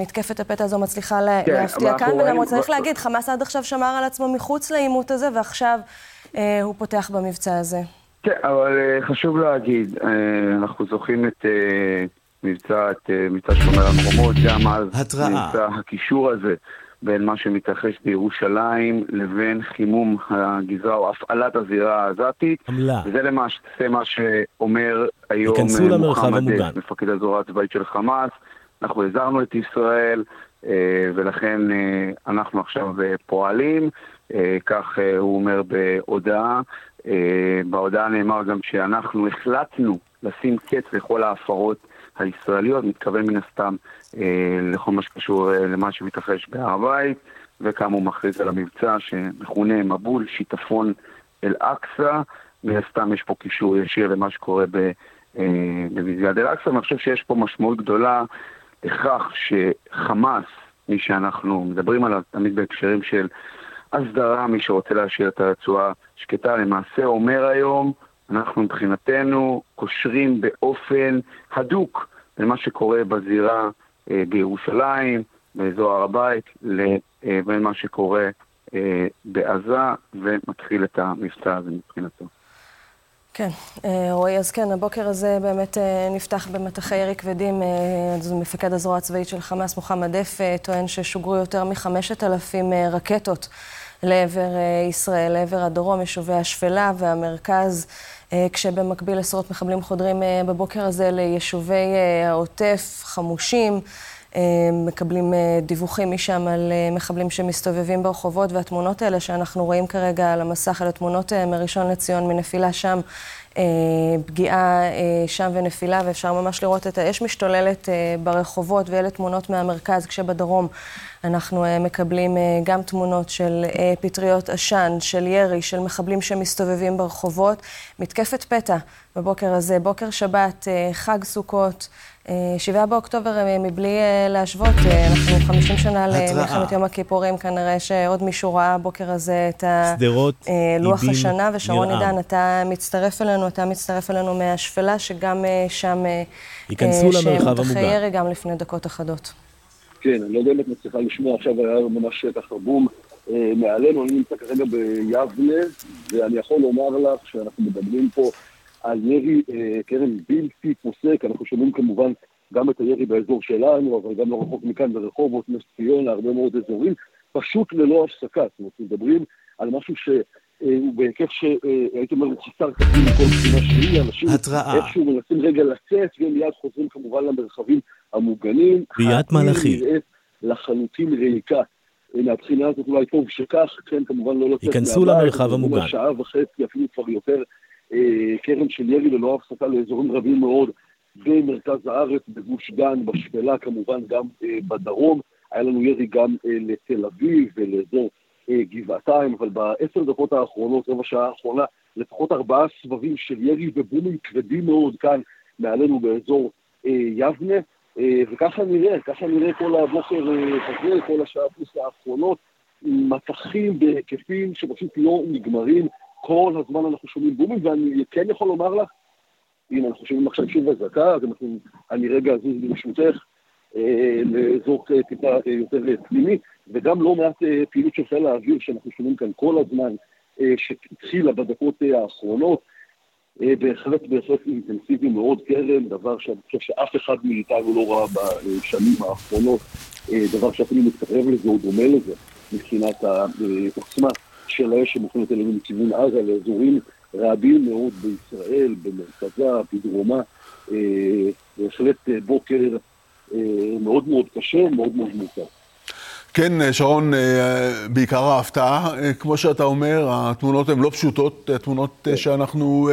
מתקפת הפתע הזו מצליחה כן, להפתיע כאן, וגם צריך להגיד, חמאס עד עכשיו שמר על עצמו מחוץ לעימות הזה, ועכשיו אה, הוא פותח במבצע הזה. כן, אבל אה, חשוב להגיד, אה, אנחנו זוכרים את מבצע, שומר החומות, גם אז מבצע הקישור הזה. בין מה שמתרחש בירושלים לבין חימום הגזרה או הפעלת הזירה העזתית. עמלה. וזה למעשה מה שאומר היום מוחמד, מפקד הזרוע הצבאית של חמאס. אנחנו הזהרנו את ישראל, אה, ולכן אה, אנחנו עכשיו אה, פועלים. כך הוא אומר בהודעה. בהודעה נאמר גם שאנחנו החלטנו לשים קץ לכל ההפרות הישראליות, מתכוון מן הסתם לכל מה שקשור למה שמתרחש בהר הבית, וכאמור מכריז על המבצע שמכונה מבול שיטפון אל-אקצא. מן הסתם יש פה קישור ישיר למה שקורה במסגד אל-אקצא, ואני חושב שיש פה משמעות גדולה לכך שחמאס, מי שאנחנו מדברים עליו תמיד בהקשרים של הסדרה, מי שרוצה להשאיר את הרצועה שקטה, למעשה אומר היום, אנחנו מבחינתנו קושרים באופן הדוק למה שקורה בזירה אה, בירושלים, באזור הר הבית, לבין אה, מה שקורה אה, בעזה, ומתחיל את המבצע הזה מבחינתו. כן, אה, רועי, אז כן, הבוקר הזה באמת אה, נפתח במטחי ירי כבדים. אה, מפקד הזרוע הצבאית של חמאס, מוחמד דף, טוען ששוגרו יותר מחמשת אלפים רקטות לעבר ישראל, לעבר הדרום, יישובי השפלה והמרכז, כשבמקביל עשרות מחבלים חודרים בבוקר הזה ליישובי העוטף, חמושים. מקבלים דיווחים משם על מחבלים שמסתובבים ברחובות, והתמונות האלה שאנחנו רואים כרגע על המסך, אלה תמונות מראשון לציון, מנפילה שם, פגיעה שם ונפילה, ואפשר ממש לראות את האש משתוללת ברחובות, ואלה תמונות מהמרכז, כשבדרום אנחנו מקבלים גם תמונות של פטריות עשן, של ירי, של מחבלים שמסתובבים ברחובות. מתקפת פתע בבוקר הזה, בוקר שבת, חג סוכות. שבעה באוקטובר מבלי להשוות, אנחנו חמישים שנה למלחמת יום הכיפורים, כנראה שעוד מישהו ראה הבוקר הזה את לוח השנה, ושרון עידן, אתה מצטרף אלינו, אתה מצטרף אלינו מהשפלה, שגם שם... ייכנסו למרחב המוגן. ירי גם לפני דקות אחדות. כן, אני לא יודע אם את מצליחה לשמוע, עכשיו היה ממש ככה בום מעלינו, אני נמצא כרגע ביבנה, ואני יכול לומר לך שאנחנו מדברים פה על ירי אה, קרן בלתי פוסק, אנחנו שומעים כמובן גם את הירי באזור שלנו, אבל גם לא רחוק מכאן ברחובות, נס ציונה, הרבה מאוד אזורים, פשוט ללא הפסקה. זאת אומרת, מדברים על משהו שהוא אה, בהיקף שהייתי אומר, הוא חסר תקדים מכל בחינה שהיא, אנשים התראה. איכשהו מנסים רגע לצאת, והם מיד חוזרים כמובן למרחבים המוגנים. ביאת מלאכי. לחלוטין ריקה. מהבחינה הזאת אולי טוב שכך, כן, כמובן לא לצאת ייכנסו למרחב המוגן. שעה וחצי, אפילו כבר יותר, אה, קרן של ירי ללא הפסקה לאזורים רבים מאוד במרכז הארץ, בגוש דן, בשפלה כמובן, גם אה, בדרום. היה לנו ירי גם אה, לתל אביב ולאזור גבעתיים, אבל בעשר דקות האחרונות, רבע שעה האחרונה, לפחות ארבעה סבבים של ירי ובומים כבדים מאוד כאן מעלינו באזור יבנה. וככה נראה, ככה נראה כל הבוקר הזה, כל השעה פלוס האחרונות, מטחים בהיקפים שפשוט לא נגמרים. כל הזמן אנחנו שומעים בומים, ואני כן יכול לומר לך, הנה, אנחנו שומעים עכשיו שוב אזעקה, אז אנחנו, אני רגע אזוז ברשותך אה, לאזור טיפה אה, יותר פנימי, וגם לא מעט אה, פעילות של חיל האוויר שאנחנו שומעים כאן כל הזמן, אה, שהתחילה בדקות אה, האחרונות. אה, בהחלט, בהחלט אינטנסיבי מאוד קרן, דבר שאני חושב שאף אחד מאיתנו לא ראה בשנים האחרונות, אה, דבר שאפילו מתקרב לזה או דומה לזה מבחינת העוצמה. של האש שמופנית אלינו מכיוון עזה לאזורים רבים מאוד בישראל, במרכזה, בדרומה. אה, בהחלט אה, בוקר אה, מאוד מאוד קשה, מאוד מאוד מורכב. כן, שרון, בעיקר ההפתעה, כמו שאתה אומר, התמונות הן לא פשוטות, התמונות שאנחנו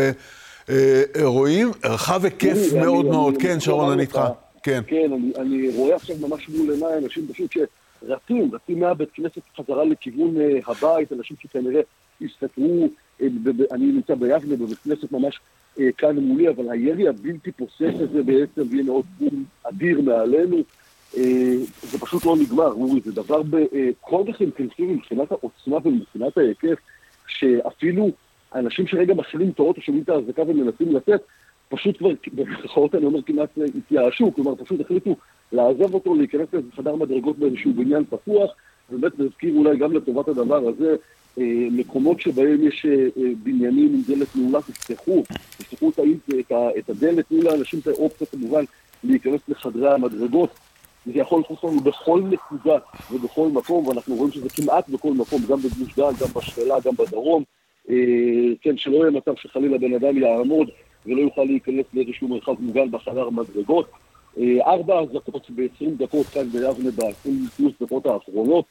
רואים, רחב היקף מאוד מאוד, כן, שרון, אני איתך. כן, כן, אני רואה עכשיו ממש מול עיניי אנשים פשוט ש... רצים, רצים מהבית כנסת חזרה לכיוון uh, הבית, אנשים שכנראה הסתתרו, uh, אני נמצא ביבנה בבית כנסת ממש uh, כאן מולי, אבל הירי הבלתי פוסק הזה בעצם, והנה עוד בום אדיר מעלינו, זה פשוט לא נגמר, אורי, זה דבר בכל כך אינטנסיבי מבחינת העוצמה ומבחינת ההיקף, שאפילו האנשים שרגע מתחילים לטעות או שומעים את ההזדקה ומנסים לצאת, פשוט כבר, במירכאות אני אומר כמעט התייאשו, כלומר פשוט החליטו לעזוב אותו, להיכנס לחדר מדרגות באיזשהו בניין פתוח, באמת נזכיר אולי גם לטובת הדבר הזה, אה, מקומות שבהם יש אה, אה, בניינים עם דלת נעולה, תפתחו, תפתחו את, הדלת, תנו לאנשים את האופציה כמובן להיכנס לחדרי המדרגות. זה יכול לחוץ לנו בכל נקודה ובכל מקום, ואנחנו רואים שזה כמעט בכל מקום, גם בגוש דן, גם בשפלה, גם בדרום. כן, שלא יהיה מצב שחלילה בן אדם יעמוד ולא יוכל להיכנס לאיזשהו מרחב מוגן בחדר המדרגות. ארבע אזעקות ב-20 דקות כאן ביבנה ב-20 פלוס דקות האחרונות.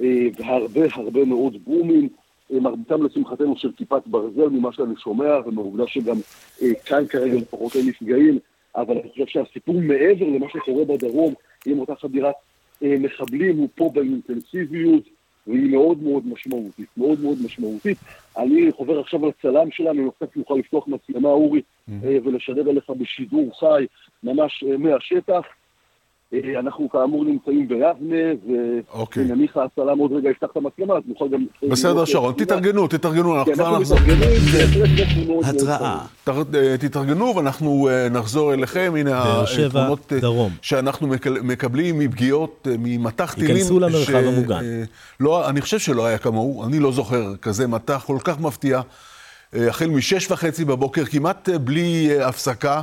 אה, והרבה הרבה מאוד בומים, אה, מרביתם לשמחתנו של כיפת ברזל ממה שאני שומע, ומעובדה שגם אה, כאן כרגע לפחות אין נפגעים, אבל אני חושב שהסיפור מעבר למה שקורה בדרום, עם אותה חדירת מחבלים, הוא פה באינטנסיביות, והיא מאוד מאוד משמעותית, מאוד מאוד משמעותית. אני חובר עכשיו לצלם שלנו, אני חושב שנוכל לפתוח מצלמה, אורי, mm-hmm. ולשדר אליך בשידור חי, ממש מהשטח. אה, אנחנו כאמור נמצאים ביבנה, אוקיי. ומיכה הסלם עוד רגע יפתח את המצלמה, אז נוכל גם... בסדר, שרון, תתארגנו, תתארגנו, אנחנו כבר נחזור. התראה. אה, תתארגנו ואנחנו אה, נחזור אליכם, הנה התמונות שאנחנו מקבלים מפגיעות, ממטח טילים. ייכנסו למרחב המוגן. לא, אני חושב שלא היה כמוהו, אני לא זוכר כזה מטח כל כך מפתיע. החל משש וחצי בבוקר, כמעט בלי הפסקה.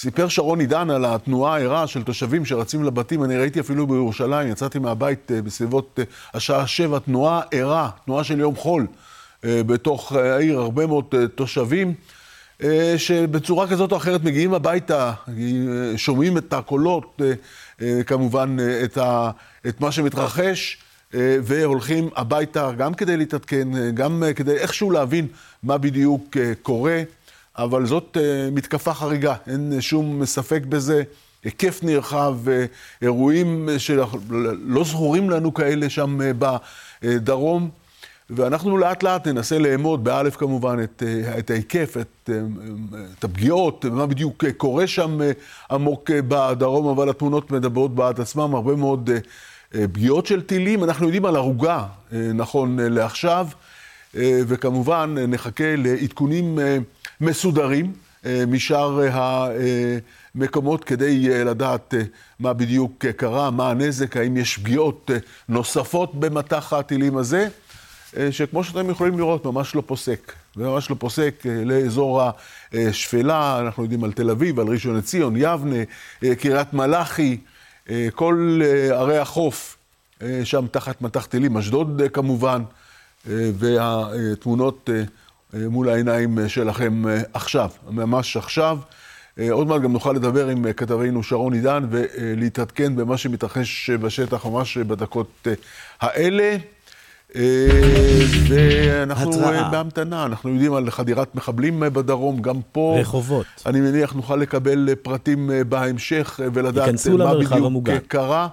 סיפר שרון עידן על התנועה הערה של תושבים שרצים לבתים, אני ראיתי אפילו בירושלים, יצאתי מהבית אה, בסביבות אה, השעה שבע, תנועה ערה, תנועה של יום חול, אה, בתוך העיר, הרבה מאוד תושבים, שבצורה כזאת או אחרת מגיעים הביתה, שומעים את הקולות, כמובן את, ה, את מה שמתרחש. והולכים הביתה גם כדי להתעדכן, גם כדי איכשהו להבין מה בדיוק קורה. אבל זאת uh, מתקפה חריגה, אין שום ספק בזה. היקף נרחב, uh, אירועים שלא זכורים לנו כאלה שם בדרום, ואנחנו לאט לאט ננסה לאמוד, באלף כמובן, את, את ההיקף, את, את הפגיעות, מה בדיוק קורה שם עמוק בדרום, אבל התמונות מדברות בעד עצמם, הרבה מאוד פגיעות של טילים. אנחנו יודעים על הרוגה, נכון לעכשיו, וכמובן uh, נחכה לעדכונים... Uh, מסודרים אה, משאר אה, המקומות כדי אה, לדעת מה בדיוק קרה, מה הנזק, האם יש פגיעות נוספות במטח הטילים הזה, שכמו שאתם יכולים לראות, ממש לא פוסק. ממש לא פוסק לאזור השפלה, אנחנו יודעים על תל אביב, על ראשון לציון, יבנה, קריית מלאכי, כל ערי החוף שם תחת מטח טילים, אשדוד כמובן, והתמונות אה, מול העיניים אה, שלכם אה, עכשיו, ממש עכשיו. עוד מעט גם נוכל לדבר עם כתבינו שרון עידן ולהתעדכן במה שמתרחש בשטח ממש בדקות האלה. ואנחנו התראה. בהמתנה, אנחנו יודעים על חדירת מחבלים בדרום, גם פה. רחובות. אני מניח נוכל לקבל פרטים בהמשך ולדעת מה בדיוק המוגן. קרה.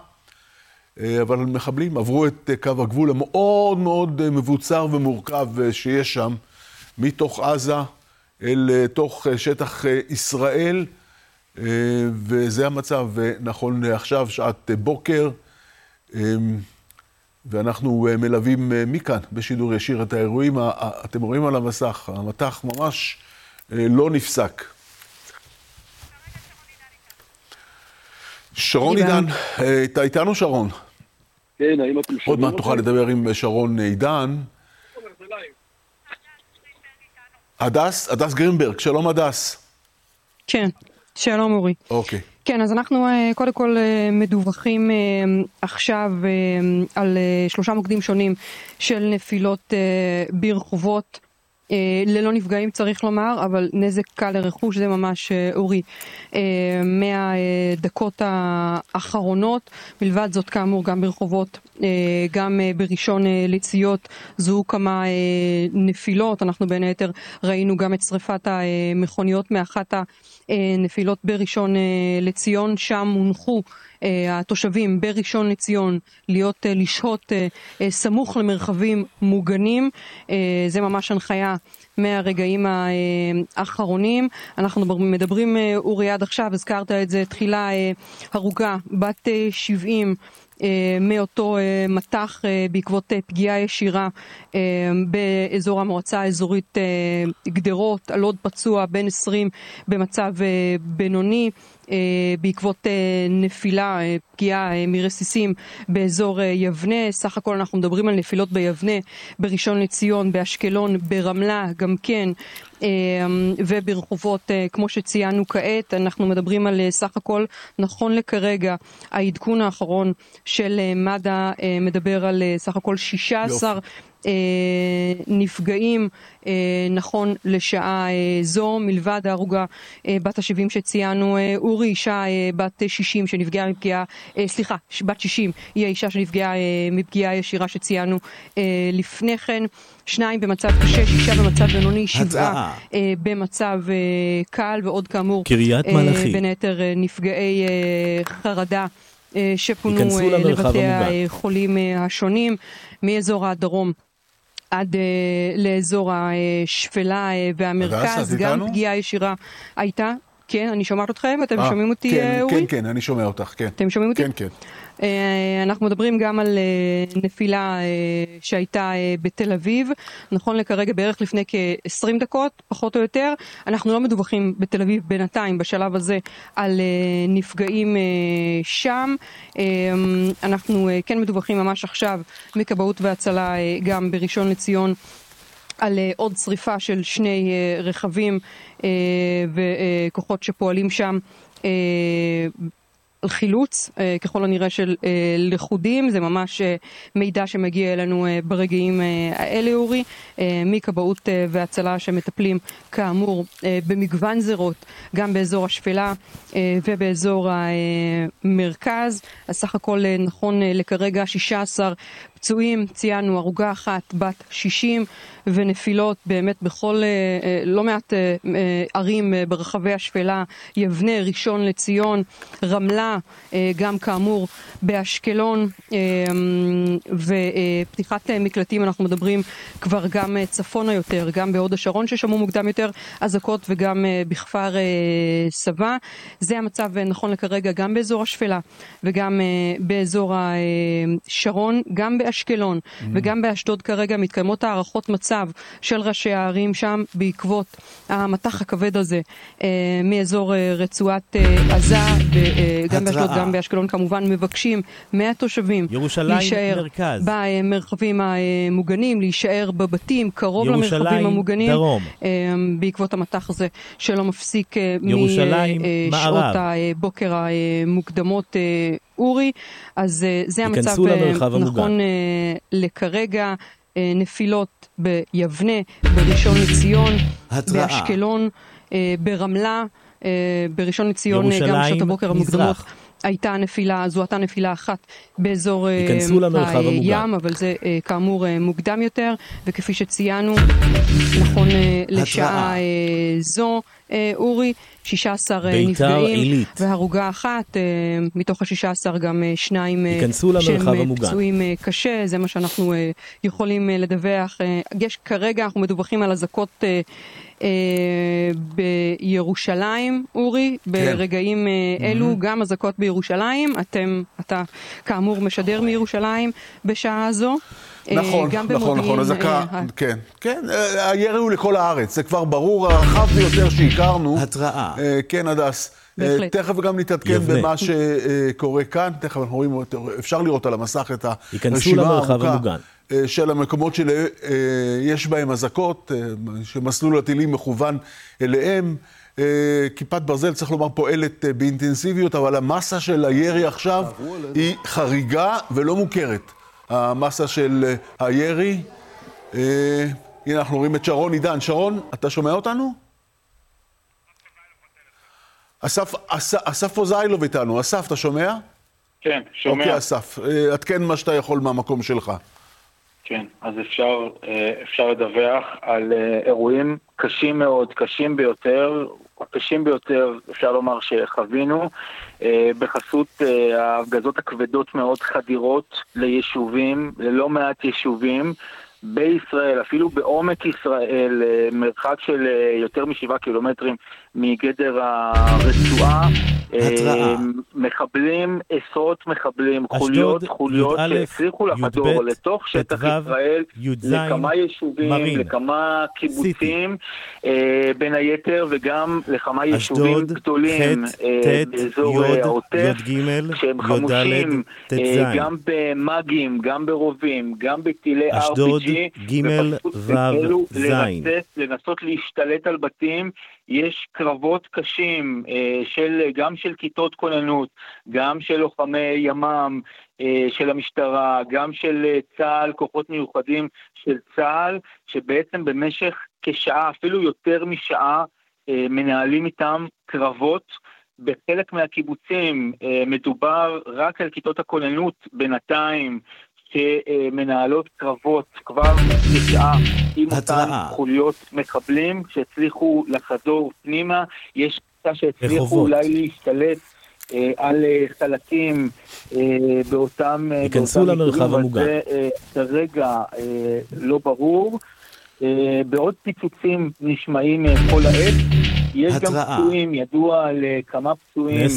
אבל מחבלים עברו את קו הגבול המאוד מאוד מבוצר ומורכב שיש שם. מתוך עזה אל אה, תוך אה, שטח אה, ישראל, וזה המצב נכון לעכשיו, שעת בוקר, ואנחנו מלווים מכאן בשידור ישיר את האירועים. אתם רואים על המסך, המטח ממש לא נפסק. שרון עידן, אתה איתנו שרון? כן, האם אתם שומעים עוד מעט תוכל לדבר עם שרון עידן. הדס, הדס גרינברג, שלום הדס. כן, שלום אורי. אוקיי. כן, אז אנחנו אה, קודם כל אה, מדווחים אה, עכשיו על שלושה מוקדים שונים של נפילות ברחובות. אה, ללא נפגעים צריך לומר, אבל נזק קל לרכוש זה ממש אה, אורי אה, מהדקות האחרונות. מלבד זאת כאמור גם ברחובות, גם בראשון לציות זוהו כמה נפילות, אנחנו בין היתר ראינו גם את שריפת המכוניות מאחת הנפילות בראשון לציון, שם הונחו התושבים בראשון לציון להיות, לשהות סמוך למרחבים מוגנים, זה ממש הנחיה מהרגעים האחרונים. אנחנו מדברים, אה, אורי, עד עכשיו, הזכרת את זה, תחילה אה, הרוגה בת 70 אה, מאותו מטח בעקבות פגיעה ישירה באזור המועצה האזורית גדרות, על עוד פצוע בן 20 במצב בינוני. בעקבות נפילה, פגיעה מרסיסים באזור יבנה. סך הכל אנחנו מדברים על נפילות ביבנה, בראשון לציון, באשקלון, ברמלה, גם כן. וברחובות, כמו שציינו כעת, אנחנו מדברים על סך הכל, נכון לכרגע, העדכון האחרון של מד"א מדבר על סך הכל 16 יופי. נפגעים נכון לשעה זו, מלבד ההרוגה בת ה-70 שציינו, אורי, אישה בת 60 שנפגעה מפגיעה, סליחה, בת 60, היא האישה שנפגעה מפגיעה ישירה שציינו לפני כן. שניים במצב קשה, שישה במצב בינוני, שבעה במצב קל, ועוד כאמור, קריית מלאכי, בין היתר נפגעי חרדה. שפונו לבתי החולים השונים מאזור הדרום עד uh, לאזור השפלה uh, והמרכז, גם איתנו? פגיעה ישירה הייתה. כן, אני שומעת אתכם, אתם 아, שומעים אותי, כן, אורי? כן, כן, אני שומע אותך, כן. אתם שומעים אותי? כן, כן. אה, אנחנו מדברים גם על אה, נפילה אה, שהייתה בתל אביב, נכון לכרגע בערך לפני כ-20 דקות, פחות או יותר. אנחנו לא מדווחים בתל אביב בינתיים, בשלב הזה, על נפגעים שם. אנחנו כן מדווחים ממש עכשיו מכבאות והצלה גם בראשון לציון. על עוד שריפה של שני רכבים וכוחות שפועלים שם על חילוץ, אה, ככל הנראה של אה, לכודים, זה ממש אה, מידע שמגיע אלינו ברגעים האלה, אורי, מכבאות והצלה שמטפלים כאמור במגוון זירות, גם באזור השפלה ובאזור המרכז. אז סך הכל נכון לכרגע 16 פצועים, ציינו הרוגה אחת בת 60 ונפילות באמת בכל, לא מעט ערים ברחבי השפלה, יבנה, ראשון לציון, רמלה, אה, גם כאמור באשקלון אה, ופתיחת מקלטים אנחנו מדברים כבר גם צפונה יותר, גם בהוד השרון ששמעו מוקדם יותר אזעקות וגם אה, בכפר סבא. זה המצב נכון לכרגע גם באזור השפלה וגם באזור השרון, גם באשקלון mm. וגם באשדוד כרגע מתקיימות הערכות מצב של ראשי הערים שם בעקבות המטח הכבד הזה מאזור רצועת עזה וגם גם באשדוד, גם באשקלון כמובן, מבקשים מהתושבים להישאר מרכז. במרחבים המוגנים, להישאר בבתים, קרוב למרחבים המוגנים. דרום. בעקבות המטח הזה שלא מפסיק אה, משעות הבוקר המוקדמות. אה, אורי, אז אה, זה המצב נכון לכרגע. נפילות ביבנה, בראשון לציון, התראה. באשקלון, ברמלה. בראשון לציון, גם בשעות הבוקר המוקדמות. הייתה נפילה, זוהתה נפילה אחת באזור הים, אבל זה כאמור מוקדם יותר, וכפי שציינו, נכון לשעה זו, אורי, 16 נפגעים והרוגה אחת, מתוך ה-16 גם שניים שהם פצועים קשה, זה מה שאנחנו יכולים לדווח. יש כרגע, אנחנו מדווחים על אזעקות אה, בירושלים, אורי, כן. ברגעים אה, אלו, mm-hmm. גם אזעקות בירושלים. אתם, אתה כאמור משדר מירושלים בשעה אה, נכון, נכון, נכון, אזעקה, כן, כן, הירי הוא לכל הארץ, זה כבר ברור, הרחב ביותר שהכרנו. התראה. כן, הדס. בהחלט. תכף גם נתעדכן במה שקורה כאן, תכף אנחנו רואים, אפשר לראות על המסך את הרשימה הארוכה. אה, של המקומות שיש אה, בהם אזעקות, אה, שמסלול הטילים מכוון אליהם. כיפת ברזל, צריך לומר, פועלת באינטנסיביות, אבל המסה של הירי עכשיו היא חריגה ולא מוכרת. המסה של הירי, הנה אנחנו רואים את שרון עידן. שרון, אתה שומע אותנו? אסף, אסף, אסף פוזיילוב איתנו. אסף, אתה שומע? כן, שומע. אוקיי, אסף, עדכן מה שאתה יכול מהמקום שלך. כן, אז אפשר, אה, אפשר לדווח על אה, אירועים קשים מאוד, קשים ביותר, הקשים ביותר, אפשר לומר שחווינו, אה, בחסות ההפגזות הכבדות מאוד חדירות ליישובים, ללא מעט יישובים, בישראל, אפילו בעומק ישראל, אה, מרחק של אה, יותר משבעה קילומטרים מגדר הרצועה. התראה. מחבלים, עשרות מחבלים, חוליות, חוליות שהצליחו לחדור לתוך שטח ישראל, לכמה יישובים, לכמה קיבוצים, בין היתר, וגם לכמה יישובים גדולים באזור העוטף, שהם חמושים גם במאגים, גם ברובים, גם בטילי RPG. ג' ו' ז'. לנסות להשתלט על בתים, יש קרבות קשים אה, של, גם של כיתות כוננות, גם של לוחמי ימ"מ אה, של המשטרה, גם של אה, צה"ל, כוחות מיוחדים של צה"ל, שבעצם במשך כשעה, אפילו יותר משעה, מנהלים איתם קרבות. בחלק מהקיבוצים מדובר רק על כיתות הכוננות בינתיים, שמנהלות קרבות כבר בשעה עם אותן חוליות מחבלים שהצליחו לחדור פנימה. יש קבוצה שהצליחו אולי להשתלט אה, על אה, חלקים אה, באותם... ייכנסו למרחב המוגן. זה אה, כרגע אה, לא ברור. אה, בעוד פיצוצים נשמעים אה, כל העת. יש התראה. גם פצועים, ידוע על כמה פצועים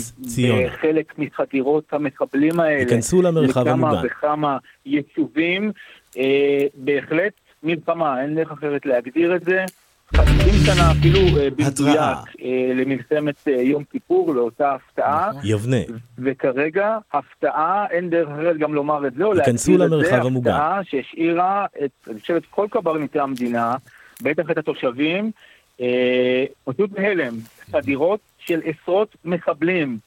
בחלק מחדירות המחבלים האלה. ייכנסו למרחב המוגן. לכמה וכמה יישובים. אה, בהחלט מלחמה, אין דרך אחרת להגדיר את זה. 50 שנה אפילו אה, במדויק אה, למלחמת אה, יום כיפור, לאותה הפתעה. נכון. יבנה. וכרגע הפתעה, אין דרך אחרת גם לומר את זה, או להגדיר את זה, הפתעה שהשאירה, את, אני חושב, את כל קברניטי המדינה, בטח את התושבים, אה, פשוט בהלם, חדירות של עשרות מחבלים.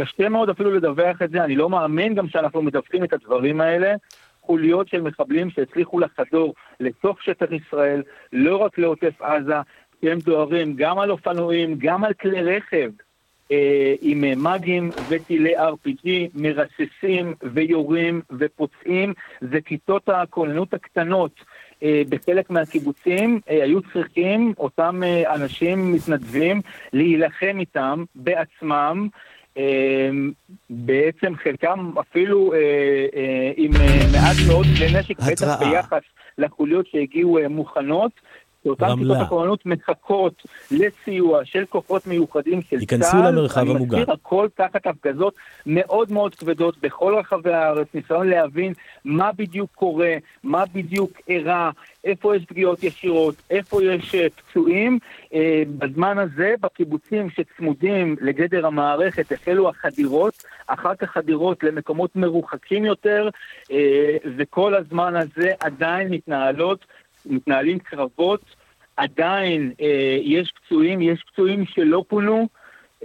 קשה מאוד אפילו לדווח את זה, אני לא מאמין גם שאנחנו מדווחים את הדברים האלה. חוליות של מחבלים שהצליחו לחדור לתוך שטח ישראל, לא רק לעוטף עזה, כי הם דוהרים גם על אופנועים, גם על כלי רכב. אה, עם מאגים וטילי RPG, מרססים ויורים ופוצעים, זה כיתות הכוננות הקטנות אה, בחלק מהקיבוצים אה, היו צריכים אותם אה, אנשים מתנדבים להילחם איתם בעצמם. בעצם חלקם אפילו עם מעט מאוד כלי נשק, בטח ביחס לחוליות שהגיעו מוכנות. שאותן כיתות הכוננות מחכות לסיוע של כוחות מיוחדים של צה"ל. ייכנסו למרחב המוגן. אני מזכיר, הכל תחת הפגזות מאוד מאוד כבדות בכל רחבי הארץ, ניסיון להבין מה בדיוק קורה, מה בדיוק אירע, איפה יש פגיעות ישירות, איפה יש אה, פצועים. אה, בזמן הזה, בקיבוצים שצמודים לגדר המערכת, החלו החדירות, אחר כך חדירות למקומות מרוחקים יותר, אה, וכל הזמן הזה עדיין מתנהלות מתנהלים קרבות, עדיין אה, יש פצועים, יש פצועים שלא פונו,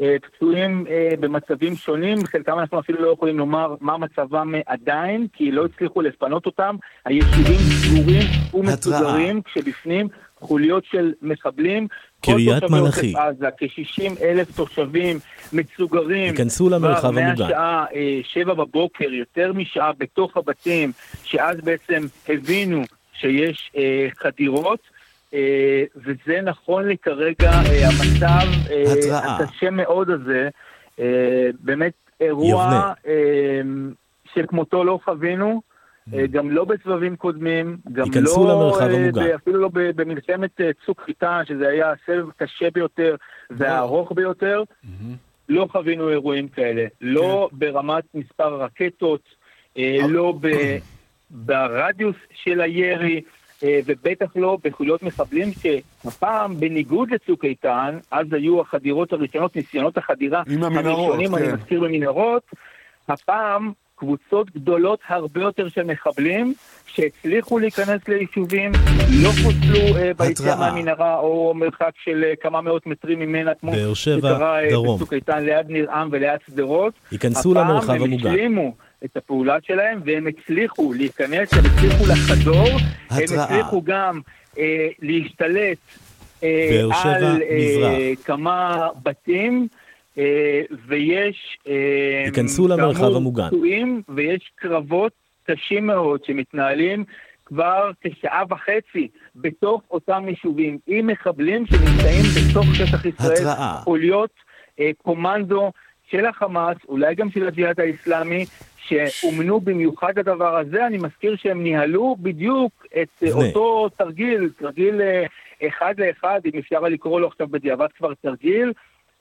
אה, פצועים אה, במצבים שונים, חלקם אנחנו אפילו לא יכולים לומר מה מצבם עדיין, כי לא הצליחו לפנות אותם. היישובים סגורים ומסוגרים, כשבפנים חוליות של מחבלים. קריית מלאכי. עזה, כ-60 אלף תושבים מסוגרים. ייכנסו למרחב המוגן. מהשעה אה, שבע בבוקר, יותר משעה בתוך הבתים, שאז בעצם הבינו שיש אה, חדירות, אה, וזה נכון לי כרגע, אה, המצב אה, הקשה מאוד הזה, אה, באמת אירוע אה, שכמותו לא חווינו. אה, mm. גם לא בסבבים קודמים, גם לא, אה. אפילו לא במלחמת אה, צוק חיטה, שזה היה הסבב קשה ביותר והארוך ביותר, mm-hmm. לא חווינו אירועים כאלה. לא כן. ברמת מספר רקטות, לא ברדיוס של הירי, אה, ובטח לא בחוליות מחבלים שהפעם, בניגוד לצוק איתן, אז היו החדירות הראשונות, ניסיונות החדירה הראשונים, כן. אני מזכיר במנהרות, הפעם קבוצות גדולות הרבה יותר של מחבלים שהצליחו להיכנס ליישובים, לא פוצלו אה, ביציאה מהמנהרה או מרחק של אה, כמה מאות מטרים ממנה, כמו שקרה בצוק איתן ליד ניר עם וליד שדרות. ייכנסו למרחב המוגן. הפעם הם השלימו את הפעולה שלהם, והם הצליחו להיכנס, הם הצליחו לחדור, התראה. הם הצליחו גם אה, להשתלט אה, על אה, כמה בתים. אה, ויש אה, ייכנסו למרחב המוגן. פצועים, ויש קרבות קשים מאוד שמתנהלים כבר כשעה וחצי בתוך אותם יישובים, עם מחבלים שנמצאים בתוך שטח ישראל, חוליות אה, קומנדו של החמאס, אולי גם של הג'יהאד האיסלאמי, שאומנו במיוחד לדבר הזה, אני מזכיר שהם ניהלו בדיוק את זה. אותו תרגיל, תרגיל אחד לאחד, אם אפשר לקרוא לו עכשיו בדיעבד כבר תרגיל,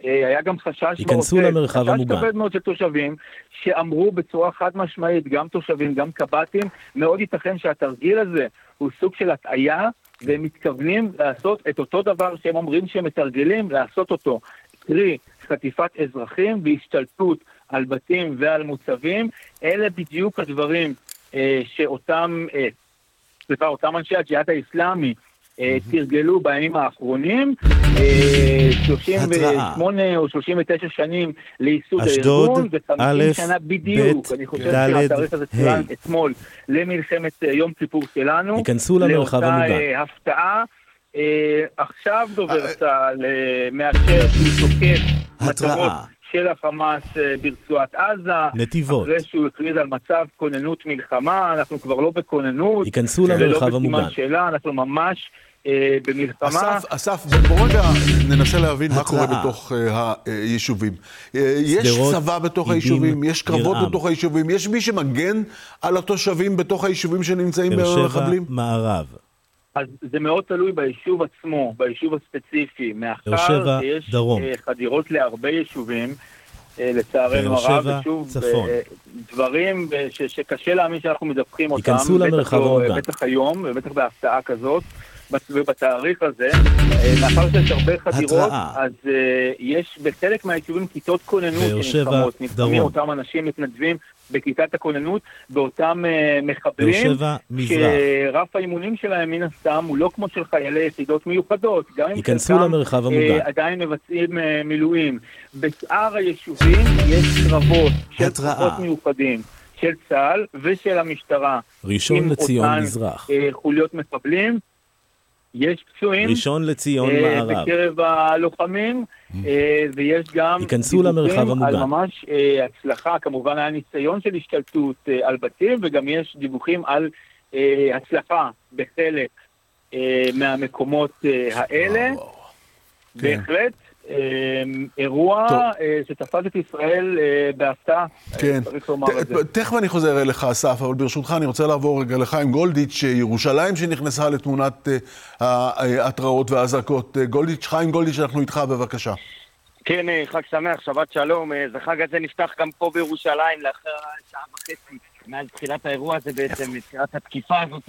היה גם חשש ייכנסו למרחב המוגן. חשש כבד מאוד של תושבים, שאמרו בצורה חד משמעית, גם תושבים, גם קב"טים, מאוד ייתכן שהתרגיל הזה הוא סוג של הטעיה, והם מתכוונים לעשות את אותו דבר שהם אומרים שהם מתרגלים, לעשות אותו. קרי, חטיפת אזרחים והשתלטות על בתים ועל מוצבים, אלה בדיוק הדברים אה, שאותם, אה, סליחה, אותם אנשי הג'יהאד האיסלאמי אה, תרגלו בימים האחרונים, 38 אה, או 39 שנים לייסוד הארגון, ו-50 שנה בדיוק, אני חושב שהתאריך הזה צוין אתמול, למלחמת אה, יום כיפור שלנו, ייכנסו למרחב המוגן. לאותה הפתעה. עכשיו דובר צה"ל מאשר שהוא תוקף מטרות של החמאס ברצועת עזה. נתיבות. אחרי שהוא הכריז על מצב כוננות מלחמה, אנחנו כבר לא בכוננות. ייכנסו למרחב המוגן. ולא בסימן שאלה, אנחנו ממש אה, במלחמה. אסף, אסף, בוא רגע ננסה להבין מה קורה בתוך אה, היישובים. אה, יש צבא בתוך היישובים, יש קרבות בתוך היישובים, יש מי שמגן על התושבים בתוך היישובים שנמצאים במחבלים? באר שבע, מערב. אז זה מאוד תלוי ביישוב עצמו, ביישוב הספציפי. מאחר שיש דרום. חדירות להרבה יישובים, לצערנו הרב, ושוב, דברים שקשה להאמין שאנחנו מדווחים אותם. ייכנסו למרחב המוגן. בטח היום, ובטח בהפתעה כזאת. ובתאריך הזה, אה, מאחר שיש הרבה חדירות, אז uh, יש בחלק מהיישובים כיתות כוננות שנלחמות, נלחמים אותם אנשים מתנדבים בכיתת הכוננות, באותם uh, מחבלים, שרף האימונים שלהם מן הסתם הוא לא כמו של חיילי יחידות מיוחדות, גם אם חלקם למרחב המוגן. Uh, עדיין מבצעים uh, מילואים. בשאר היישובים יש קרבות של כוחות מיוחדים. של צה"ל ושל המשטרה. ראשון לציון מזרח. חוליות מחבלים, יש פצועים. ראשון לציון uh, מערב. בקרב הלוחמים, uh, ויש גם... ייכנסו למרחב המוגן. על ממש uh, הצלחה, כמובן היה ניסיון של השתלטות uh, על בתים, וגם יש דיווחים על uh, הצלחה בחלק uh, מהמקומות uh, האלה. כן. בהחלט. אמ, אירוע אה, שתפס את ישראל אה, בהפתעה, כן. צריך לומר את זה. תכף אני חוזר אליך, אסף, אבל ברשותך אני רוצה לעבור רגע לחיים גולדיץ', ירושלים שנכנסה לתמונת אה, ההתראות והאזעקות. גולדיץ', חיים גולדיץ', אנחנו איתך, בבקשה. כן, חג שמח, שבת שלום. אז החג הזה נפתח גם פה בירושלים לאחר שעה וחצי. מאז תחילת האירוע הזה בעצם, מתחילת התקיפה הזאת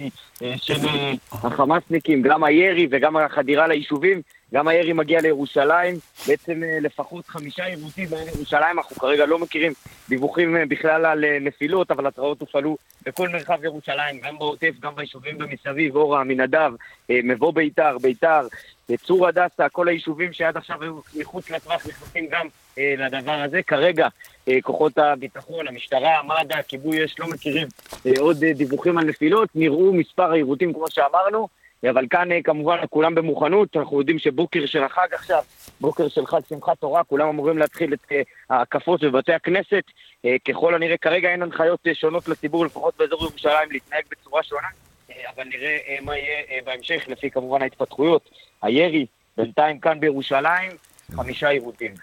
של החמאסניקים, גם הירי וגם החדירה ליישובים. גם הירי מגיע לירושלים, בעצם אה, לפחות חמישה עיוותים בירושלים, אנחנו כרגע לא מכירים דיווחים אה, בכלל על אה, נפילות, אבל התראות הופעלו בכל מרחב ירושלים, גם בעוטף, גם ביישובים במסביב, אורה, עמינדב, מבוא ביתר, ביתר, צור הדסה, כל היישובים שעד עכשיו היו מחוץ לטווח נכנסים גם לדבר הזה. כרגע כוחות הביטחון, המשטרה, מד"א, כיבוי אש לא מכירים עוד דיווחים על נפילות, נראו מספר העיוותים כמו שאמרנו. אבל כאן אה, כמובן כולם במוכנות, אנחנו יודעים שבוקר של החג עכשיו, בוקר של חג שמחת תורה, כולם אמורים להתחיל את אה, ההקפות בבתי הכנסת. אה, ככל הנראה כרגע אין הנחיות שונות לציבור, לפחות באזור ירושלים, להתנהג בצורה שונה, אבל נראה מה יהיה בהמשך, לפי כמובן ההתפתחויות. הירי בינתיים כאן בירושלים, חמישה עיוותים.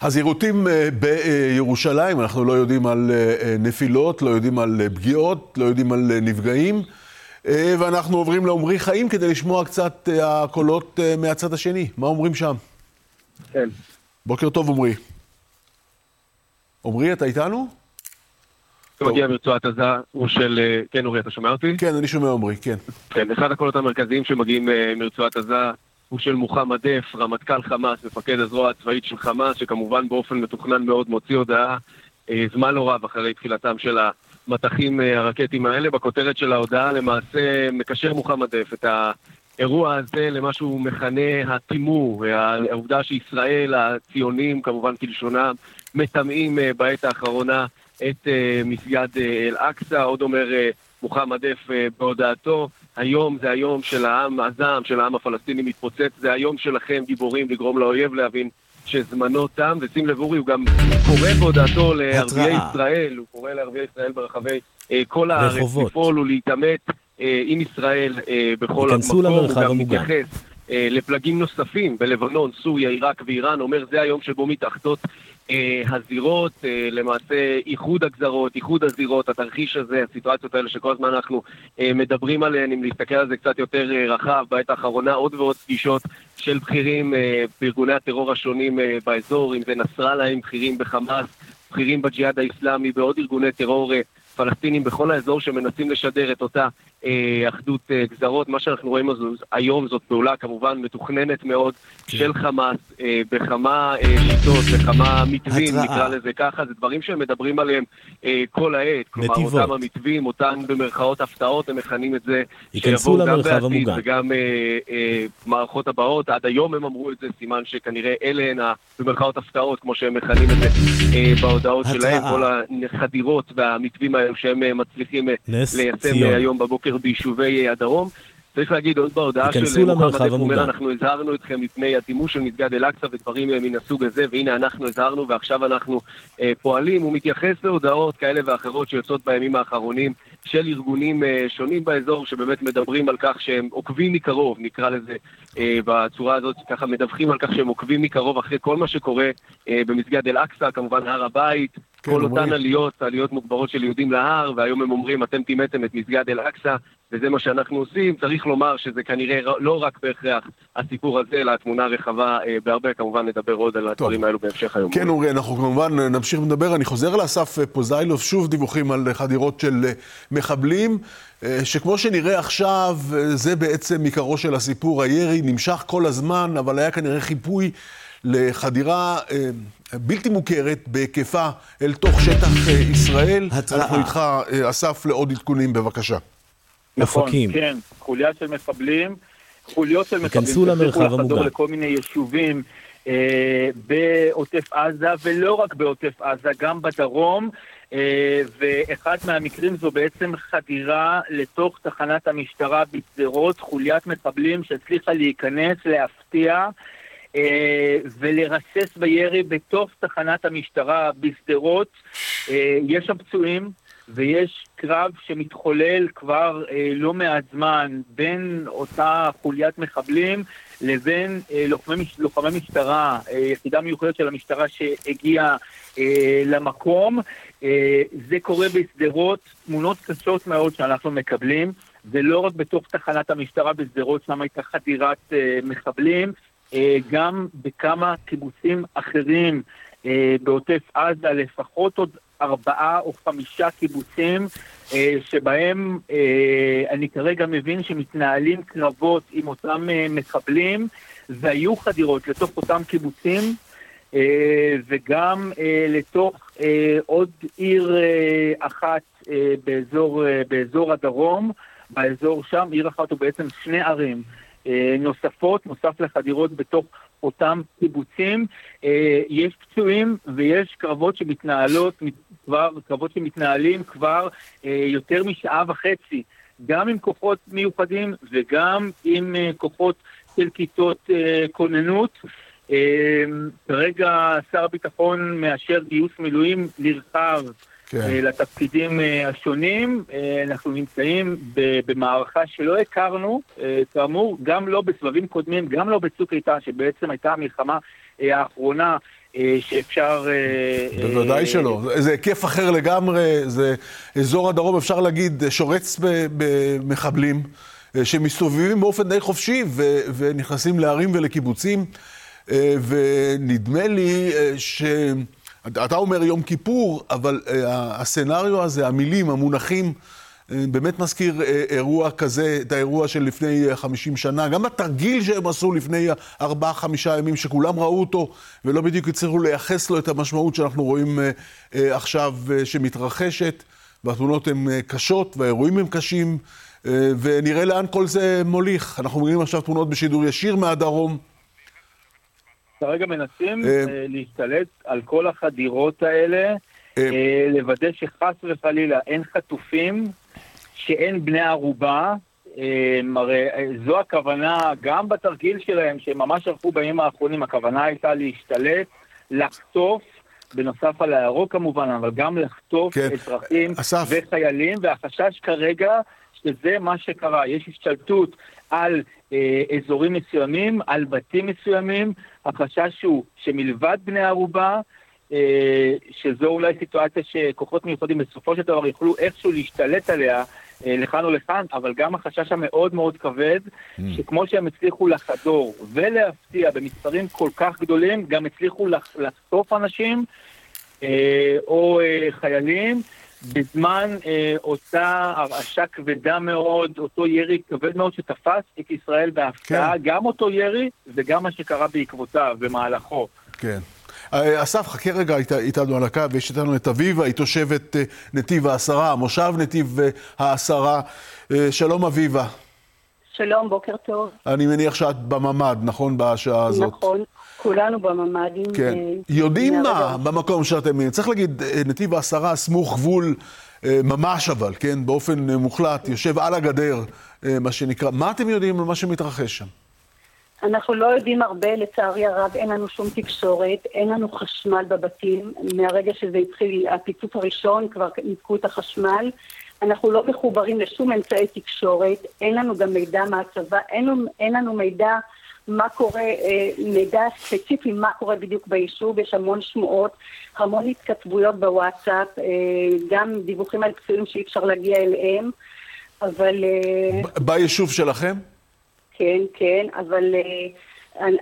אז עיוותים בירושלים, אנחנו לא יודעים על נפילות, לא יודעים על פגיעות, לא יודעים על נפגעים. אה, ואנחנו עוברים לעומרי חיים כדי לשמוע קצת אה, הקולות אה, מהצד השני. מה אומרים שם? כן. בוקר טוב, עומרי. עומרי, אתה איתנו? מגיע מרצועת עזה הוא של... כן, אורי, אתה שומע אותי? כן, אני שומע עומרי, כן. כן, אחד הקולות המרכזיים שמגיעים מרצועת עזה הוא של מוחמד דף, רמטכ"ל חמאס, מפקד הזרוע הצבאית של חמאס, שכמובן באופן מתוכנן מאוד מוציא הודעה זמן לא רב אחרי תחילתם של ה... המטחים אה, הרקטיים האלה. בכותרת של ההודעה למעשה מקשר מוחמד דף את האירוע הזה למה שהוא מכנה התימור, העובדה שישראל, הציונים, כמובן כלשונם, מטמאים אה, בעת האחרונה את אה, מסגד אל-אקצא. עוד אומר מוחמד דף בהודעתו, היום זה היום של העם, הזעם של העם הפלסטיני מתפוצץ, זה היום שלכם, גיבורים, לגרום לאויב להבין שזמנו תם, ושים לב אורי, הוא גם קורא בהודעתו לערביי ישראל, הוא קורא לערביי ישראל ברחבי אה, כל הארץ, לפעול ולהתעמת אה, עם ישראל אה, בכל המקום, הוא גם מתייחס אה, לפלגים נוספים בלבנון, סוריה, עיראק ואיראן, אומר זה היום שבו מתאחדות הזירות, אה, למעשה איחוד הגזרות, איחוד הזירות, התרחיש הזה, הסיטואציות האלה שכל הזמן אנחנו אה, מדברים עליהן, אם להסתכל על זה קצת יותר אה, רחב, בעת האחרונה עוד ועוד פגישות של בכירים אה, בארגוני הטרור השונים אה, באזור, אם זה נסראללה, עם בכירים בחמאס, בכירים בג'יהאד האיסלאמי, בעוד ארגוני טרור אה, פלסטינים בכל האזור שמנסים לשדר את אותה אה, אחדות אה, גזרות. מה שאנחנו רואים היום זאת פעולה כמובן מתוכננת מאוד כן. של חמאס אה, בכמה אה, שיטות, בכמה מתווים, התראה. נקרא לזה ככה, זה דברים שהם מדברים עליהם אה, כל העת. כלומר, נתיבות. אותם המתווים, אותן במרכאות הפתעות, הם מכנים את זה, שיבואו גם בעתיד וגם אה, אה, מערכות הבאות. עד היום הם אמרו את זה, סימן שכנראה אלה הן במרכאות הפתעות, כמו שהם מכנים את זה אה, בהודעות התראה. שלהם, כל החדירות והמתווים האלו שהם אה, מצליחים אה, ליישם היום בבוקר. ביישובי הדרום. צריך להגיד עוד בהודעה של מוחמד אומר, אנחנו הזהרנו אתכם מפני הדימוש של מסגד אל-אקצא ודברים מן הסוג הזה, והנה אנחנו הזהרנו ועכשיו אנחנו אה, פועלים. הוא מתייחס להודעות כאלה ואחרות שיוצאות בימים האחרונים של ארגונים אה, שונים באזור, שבאמת מדברים על כך שהם עוקבים מקרוב, נקרא לזה אה, בצורה הזאת, ככה מדווחים על כך שהם עוקבים מקרוב אחרי כל מה שקורה אה, במסגד אל-אקצא, כמובן הר הבית, כן, כל. אותן עליות, עליות מוגברות של יהודים להר, והיום הם אומרים, אתם טימאתם את מסגד אל-אקצא, וזה מה שאנחנו עושים. צריך לומר שזה כנראה לא רק בהכרח הסיפור הזה, אלא התמונה הרחבה אה, בהרבה. כמובן נדבר עוד על הדברים. האלו בהמשך היום. כן, אורי, אנחנו כמובן נמשיך לדבר. אני חוזר לאסף פוזיילוב, שוב דיווחים על חדירות של אה, מחבלים, אה, שכמו שנראה עכשיו, זה בעצם עיקרו של הסיפור. הירי נמשך כל הזמן, אבל היה כנראה חיפוי לחדירה בלתי מוכרת בהיקפה אל תוך שטח ישראל. התראה. אנחנו איתך, אסף, לעוד עדכונים, בבקשה. נכון, אופקים. כן, חוליה של מחבלים, חוליות של מחבלים, כנסו למרחב המוגן. לכל מיני יישובים אה, בעוטף עזה, ולא רק בעוטף עזה, גם בדרום. אה, ואחד מהמקרים זו בעצם חדירה לתוך תחנת המשטרה בשדרות, חוליית מחבלים שהצליחה להיכנס, להפתיע. אה, ולרסס בירי בתוך תחנת המשטרה בשדרות. אה, יש שם פצועים, ויש קרב שמתחולל כבר אה, לא מעט זמן בין אותה חוליית מחבלים לבין לוחמי, לוחמי משטרה, יחידה מיוחדת של המשטרה שהגיעה למקום. זה קורה בשדרות, תמונות קשות מאוד שאנחנו מקבלים, ולא רק בתוך תחנת המשטרה בשדרות, שם הייתה חדירת אה, מחבלים, גם בכמה קיבוצים אחרים. אה, בעוטף עזה, לפחות עוד ארבעה או חמישה קיבוצים אה, שבהם אה, אני כרגע מבין שמתנהלים קרבות עם אותם אה, מחבלים והיו חדירות לתוך אותם קיבוצים וגם לתוך עוד עיר אחת באזור, באזור הדרום, באזור שם, עיר אחת הוא בעצם שני ערים נוספות, נוסף לחדירות בתוך אותם קיבוצים. יש פצועים ויש קרבות שמתנהלות, כבר, קרבות שמתנהלים כבר אה, יותר משעה וחצי, גם עם כוחות מיוחדים וגם עם אה, כוחות של כיתות אה, כוננות. אה, כרגע שר הביטחון מאשר גיוס מילואים נרחב כן. אה, לתפקידים אה, השונים. אה, אנחנו נמצאים במערכה שלא הכרנו, כאמור, גם לא בסבבים קודמים, גם לא בצוק איתן, שבעצם הייתה המלחמה האחרונה שאפשר... בוודאי שלא. זה היקף אחר לגמרי, זה אזור הדרום, אפשר להגיד, שורץ במחבלים, שמסתובבים באופן די חופשי ונכנסים לערים ולקיבוצים, ונדמה לי ש... אתה אומר יום כיפור, אבל הסצנריו הזה, המילים, המונחים, באמת מזכיר אה, אירוע כזה, את האירוע של לפני 50 אה, שנה. גם התרגיל שהם עשו לפני 4-5 ימים, שכולם ראו אותו ולא בדיוק הצליחו לייחס לו את המשמעות שאנחנו רואים אה, עכשיו שמתרחשת. והתמונות הן קשות והאירועים הם קשים, ונראה לאן כל זה מוליך. אנחנו מגיעים עכשיו תמונות בשידור ישיר מהדרום. כרגע מנסים להשתלט על כל החדירות האלה. לוודא שחס וחלילה אין חטופים שאין בני ערובה, הרי זו הכוונה, גם בתרגיל שלהם, שהם ממש ערכו בימים האחרונים, הכוונה הייתה להשתלט, לחטוף, בנוסף על הירוק כמובן, אבל גם לחטוף כן. אזרחים אסף. וחיילים, והחשש כרגע שזה מה שקרה, יש השתלטות על אה, אזורים מסוימים, על בתים מסוימים, החשש הוא שמלבד בני ערובה, שזו אולי סיטואציה שכוחות מיוחדים בסופו של דבר יוכלו איכשהו להשתלט עליה לכאן או לכאן, אבל גם החשש המאוד מאוד כבד, mm. שכמו שהם הצליחו לחדור ולהפתיע במספרים כל כך גדולים, גם הצליחו לחטוף אנשים או חיילים. בזמן אה, אותה הרעשה כבדה מאוד, אותו ירי כבד מאוד שתפס את ישראל בהפתעה, כן. גם אותו ירי וגם מה שקרה בעקבותיו, במהלכו. כן. אה, אסף, חכה רגע איתנו על הקו, יש איתנו את אביבה, היא תושבת אה, נתיב העשרה, מושב נתיב אה, העשרה. שלום אביבה. שלום, בוקר טוב. אני מניח שאת בממ"ד, נכון? בשעה הזאת. נכון, כולנו בממ"דים. כן. יודעים מה במקום שאתם... צריך להגיד, נתיב העשרה, סמוך גבול, ממש אבל, כן? באופן מוחלט, יושב על הגדר, מה שנקרא. מה אתם יודעים על מה שמתרחש שם? אנחנו לא יודעים הרבה, לצערי הרב, אין לנו שום תקשורת, אין לנו חשמל בבתים. מהרגע שזה התחיל, הפיצוץ הראשון, כבר ניתקו את החשמל. אנחנו לא מחוברים לשום אמצעי תקשורת, אין לנו גם מידע מהצבא, אין, אין לנו מידע מה קורה, אה, מידע ספציפי מה קורה בדיוק ביישוב, יש המון שמועות, המון התכתבויות בוואטסאפ, אה, גם דיווחים על פצועים שאי אפשר להגיע אליהם, אבל... אה, ביישוב שלכם? כן, כן, אבל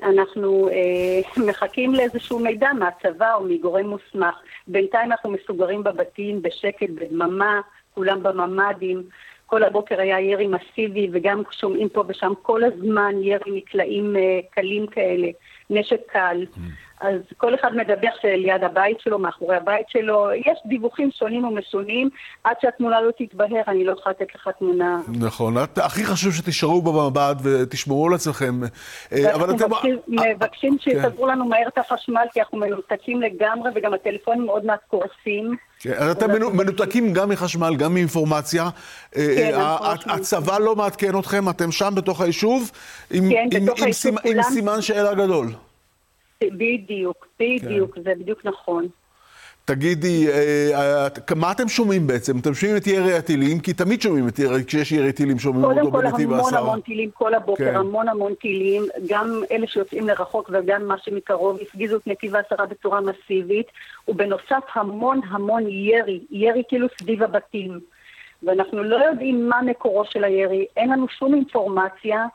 אנחנו מחכים לאיזשהו מידע מהצבא או מגורם מוסמך. בינתיים אנחנו מסוגרים בבתים בשקט, בדממה, כולם בממ"דים. כל הבוקר היה ירי מסיבי, וגם שומעים פה ושם כל הזמן ירי מקלעים uh, קלים כאלה, נשק קל. Mm. אז כל אחד מדבר שליד הבית שלו, מאחורי הבית שלו, יש דיווחים שונים ומשונים, עד שהתמונה לא תתבהר, אני לא יכולה לתת לך תמונה. נכון, הכי חשוב שתישארו במבט ותשמרו על עצמכם. אה, אבל אתם... מבקשים, מבקשים כן. שיסדרו לנו מהר את החשמל, כי אנחנו מנותקים לגמרי, וגם הטלפונים מאוד מעט קורסים. כן, אז אתם מנותקים גם מחשמל, גם מאינפורמציה. אה, כן, אה, הצבא לא מעדכן אתכם, אתם שם בתוך היישוב, עם, כן, עם סימן שאלה גדול. בדיוק, בדיוק, כן. זה בדיוק נכון. תגידי, אה, מה אתם שומעים בעצם? אתם שומעים את ירי הטילים? כי תמיד שומעים את ירי, כשיש ירי טילים שומעים אותו בנתיב העשרה. קודם כל המון המון טילים כל הבוקר, כן. המון המון טילים, גם אלה שיוצאים לרחוק וגם מה שמקרוב, הפגיזו את נתיב העשרה בצורה מסיבית, ובנוסף המון המון ירי, ירי כאילו סביב הבתים. ואנחנו לא יודעים מה מקורו של הירי, אין לנו שום אינפורמציה.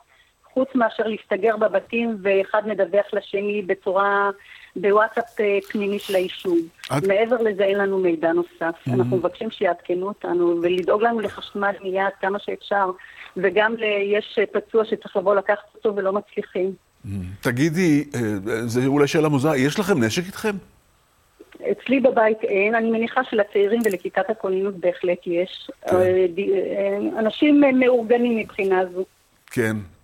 חוץ מאשר להסתגר בבתים ואחד מדווח לשני בצורה, בוואטסאפ אה, פנימי של היישוב. את... מעבר לזה אין לנו מידע נוסף. Mm-hmm. אנחנו מבקשים שיעדכנו אותנו ולדאוג לנו לחשמל מיד כמה שאפשר, וגם יש פצוע שצריך לבוא לקחת אותו ולא מצליחים. Mm-hmm. תגידי, אה, זו אולי שאלה מוזרה, יש לכם נשק איתכם? אצלי בבית אין, אני מניחה שלצעירים ולכיתת הכוננות בהחלט יש. כן. אה, אנשים מאורגנים מבחינה זו. כן, אה,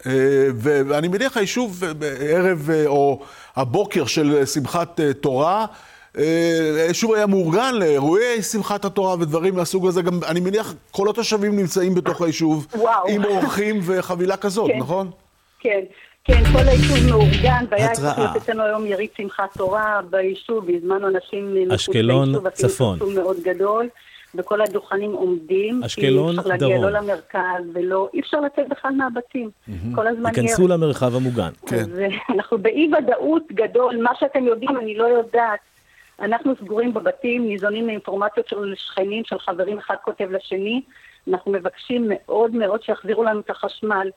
ואני מניח היישוב אה, בערב אה, או הבוקר של שמחת תורה, היישוב היה מאורגן לאירועי שמחת התורה ודברים מהסוג הזה. גם, אני מניח, כל התושבים נמצאים בתוך היישוב, וואו. עם אורחים וחבילה כזאת, כן, נכון? כן. כן, כל היישוב מאורגן, והיה אצלנו היום יריד שמחת תורה ביישוב, והזמנו אנשים מחוץ ליישוב, צפון. אפילו מאוד גדול. וכל הדוכנים עומדים. אשקלון, דרום. אי אפשר להגיע לא למרכז ולא, אי אפשר לצאת בכלל מהבתים. Mm-hmm. כל הזמן יהיה... ייכנסו למרחב המוגן. כן. אז אה, אנחנו באי ודאות גדול, מה שאתם יודעים אני לא יודעת. אנחנו סגורים בבתים, ניזונים מאינפורמציות של שכנים, של חברים, אחד כותב לשני. אנחנו מבקשים מאוד מאוד שיחזירו לנו את החשמל.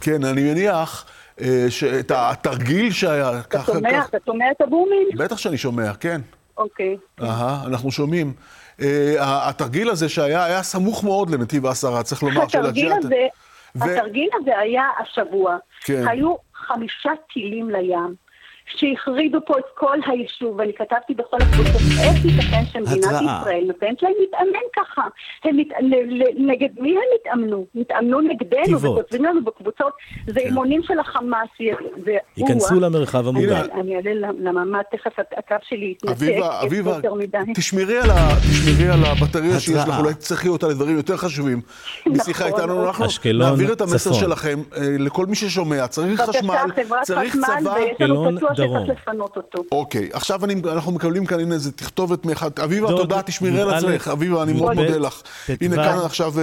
כן, אני מניח אה, שאת התרגיל שהיה... אתה שומע? אתה שומע את הבומים? בטח שאני שומע, כן. אוקיי. אהה, אנחנו שומעים. אה, התרגיל הזה שהיה, היה סמוך מאוד לנתיב העשרה, צריך לומר. התרגיל הזה, ו... התרגיל הזה היה השבוע. כן. היו חמישה טילים לים. שהחרידו פה את כל היישוב, ואני כתבתי בכל הקבוצות, איך ייתכן שמדינת ישראל נותנת להם להתאמן ככה? הם מת... נגד מי הם התאמנו? התאמנו נגדנו, וכותבים לנו בקבוצות, זה כן. אימונים של החמאס, ייכנסו למרחב המוגן. אני אעלה לממ"ד, תכף הקו שלי יתנתק, אביבה, תשמרי על הבטריה שיש לך, אולי תצטרכי אותה לדברים יותר חשובים. משיחה נכון, איתנו, אנחנו נעביר את המסר שלכם אה, לכל מי ששומע, צריך חשמל, צריך צבא. אשקלון, שצריך לפנות אותו. אוקיי, עכשיו אנחנו מקבלים כאן, הנה איזה תכתובת מאחד, אביבה, תודה, תשמרי על עצמך, אביבה, אני מאוד מודה לך. הנה כאן עכשיו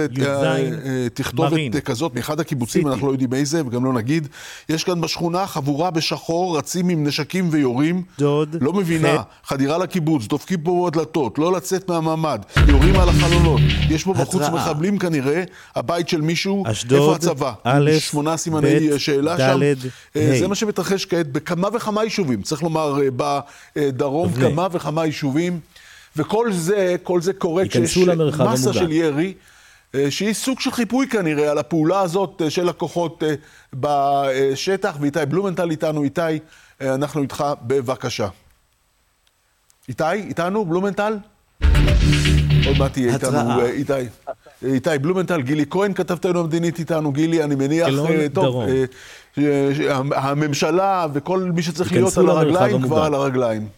תכתובת כזאת מאחד הקיבוצים, אנחנו לא יודעים איזה, וגם לא נגיד. יש כאן בשכונה חבורה בשחור, רצים עם נשקים ויורים. דוד. לא מבינה, חדירה לקיבוץ, דופקים פה בדלתות, לא לצאת מהממ"ד, יורים על החלונות. יש פה בחוץ מחבלים כנראה, הבית של מישהו, איפה הצבא? א', שמונה סימני שאלה שם. זה מה שמתרחש כעת בכמה וכמה יישובים, צריך לומר, בדרום כמה וכמה יישובים. וכל זה, כל זה קורה כשיש מסה של ירי. שהיא סוג של חיפוי כנראה על הפעולה הזאת של הכוחות בשטח, ואיתי בלומנטל איתנו. איתי, אנחנו איתך, בבקשה. איתי, איתנו? בלומנטל? עוד מעט תהיה איתנו, איתי. איתי בלומנטל, גילי כהן, כתבתנו המדינית איתנו. גילי, אני מניח, טוב, הממשלה וכל מי שצריך להיות על הרגליים, כבר על הרגליים.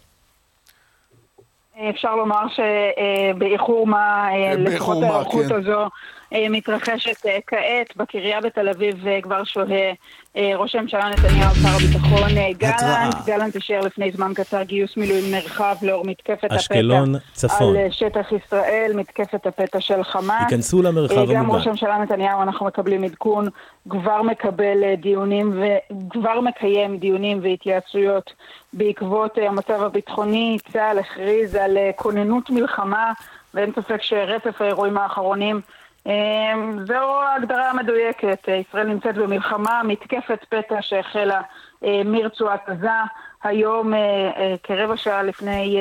אפשר לומר שבאיחור מה, לפחות ההיערכות הזו מתרחשת כעת. בקריה בתל אביב כבר שוהה ראש הממשלה נתניהו, שר הביטחון גלנט. גלנט אישר לפני זמן קצר גיוס מילואים נרחב לאור מתקפת אשקלון, הפתע צפון. על שטח ישראל, מתקפת הפתע של חמאס. ייכנסו למרחב המוגן. גם ראש הממשלה נתניהו, אנחנו מקבלים עדכון, כבר מקבל דיונים וכבר מקיים דיונים והתייעצויות בעקבות המצב הביטחוני. צה"ל הכריז על כוננות מלחמה, ואין ספק שרצף האירועים האחרונים זו ההגדרה המדויקת. ישראל נמצאת במלחמה, מתקפת פתע שהחלה מרצועת עזה. היום, כרבע שעה לפני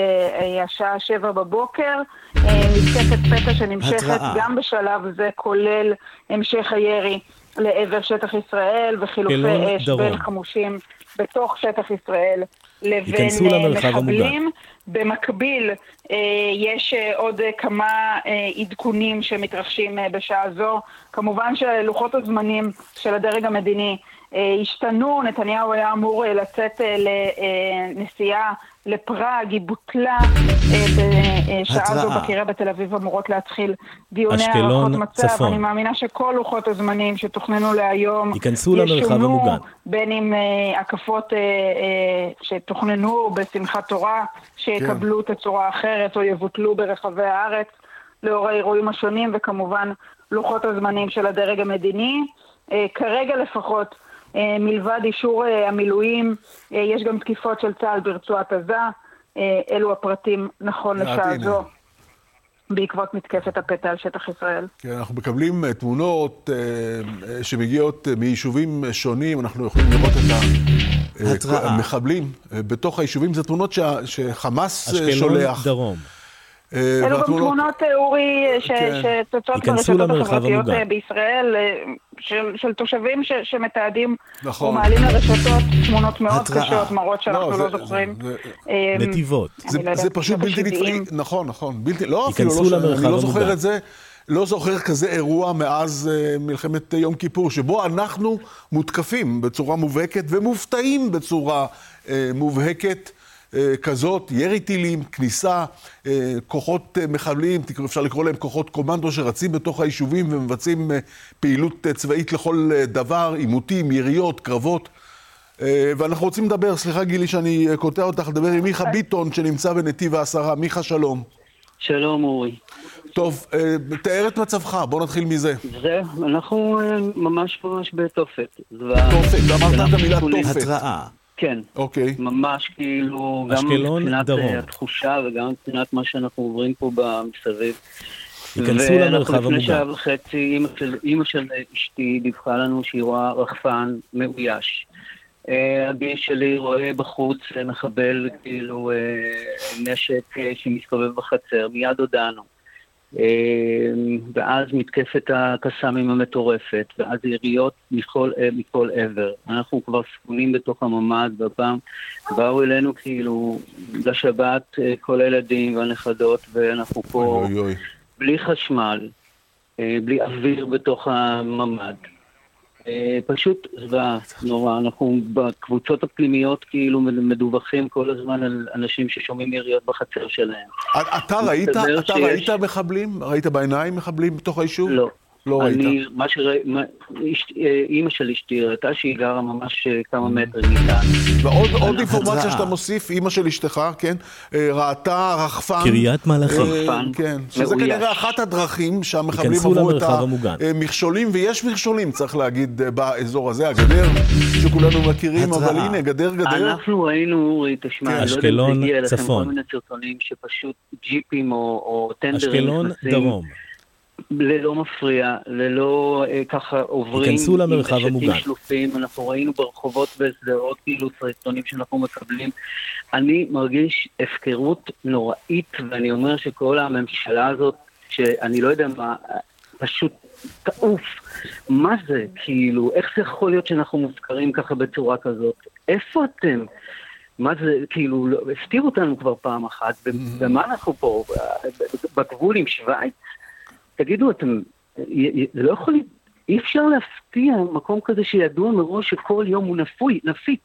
השעה שבע בבוקר, מתקפת פתע שנמשכת גם בשלב זה, כולל המשך הירי לעבר שטח ישראל וחילופי אש בין חמושים בתוך שטח ישראל לבין מחבלים. במקביל, יש עוד כמה עדכונים שמתרחשים בשעה זו. כמובן שלוחות הזמנים של הדרג המדיני השתנו, נתניהו היה אמור לצאת לנסיעה לפראג, היא בוטלה בשעה זו בקריה בתל אביב אמורות להתחיל דיוני הערכות מצב. צפון. אני מאמינה שכל לוחות הזמנים שתוכננו להיום המוגן. בין אם הקפות שתוכננו בשמחת תורה, שיקבלו כן. תצורה אחרת או יבוטלו ברחבי הארץ לאור האירועים השונים, וכמובן לוחות הזמנים של הדרג המדיני. כרגע לפחות, מלבד אישור המילואים, יש גם תקיפות של צה"ל ברצועת עזה. אלו הפרטים נכון לשעה זו. בעקבות מתקפת הפתע על שטח ישראל. כן, אנחנו מקבלים תמונות שמגיעות מיישובים שונים, אנחנו יכולים לראות את המחבלים בתוך היישובים, זה תמונות שחמאס שולח. אשקלון דרום. אלו גם תמונות, אורי, שצצות ברשתות החברתיות בישראל, של תושבים שמתעדים ומעלים לרשתות תמונות מאוד קשות, מראות שאנחנו לא זוכרים. נתיבות. זה פשוט בלתי נתפס, נכון, נכון. לא, אפילו אני לא זוכר את זה. לא זוכר כזה אירוע מאז מלחמת יום כיפור, שבו אנחנו מותקפים בצורה מובהקת ומופתעים בצורה מובהקת. כזאת, ירי טילים, כניסה, כוחות מחבלים, אפשר לקרוא להם כוחות קומנדו שרצים בתוך היישובים ומבצעים פעילות צבאית לכל דבר, עימותים, יריות, קרבות. ואנחנו רוצים לדבר, סליחה גילי שאני קוטע אותך, לדבר עם מיכה ביטון שנמצא בנתיב העשרה. מיכה, שלום. שלום אורי. טוב, תאר את מצבך, בוא נתחיל מזה. זה, אנחנו ממש ממש בתופת. תופת, אמרת את המילה תופת. התראה. כן. אוקיי. ממש כאילו, גם מבחינת התחושה וגם מבחינת מה שאנחנו עוברים פה במסביב. ייכנסו למרחב המוגן. ואנחנו לפני שעה וחצי, אימא של, אימא של אשתי דיווחה לנו שהיא רואה רחפן מאויש. הגיל שלי רואה בחוץ מחבל, כאילו, נשק שמסתובב בחצר, מיד הודענו. ואז מתקפת הקסאמים המטורפת, ואז יריות מכל, מכל עבר. אנחנו כבר ספונים בתוך הממ"ד, והפעם באו אלינו כאילו לשבת כל הילדים והנכדות, ואנחנו פה אוי, אוי. בלי חשמל, בלי אוויר בתוך הממ"ד. פשוט זוועה נורא, אנחנו בקבוצות הפנימיות כאילו מדווחים כל הזמן על אנשים ששומעים יריות בחצר שלהם. אתה ראית, אתה ראית מחבלים? ראית בעיניים מחבלים בתוך היישוב? לא. לא ראית. אני, מה שראיתי, אימא של אשתי ראתה שהיא גרה ממש אה, כמה מטר מכאן. ועוד אינפורמציה שאתה מוסיף, אימא של אשתך, כן, אה, ראתה רחפן. קריית מלאכי. רחפן. כן, שזה כנראה אחת הדרכים שהמחבלים עברו את המכשולים, ויש מכשולים, צריך להגיד, באזור הזה, הגדר, שכולנו מכירים, אבל הנה, גדר, גדר. אנחנו ראינו, אורי, תשמע, לא יודע אם זה הגיע לכם כל מיני סרטונים שפשוט ג'יפים או טנדרים אשקלון, דרום. ללא מפריע, ללא אה, ככה עוברים, ייכנסו למרחב המוגן. שלופים, אנחנו ראינו ברחובות בשדרות כאילו סרטונים שאנחנו מקבלים. אני מרגיש הפקרות נוראית, ואני אומר שכל הממשלה הזאת, שאני לא יודע מה, פשוט תעוף. מה זה, כאילו, איך זה יכול להיות שאנחנו מופקרים ככה בצורה כזאת? איפה אתם? מה זה, כאילו, לא, הפתיעו אותנו כבר פעם אחת, במה אנחנו פה? בגבול עם שווייץ? תגידו, אתם, זה לא יכול, אי אפשר להפתיע מקום כזה שידוע מראש שכל יום הוא נפוי, נפיץ.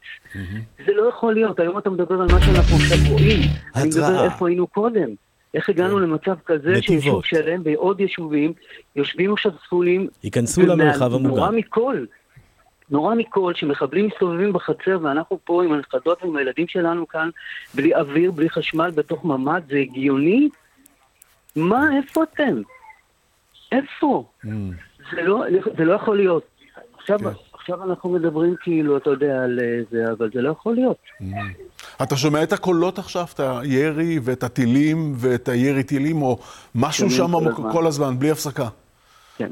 זה לא יכול להיות, היום אתה מדבר על מה שאנחנו עכשיו רואים. אני מדבר איפה היינו קודם. איך הגענו למצב כזה שיישוב שלם בעוד יישובים יושבים עכשיו צפולים. ייכנסו למרחב המוגן. נורא מכל. נורא מכל, שמחבלים מסתובבים בחצר ואנחנו פה עם הנכדות ועם הילדים שלנו כאן, בלי אוויר, בלי חשמל, בתוך ממ"ד, זה הגיוני? מה, איפה אתם? איפה? Mm. זה, לא, זה לא יכול להיות. עכשיו, כן. עכשיו אנחנו מדברים כאילו, אתה יודע, על זה, אבל זה לא יכול להיות. Mm. אתה שומע את הקולות עכשיו, את הירי ואת הטילים ואת הירי טילים, או משהו שם כל, הזמן. כל הזמן, בלי הפסקה. כן.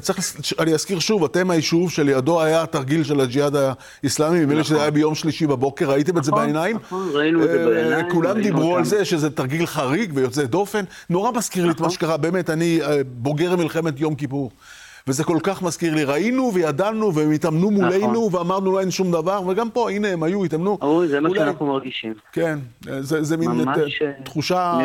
צריך, אני אזכיר שוב, אתם היישוב שלידו היה התרגיל של הג'יהאד האיסלאמי, נדמה לי שזה היה ביום שלישי בבוקר, ראיתם את זה בעיניים? נכון, ראינו את זה בעיניים. כולם דיברו על זה שזה תרגיל חריג ויוצא דופן. נורא מזכיר לי את מה שקרה, באמת, אני בוגר מלחמת יום כיפור. וזה כל כך מזכיר לי, ראינו וידענו והם התאמנו מולנו ואמרנו לו אין שום דבר, וגם פה, הנה, הם היו, התאמנו. זה מה שאנחנו מרגישים. כן, זה מין תחושה...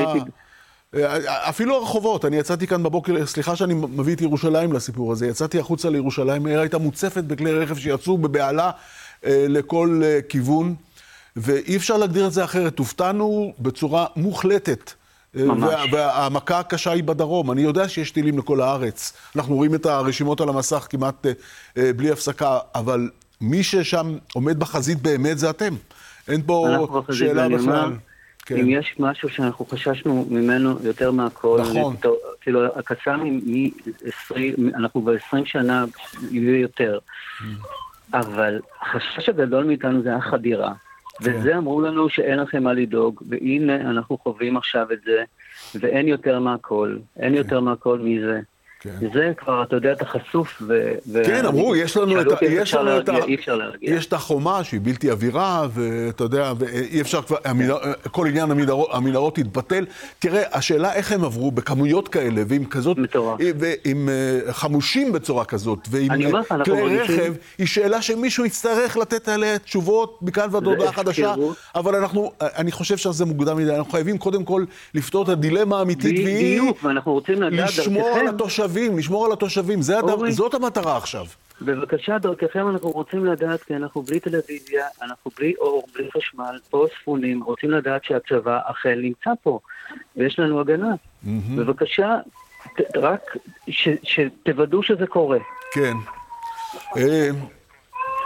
אפילו הרחובות, אני יצאתי כאן בבוקר, סליחה שאני מביא את ירושלים לסיפור הזה, יצאתי החוצה לירושלים, העיר הייתה מוצפת בכלי רכב שיצאו בבהלה אה, לכל אה, כיוון, ואי אפשר להגדיר את זה אחרת. הופתענו בצורה מוחלטת. אה, ממש. והמכה הקשה היא בדרום. אני יודע שיש טילים לכל הארץ. אנחנו רואים את הרשימות על המסך כמעט בלי הפסקה, אבל מי ששם עומד בחזית באמת זה אתם. אין פה שאלה בכלל. כן. אם יש משהו שאנחנו חששנו ממנו יותר מהכל, נכון. אני, כאילו, הקסאמים מ-20, אנחנו ב-20 שנה יהיו יותר. Mm. אבל החשש הגדול מאיתנו זה החדירה. כן. וזה אמרו לנו שאין לכם מה לדאוג, והנה אנחנו חווים עכשיו את זה, ואין יותר מהכל, אין כן. יותר מהכל מזה. כן. זה כבר, אתה יודע, אתה חשוף ו... כן, אמרו, יש לנו את ה... יש לנו את ה... יש את החומה שהיא בלתי עבירה, ואתה יודע, ואי אפשר כבר... כל עניין המנהרות התבטל. תראה, השאלה איך הם עברו בכמויות כאלה, ועם כזאת... מטורף. ועם אה, חמושים בצורה כזאת, ועם אה, כלי רכב, היא שאלה שמישהו יצטרך לתת עליה תשובות מכאן ועד הודעה חדשה, אבל אנחנו, אני חושב שזה מוקדם מדי. אנחנו חייבים קודם כל לפתור את הדילמה האמיתית, והיא... בדיוק, ואנחנו רוצים לדעת... לשמור על התושבים. התושבים, לשמור על התושבים, זה הד... זאת המטרה עכשיו. בבקשה, דרככם אנחנו רוצים לדעת, כי אנחנו בלי טלוויזיה, אנחנו בלי אור, בלי חשמל, פה ספונים, רוצים לדעת שהצבא אכן נמצא פה, ויש לנו הגנה. Mm-hmm. בבקשה, ת, רק ש, שתוודאו שזה קורה. כן.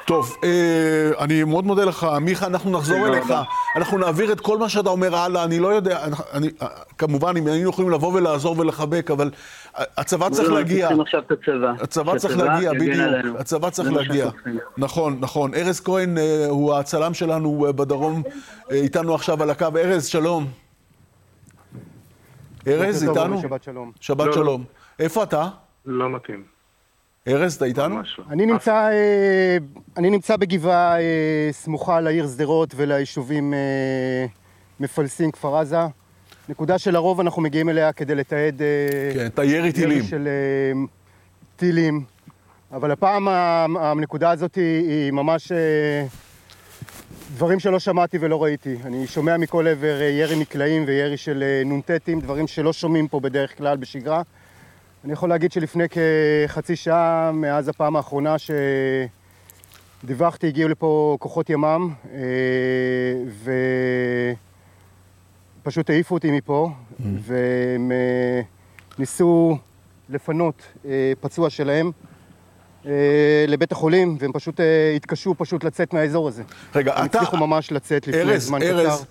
אה, טוב, אה, אני מאוד מודה לך. מיכה, אנחנו נחזור אליך. אנחנו נעביר את כל מה שאתה אומר הלאה. אני לא יודע, אני, אה, כמובן, אם היינו יכולים לבוא ולעזור ולחבק, אבל הצבא צריך להגיע. הצבא צריך להגיע, בדיוק. הצבא צריך להגיע. נכון, נכון. ארז כהן אה, הוא הצלם שלנו אה, בדרום, אה, איתנו עכשיו על הקו. ארז, שלום. ארז, איתנו? שבת שלום. שבת לא, לא. שלום. איפה אתה? לא מתאים. ארז, אתה איתנו? לא. אני נמצא, אני נמצא בגבעה סמוכה לעיר שדרות וליישובים מפלסים, כפר עזה. נקודה שלרוב אנחנו מגיעים אליה כדי לתעד... אה, כן, את הירי טילים. של אה, טילים. אבל הפעם הנקודה הזאת היא ממש אה, דברים שלא שמעתי ולא ראיתי. אני שומע מכל עבר ירי מקלעים וירי של נ"טים, דברים שלא שומעים פה בדרך כלל בשגרה. אני יכול להגיד שלפני כחצי שעה, מאז הפעם האחרונה שדיווחתי, הגיעו לפה כוחות ימ"מ, ו... פשוט העיפו אותי מפה, mm. והם אה, ניסו לפנות פצוע שלהם לבית החולים, והם פשוט התקשו פשוט לצאת מהאזור הזה. רגע, הם אתה... הצליחו ממש לצאת לפני ארז, זמן ארז, קצר.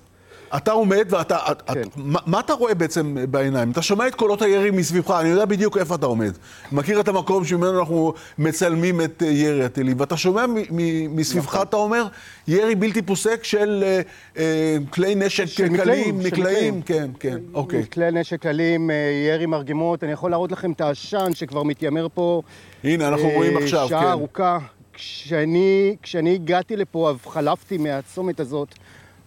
אתה עומד ואתה... כן. את, מה, מה אתה רואה בעצם בעיניים? אתה שומע את קולות הירי מסביבך, אני יודע בדיוק איפה אתה עומד. מכיר את המקום שממנו אנחנו מצלמים את אה, ירי הטילים, ואתה שומע מ- מ- מסביבך, נכון. אתה אומר, ירי בלתי פוסק של אה, אה, כלי נשק של קלים, מקלעים, נקלעים, מקלעים. כן, כן, אוקיי. כלי נשק קלים, אה, ירי מרגמות, אני יכול להראות לכם את העשן שכבר מתיימר פה. הנה, אנחנו אה, רואים עכשיו, שעה כן. ארוכה. כשאני, כשאני הגעתי לפה, חלפתי מהצומת הזאת,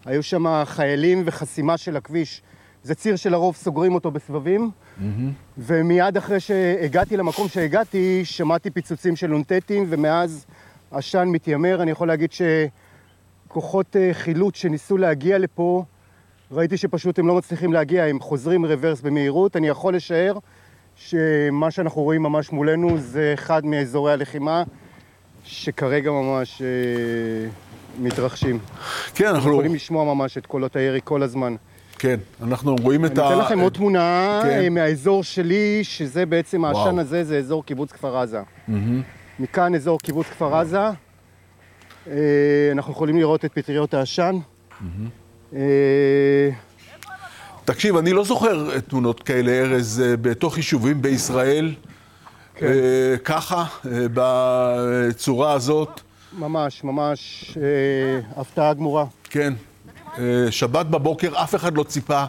היו שם חיילים וחסימה של הכביש. זה ציר שלרוב סוגרים אותו בסבבים, ומיד אחרי שהגעתי למקום שהגעתי, שמעתי פיצוצים של נ"טים, ומאז עשן מתיימר. אני יכול להגיד שכוחות אה, חילוץ שניסו להגיע לפה, ראיתי שפשוט הם לא מצליחים להגיע, הם חוזרים רוורס במהירות. אני יכול לשער שמה שאנחנו רואים ממש מולנו זה אחד מאזורי הלחימה שכרגע ממש אה, מתרחשים. כן, אנחנו... יכולים לשמוע ממש את קולות הירי כל הזמן. כן, אנחנו רואים את ה... אני אתן לכם עוד תמונה כן. אה, מהאזור שלי, שזה בעצם העשן. הזה, זה אזור קיבוץ כפר עזה. מכאן אזור קיבוץ כפר עזה. אה, אנחנו יכולים לראות את פטריות העשן. אה, תקשיב, אני לא זוכר תמונות כאלה, ארז, בתוך יישובים בישראל, כן. ככה, בצורה הזאת. ממש, ממש אה, הפתעה גמורה. כן. אה, שבת בבוקר, אף אחד לא ציפה.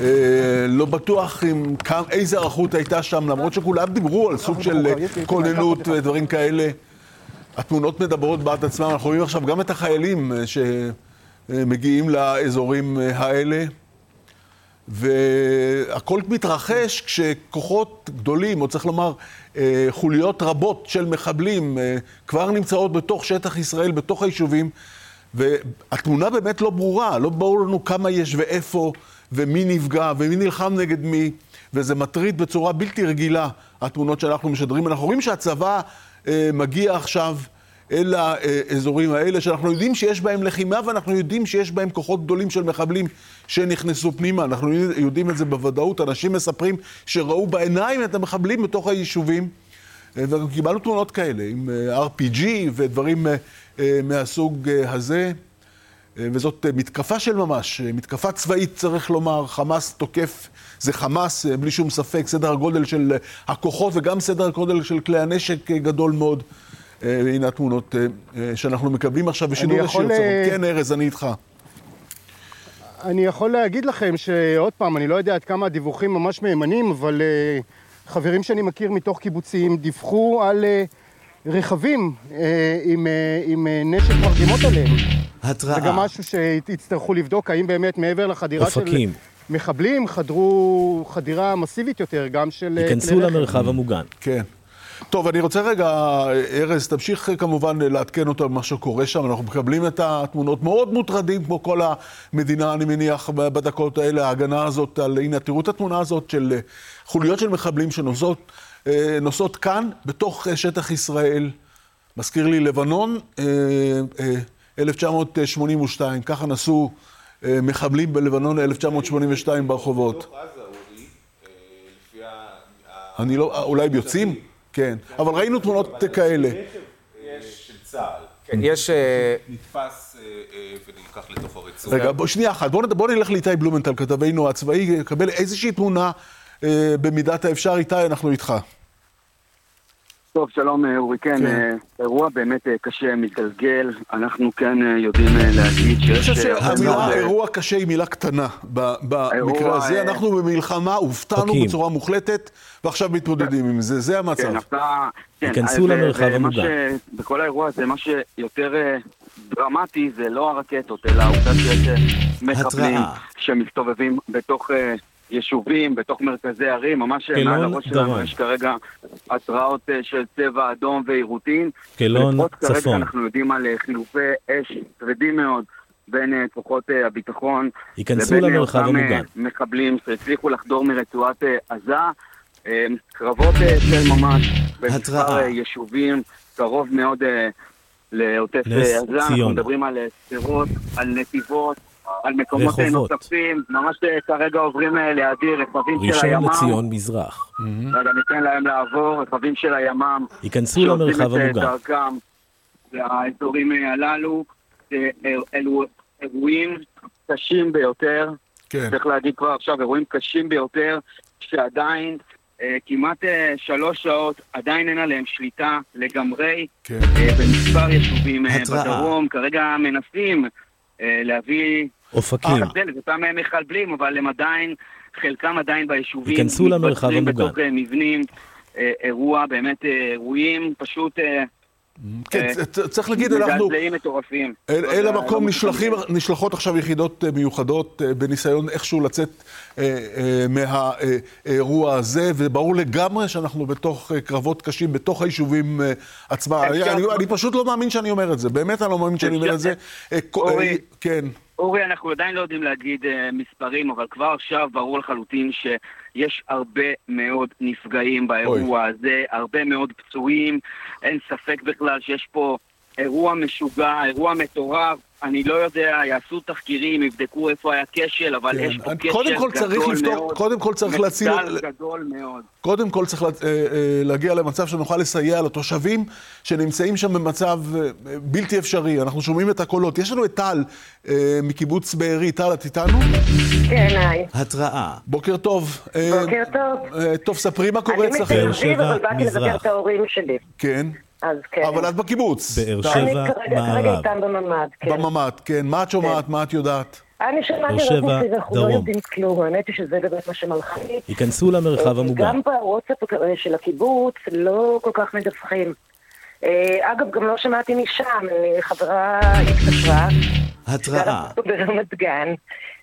אה, לא בטוח עם כמה, איזה ערכות הייתה שם, למרות שכולם דיברו על סוג של אה, כוננות ודברים כאלה. התמונות מדברות בעד עצמם, אנחנו רואים עכשיו גם את החיילים אה, שמגיעים לאזורים אה, האלה. והכל מתרחש כשכוחות גדולים, או צריך לומר, חוליות רבות של מחבלים אה, כבר נמצאות בתוך שטח ישראל, בתוך היישובים, והתמונה באמת לא ברורה, לא ברור לנו כמה יש ואיפה, ומי נפגע, ומי נלחם נגד מי, וזה מטריד בצורה בלתי רגילה, התמונות שאנחנו משדרים. אנחנו רואים שהצבא אה, מגיע עכשיו אל האזורים האלה, שאנחנו יודעים שיש בהם לחימה, ואנחנו יודעים שיש בהם כוחות גדולים של מחבלים שנכנסו פנימה. אנחנו יודעים את זה בוודאות. אנשים מספרים שראו בעיניים את המחבלים בתוך היישובים. אה, וגם קיבלנו תמונות כאלה, עם אה, RPG ודברים אה, מהסוג הזה. וזאת מתקפה של ממש, מתקפה צבאית צריך לומר, חמאס תוקף, זה חמאס בלי שום ספק, סדר הגודל של הכוחות וגם סדר הגודל של כלי הנשק גדול מאוד. אה, והנה התמונות אה, אה, שאנחנו מקבלים עכשיו בשידור אני ישיר. יכול, אה, כן, ארז, אני איתך. אני יכול להגיד לכם שעוד פעם, אני לא יודע עד כמה הדיווחים ממש מהימנים, אבל uh, חברים שאני מכיר מתוך קיבוצים דיווחו על uh, רכבים uh, עם, uh, עם uh, נשק מרגמות עליהם. התראה. זה גם משהו שיצטרכו לבדוק, האם באמת מעבר לחדירה אופקים. של מחבלים, חדרו חדירה מסיבית יותר, גם של... uh, ייכנסו. למרחב המוגן. כן. טוב, אני רוצה רגע, ארז, תמשיך כמובן לעדכן אותנו במה שקורה שם. אנחנו מקבלים את התמונות מאוד מוטרדים, כמו כל המדינה, אני מניח, בדקות האלה, ההגנה הזאת, על, הנה, תראו את התמונה הזאת של אה, חוליות של מחבלים שנוסעות אה, נוסעות כאן, בתוך אה, שטח ישראל. מזכיר לי לבנון, אה, אה, 1982, ככה נסעו אה, מחבלים בלבנון 1982 ברחובות. אני לא, אולי יוצאים? כן, אבל ראינו תמונות כאלה. יש של צה"ל. כן, יש... נתפס ונלקח לתוך הרצועה. רגע, בוא, שנייה אחת, בוא, נלך לאיתי בלומנטל, כתבנו הצבאי, יקבל איזושהי תמונה אה, במידת האפשר. איתי, אנחנו איתך. טוב, שלום אה, אורי, כן, כן. אה, אירוע באמת אה, קשה, מתגלגל, אנחנו כן יודעים להגיד אני שיש... חושב אה, הרבה שהמילה אה, אירוע קשה היא מילה קטנה במקרה הזה. אה, אנחנו במלחמה, הופתענו פקים. בצורה מוחלטת, ועכשיו מתמודדים עם זה, זה המצב. כן. כן, ייכנסו ו- למרחב המוגן. ש- בכל האירוע הזה, מה שיותר דרמטי זה לא הרקטות, אלא העובדה שיש מחבלים. שמסתובבים בתוך יישובים, בתוך מרכזי ערים, ממש מעל הראש שלנו. יש כרגע התראות אה, של צבע אדום ועירותים. קלון, לפחות כרגע צפון. אנחנו יודעים על אה, חילופי אש כבדים מאוד בין אה, כוחות הביטחון ייכנסו למרחב המוגן. מחבלים שהצליחו לחדור מרצועת עזה. קרבות של ממש במספר יישובים, קרוב מאוד לעוטף עזה. אנחנו. מדברים על שדרות, על נתיבות, על מקומות רחובות. נוספים, ממש אה, כרגע עוברים אה, לידי רכבים של ראשון הימ"מ. לציון מזרח. רגע, ניתן להם לעבור, רכבים של הימ"מ. ייכנסו שעושים למרחב את, אה, המוגן. דרכם לאזורים הללו. אל- אלו אירועים קשים ביותר. כן. צריך להגיד כבר עכשיו, אירועים קשים ביותר, שעדיין אה, כמעט אה, שלוש שעות, עדיין אין עליהם שליטה לגמרי. כן. אה, במספר יישובים אה, התראה. בדרום, כרגע מנסים להביא... אופקים. אותם אה, מחבלים, אבל הם עדיין, חלקם עדיין ביישובים. ייכנסו למרחב המוגן. בתוך אה, מבנים, אה, אירוע, באמת אירועים, פשוט... כן, צריך להגיד, אנחנו... מזעזעים מטורפים. אל, לא המקום לא. נשלחות עכשיו יחידות מיוחדות בניסיון איכשהו לצאת מהאירוע הזה, וברור לגמרי שאנחנו בתוך קרבות קשים, בתוך היישובים עצמם. אני, פשוט לא מאמין שאני אומר את זה, באמת אני לא מאמין שאני אומר את זה. כן. אורי, אנחנו עדיין לא יודעים להגיד uh, מספרים, אבל כבר עכשיו ברור לחלוטין שיש הרבה מאוד נפגעים באירוע אוי. הזה, הרבה מאוד פצועים, אין ספק בכלל שיש פה אירוע משוגע, אירוע מטורף. אני לא יודע, יעשו תחקירים, יבדקו איפה היה כשל, אבל כן. יש פה אני- כשל קודם כל גדול צריך לפתור- מאוד. קודם כל צריך להציל- מחדל גדול מאוד. קודם כל צריך לה- אה, אה, להגיע למצב שנוכל לסייע לתושבים שנמצאים שם במצב אה, בלתי אפשרי. אנחנו שומעים את הקולות. יש לנו את טל מקיבוץ בארי. טל, את איתנו? כן, היי. התראה. בוקר טוב. בוקר טוב. טוב, ספרי מה קורה אני אצלכם. מתל אביב, אבל באתי לבקר את ההורים שלי. כן. אז כן. אבל את בקיבוץ. באר טל. אני כרגע איתם בממ"ד, כן. בממ"ד, כן. מה את שומעת? מה את יודעת? אני שמעתי רק שבע, מסביב, אנחנו לא. יודעים כלום, האמת היא שזה באמת מה שמלחיץ. ייכנסו למרחב אה, המוגן. גם בוואטסאפ של הקיבוץ לא כל כך מדווחים. אה, אגב, גם לא שמעתי משם, אה, חברה התקשרה, התראה. ברמת גן,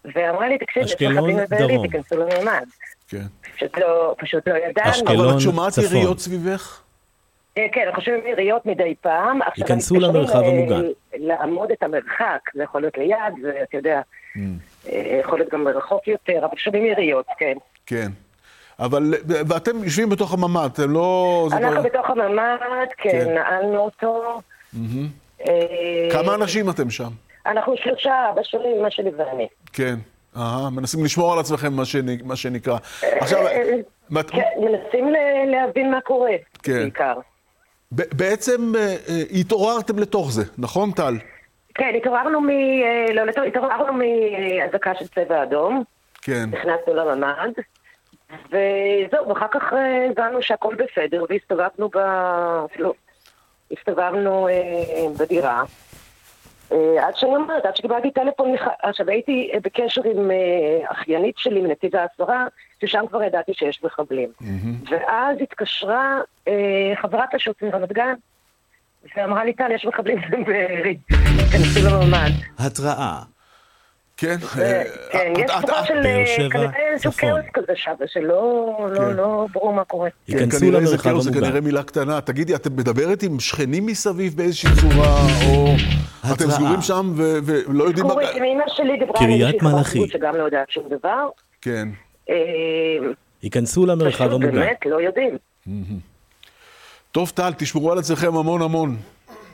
ואמרה לי, תקשיב, יש אשקלון, לבארי, דרום. תיכנסו לממ"ד. כן. פשוט לא, פשוט לא ידענו. אבל את שומעת יריות סביבך? אה, כן, אנחנו שומעים יריות מדי פעם. עכשיו, ייכנסו למרחב המוגן. לעמוד את המרחק, זה יכול להיות ליד, ואתה יודע, אה, יכול להיות גם מרחוק יותר, אבל שומעים יריות, כן. כן. אבל, ואתם יושבים בתוך הממ"ד, אתם לא... אנחנו כבר- בתוך הממ"ד, כן, כן. נעלנו אותו. מהמם. אה, כמה אנשים אתם שם? אנחנו שלושה, אבא שלי, אמא שלי ואני. כן. אהה, מנסים לשמור על עצמכם, מה שנ- מה שנקרא. עכשיו, אה, אה, מת- כן, מנסים ל- להבין מה קורה, כן. בעיקר. בעצם אה, אה, התעוררתם לתוך זה, נכון, טל? כן, התעוררנו מ... אה, לא, התעוררנו מאזעקה של צבע אדום. כן. נכנסנו לממ"ד, וזהו, ואחר כך הבנו שהכל בסדר, והסתובבנו ב... אפילו, הסתובבנו אה, בדירה. אה, עד שאני אומרת, עד שקיבלתי טלפון, עכשיו הייתי אה, בקשר עם אה, אחיינית שלי מנתיב העשרה, ששם כבר ידעתי שיש מחבלים. ואז התקשרה חברה פשוט מרמת גן, ואמרה לי, טל, יש מחבלים בארי, תיכנסו לממ"ד. התראה. כן. כן, יש את- תחושה את- של אה, כנראה איזשהו צפון. כאוס כזה שם, שלא לא- כן. לא ברור מה קורה. כן, כנראה זה כאוס, זה כנראה מילה קטנה. תגידי, את מדברת עם שכנים מסביב באיזושהי צורה, או אתם. סגורים שם ולא יודעים... מה- קורית, אמא שלי דיברה על קריית איזושהי חברת שגם לא יודעת שום דבר. כן. אה, ייכנסו למרחב פשוט המוגן. באמת לא יודעים. טוב, טל, תשמרו על עצמכם המון המון.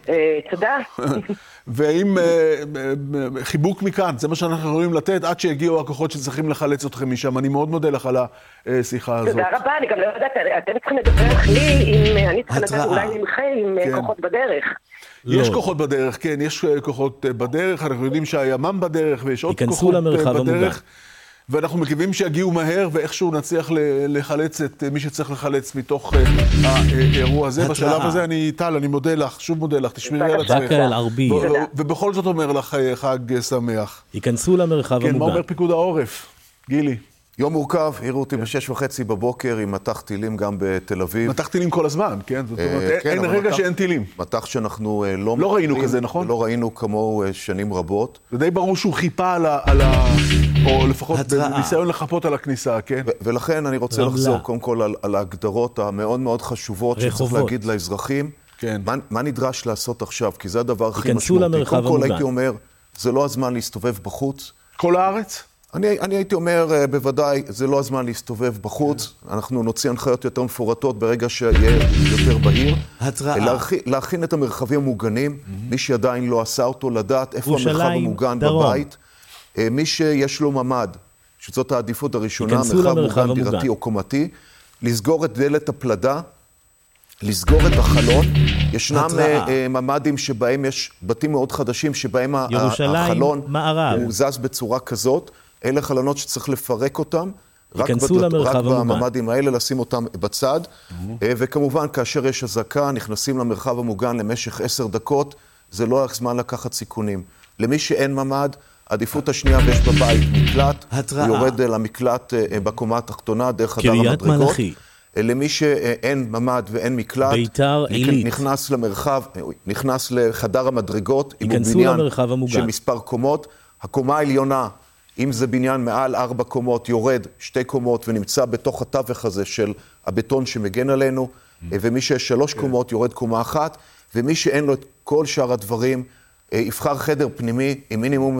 אה, תודה. ועם אה, אה, חיבוק מכאן, זה מה שאנחנו יכולים לתת עד שיגיעו הכוחות שצריכים לחלץ אתכם משם. אני מאוד מודה לך על השיחה הזאת. תודה רבה, אני גם לא יודעת, אתם צריכים לדווח לי אם אני צריכה לדעת התראה. אולי ממכם עם כן. כוחות בדרך. יש לא. כוחות בדרך, כן, יש כוחות בדרך, אנחנו יודעים שהימ"מ בדרך ויש עוד ייכנסו כוחות אה, למרחב המוגן. בדרך. ואנחנו מקווים שיגיעו מהר ואיכשהו נצליח לחלץ את מי שצריך לחלץ מתוך אה, האירוע הזה. בשלב הזה אני, טל, אני מודה לך, שוב מודה לך, תשמרי על עצמך. באקה ו- ובכל זאת אומר לך אה, חג שמח. ייכנסו למרחב כן, מה המוגן. אומר פיקוד העורף? גילי. יום מורכב, העירו אותי בשש וחצי בבוקר עם מטח טילים גם בתל אביב. מטח טילים כל הזמן, כן? זאת אומרת, אה, אין- כן, אין רגע שאין טילים. מטח שאנחנו אה, לא... לא ראינו כזה, נכון? לא ראינו כמוהו אה, שנים רבות. זה די ברור שהוא חיפה על ה... או לפחות התראה. בניסיון לחפות על הכניסה, כן? ולכן אני רוצה. לחזור קודם כל על, על ההגדרות המאוד מאוד חשובות שצריך. להגיד לאזרחים. כן. מה, נדרש לעשות עכשיו? כי זה הדבר הכי ייכנסו משמעותי. למרחב קודם כל המוגן. הייתי אומר, זה לא הזמן להסתובב בחוץ. כל הארץ? אני, אני הייתי אומר, אה, בוודאי, זה לא הזמן להסתובב בחוץ. אנחנו נוציא הנחיות יותר מפורטות ברגע שיהיה יותר בהיר. התראה. להכין, להכין את המרחבים המוגנים, מי שעדיין לא עשה אותו, לדעת איפה המרחב ירושלים, המוגן דרום. בבית. מי שיש לו ממ"ד, שזאת העדיפות הראשונה, מרחב מוגן דירתי או קומתי, לסגור את דלת הפלדה, לסגור את החלון. ישנם ממ"דים שבהם יש בתים מאוד חדשים, שבהם החלון הוא זז בצורה כזאת. אלה חלונות שצריך לפרק אותם. רק, בדלת, רק בממ"דים האלה, לשים אותם בצד. Mm-hmm. וכמובן, כאשר יש אזעקה, נכנסים למרחב המוגן למשך עשר דקות, זה לא רק זמן לקחת סיכונים. למי שאין ממ"ד, עדיפות השנייה ויש בבית מקלט, התראה. הוא יורד למקלט בקומה התחתונה, דרך חדר המדרגות. קריית מלאכי. למי שאין ממ"ד ואין מקלט, ביתר עילית. נכנס למרחב, נכנס לחדר המדרגות, אם הוא בניין של מספר קומות. הקומה העליונה, אם זה בניין מעל ארבע קומות, יורד שתי קומות ונמצא בתוך התווך הזה של הבטון שמגן עלינו, ומי שיש שלוש קומות יורד קומה אחת, ומי שאין לו את כל שאר הדברים, יבחר חדר פנימי עם מינימום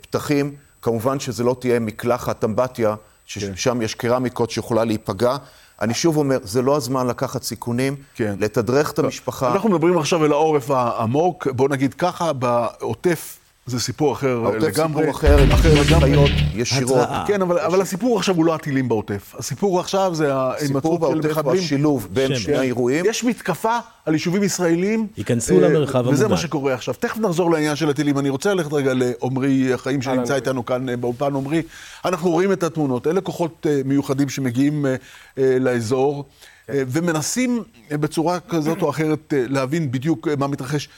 פתחים, כמובן שזה לא תהיה מקלחת אמבטיה, ששם יש קרמיקות שיכולה להיפגע. אני שוב אומר, זה לא הזמן לקחת סיכונים, כן. לתדרך את המשפחה. אנחנו מדברים עכשיו אל העורף העמוק, בוא נגיד ככה, בעוטף זה סיפור אחר לגמרי. סיפור אחר, עם חיות ישירות. כן, אבל, אבל הסיפור עכשיו הוא לא הטילים בעוטף. הסיפור עכשיו זה ההימצאות של מחבלים. הסיפור בעוטף הוא השילוב בין שני האירועים. יש מתקפה על יישובים ישראלים. ייכנסו למרחב המוגן. וזה מה שקורה עכשיו. תכף נחזור לעניין של הטילים. אני רוצה ללכת רגע לעומרי החיים שנמצא איתנו כאן באולפן. עומרי, אנחנו רואים את התמונות. אלה כוחות מיוחדים שמגיעים לאזור. ומנסים בצורה כזאת או אחרת להבין בדיוק מה מתרחש.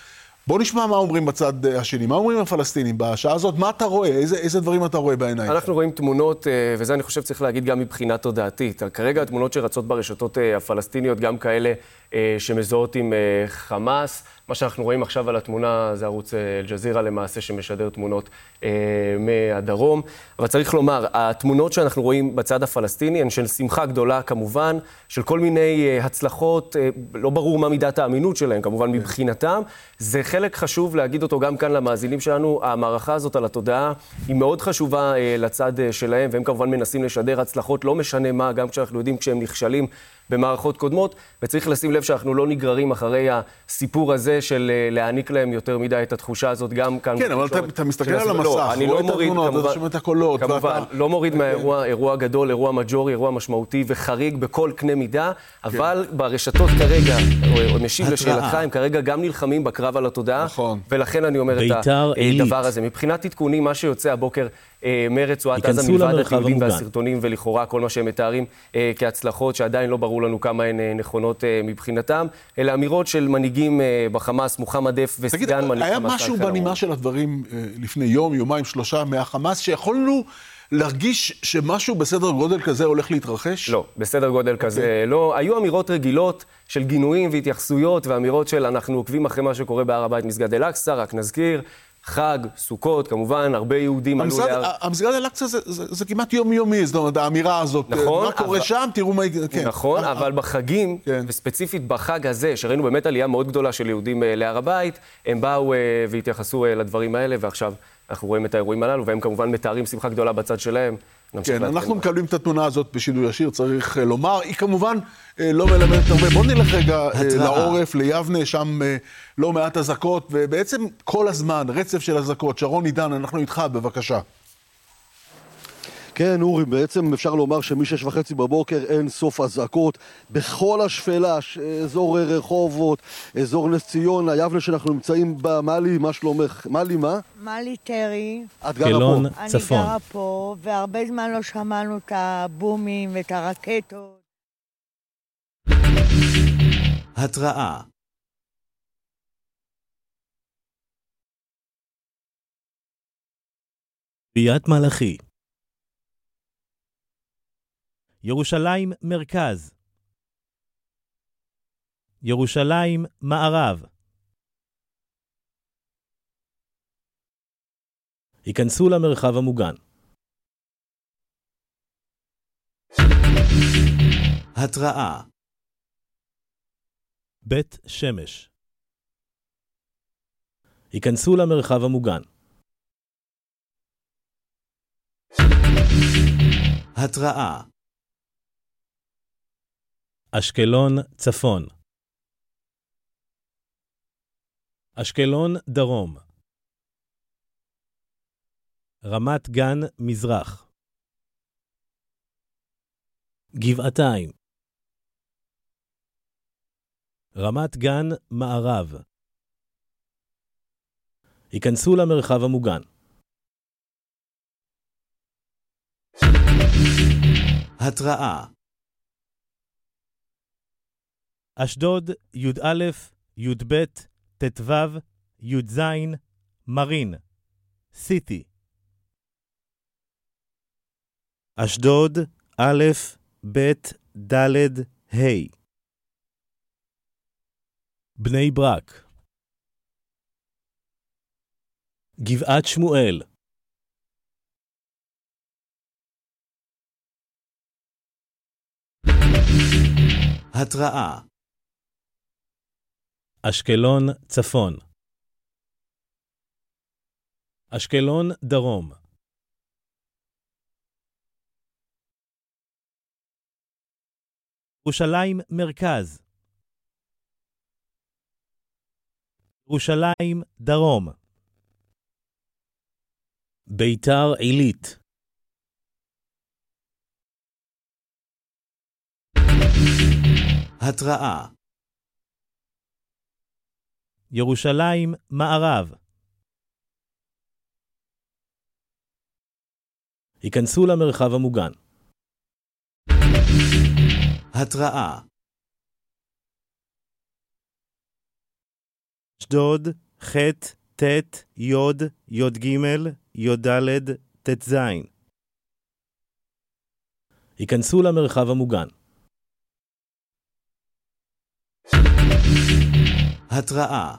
בוא נשמע מה אומרים בצד השני, מה אומרים הפלסטינים בשעה הזאת, מה אתה רואה, איזה, איזה דברים אתה רואה בעיניים? אנחנו רואים תמונות, וזה אני חושב צריך להגיד גם מבחינה תודעתית. כרגע התמונות שרצות ברשתות הפלסטיניות, גם כאלה שמזוהות עם חמאס. מה שאנחנו רואים עכשיו על התמונה זה ערוץ אל-ג'זירה למעשה שמשדר תמונות אה, מהדרום. אבל צריך לומר, התמונות שאנחנו רואים בצד הפלסטיני הן של שמחה גדולה כמובן, של כל מיני אה, הצלחות, אה, לא ברור מה מידת האמינות שלהם כמובן כן. מבחינתם. זה חלק חשוב להגיד אותו גם כאן למאזינים שלנו, המערכה הזאת על התודעה היא מאוד חשובה אה, לצד אה, שלהם, והם כמובן מנסים לשדר הצלחות, לא משנה מה, גם כשאנחנו יודעים כשהם נכשלים. במערכות קודמות, וצריך לשים לב שאנחנו לא נגררים אחרי הסיפור הזה של להעניק להם יותר מדי את התחושה הזאת, גם כאן... כן, אבל אתה, אתה מסתכל על המסך, לא, אני לא מוריד, כמובן, אתה שומע את הקולות. כמובן, ואתה... לא מוריד מהאירוע, אירוע גדול, אירוע מג'ורי, אירוע משמעותי וחריג בכל קנה מידה, אבל כן. ברשתות כרגע, או משיב לשאלתך, הם כרגע גם נלחמים בקרב על התודעה, נכון. ולכן אני אומר את הדבר הזה. מבחינת עדכונים, מה שיוצא הבוקר... מרצועת עזה מלבד התיעודים והסרטונים ולכאורה כל מה שהם מתארים אה, כהצלחות שעדיין לא ברור לנו כמה הן אה, נכונות אה, מבחינתם, אלה אמירות של מנהיגים אה, בחמאס, מוחמד דף וסגן מנהיג חמאס. היה משהו בנימה של הדברים אה, לפני יום, יומיים, שלושה מהחמאס, שיכולנו... להרגיש שמשהו בסדר גודל כזה הולך להתרחש? לא, בסדר גודל okay. כזה אוקיי. לא. היו אמירות רגילות של גינויים והתייחסויות ואמירות של אנחנו עוקבים אחרי מה שקורה בהר הבית מסגד אל-אקצא, רק נזכיר, חג, סוכות, כמובן, הרבה יהודים עלו להר... המסגד אל-אקצא זה, זה, זה כמעט יומיומי, זאת אומרת, האמירה הזאת, נכון, מה קורה אבל... שם, תראו מה... כן. נכון, אבל בחגים, כן. וספציפית בחג הזה, שראינו באמת עלייה מאוד גדולה של יהודים להר הבית, הם באו והתייחסו לדברים האלה, ועכשיו אנחנו רואים את האירועים הללו, והם כמובן מתארים שמחה גדולה בצד שלהם. כן, אנחנו מקבלים את התמונה הזאת בשידור ישיר, צריך לומר. היא כמובן לא מלמדת הרבה. בואו נלך רגע לעורף, ליבנה, שם לא מעט אזעקות, ובעצם כל הזמן, רצף של אזעקות. שרון עידן, אנחנו איתך, בבקשה. כן, אורי, בעצם אפשר לומר שמשש וחצי בבוקר אין סוף אזעקות בכל השפלה, אזור רחובות, אזור נס ציונה, יבנה שאנחנו נמצאים בה, מלי, מה שלומך? מלי, מה? מלי טרי. את גרה פה. צפון. אני גרה פה, והרבה זמן לא שמענו את הבומים ואת הרקטות. התראה קריית מלאכי ירושלים מרכז. ירושלים מערב. היכנסו למרחב המוגן. התראה. בית שמש. היכנסו למרחב המוגן. התראה אשקלון צפון אשקלון דרום רמת גן, מזרח. גבעתיים. רמת גן, מערב. היכנסו למרחב המוגן. התראה אשדוד, י"א, י"ב, ט"ו, י"ז, מרין, סיטי. אשדוד, א', ב', ד', ה'. בני ברק. גבעת שמואל. התראה אשקלון צפון. אשקלון דרום. ירושלים מרכז. ירושלים דרום. ביתר עילית. התראה ירושלים מערב היכנסו למרחב המוגן. התראה אשדוד, ח', ט', י', י"ג, י"ד, ט"ז. היכנסו למרחב המוגן. התראה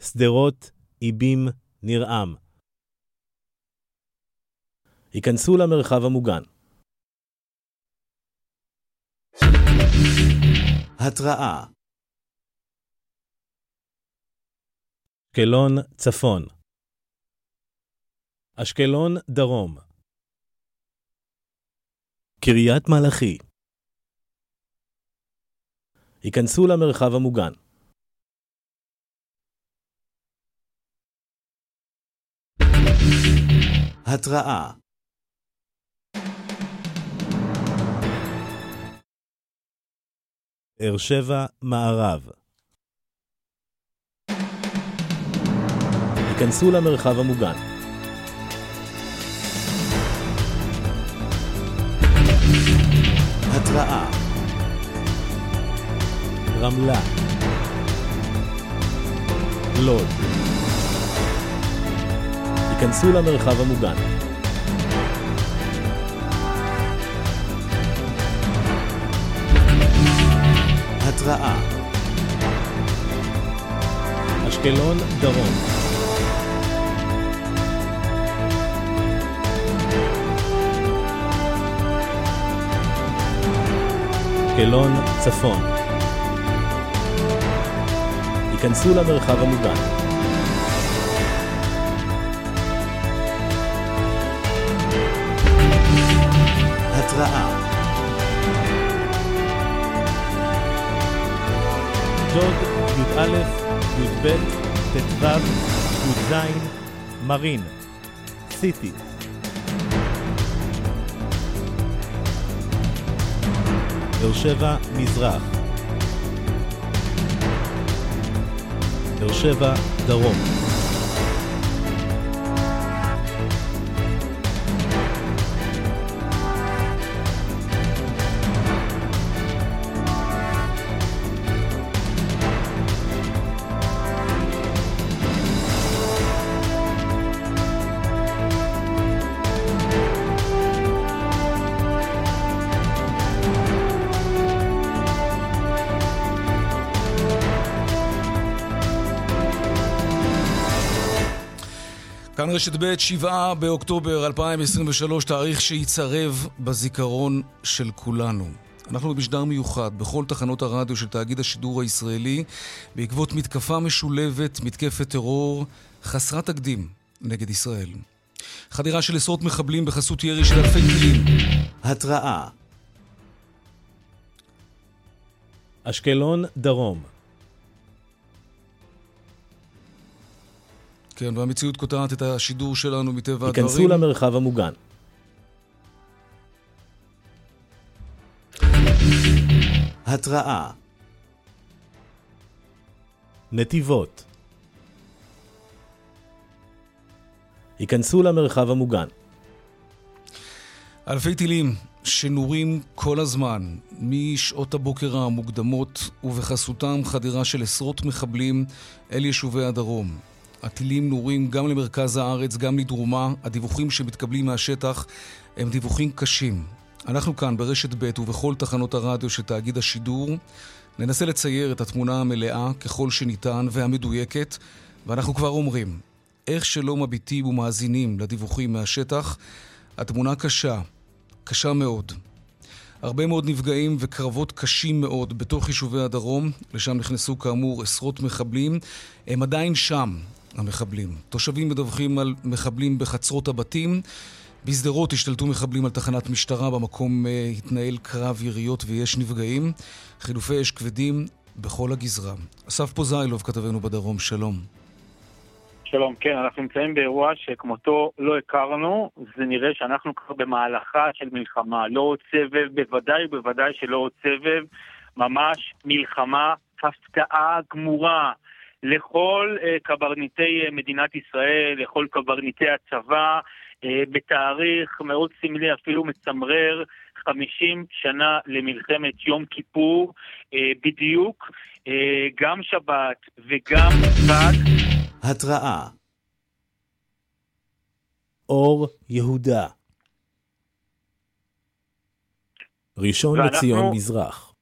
שדרות, איבים, נרעם. היכנסו למרחב המוגן. התראה אשקלון, צפון. אשקלון, דרום. קריית מלאכי היכנסו למרחב המוגן. התראה באר שבע, מערב. היכנסו למרחב המוגן. התראה רמלה, לוד. היכנסו למרחב המוגן. התראה אשקלון דרום אשקלון צפון היכנסו למרחב המוגן. התראה דוד י"א, י"ב, ט"ו, י"ז, מרין, סיטי. באר שבע, מזרח באר שבע, דרום. כאן רשת ב', 7 באוקטובר 2023, תאריך שיצרב בזיכרון של כולנו. אנחנו במשדר מיוחד בכל תחנות הרדיו של תאגיד השידור הישראלי בעקבות מתקפה משולבת, מתקפת טרור חסרת תקדים נגד ישראל. חדירה של עשרות מחבלים בחסות ירי של אלפי טילים. התראה אשקלון, דרום כן, והמציאות קוטעת את השידור שלנו מטבע הדברים. ייכנסו למרחב המוגן. התראה נתיבות ייכנסו למרחב המוגן. אלפי טילים שנורים כל הזמן, משעות הבוקר המוקדמות, ובחסותם חדירה של עשרות מחבלים אל יישובי הדרום. הטילים נורים גם למרכז הארץ, גם לדרומה. הדיווחים שמתקבלים מהשטח הם דיווחים קשים. אנחנו כאן ברשת ב' ובכל תחנות הרדיו של תאגיד השידור ננסה לצייר את התמונה המלאה ככל שניתן והמדויקת, ואנחנו כבר אומרים, איך שלא מביטים ומאזינים לדיווחים מהשטח, התמונה קשה, קשה מאוד. הרבה מאוד נפגעים וקרבות קשים מאוד בתוך יישובי הדרום, לשם נכנסו כאמור עשרות מחבלים. הם עדיין שם, המחבלים. תושבים מדווחים על מחבלים בחצרות הבתים. בשדרות השתלטו מחבלים על תחנת משטרה, במקום uh, התנהל קרב יריות ויש נפגעים. חילופי אש כבדים בכל הגזרה. אסף פוזיילוב, כתבנו בדרום, שלום. שלום, כן, אנחנו נמצאים באירוע שכמותו לא הכרנו, זה נראה שאנחנו כבר במהלכה של מלחמה, לא עוד סבב, בוודאי ובוודאי שלא עוד סבב, ממש מלחמה, הפתעה גמורה לכל uh, קברניטי uh, מדינת ישראל, לכל קברניטי הצבא, uh, בתאריך מאוד סמלי, אפילו מצמרר, 50 שנה למלחמת יום כיפור, בדיוק, גם שבת וגם חג. התראה אור יהודה ראשון ואנחנו... לציון מזרח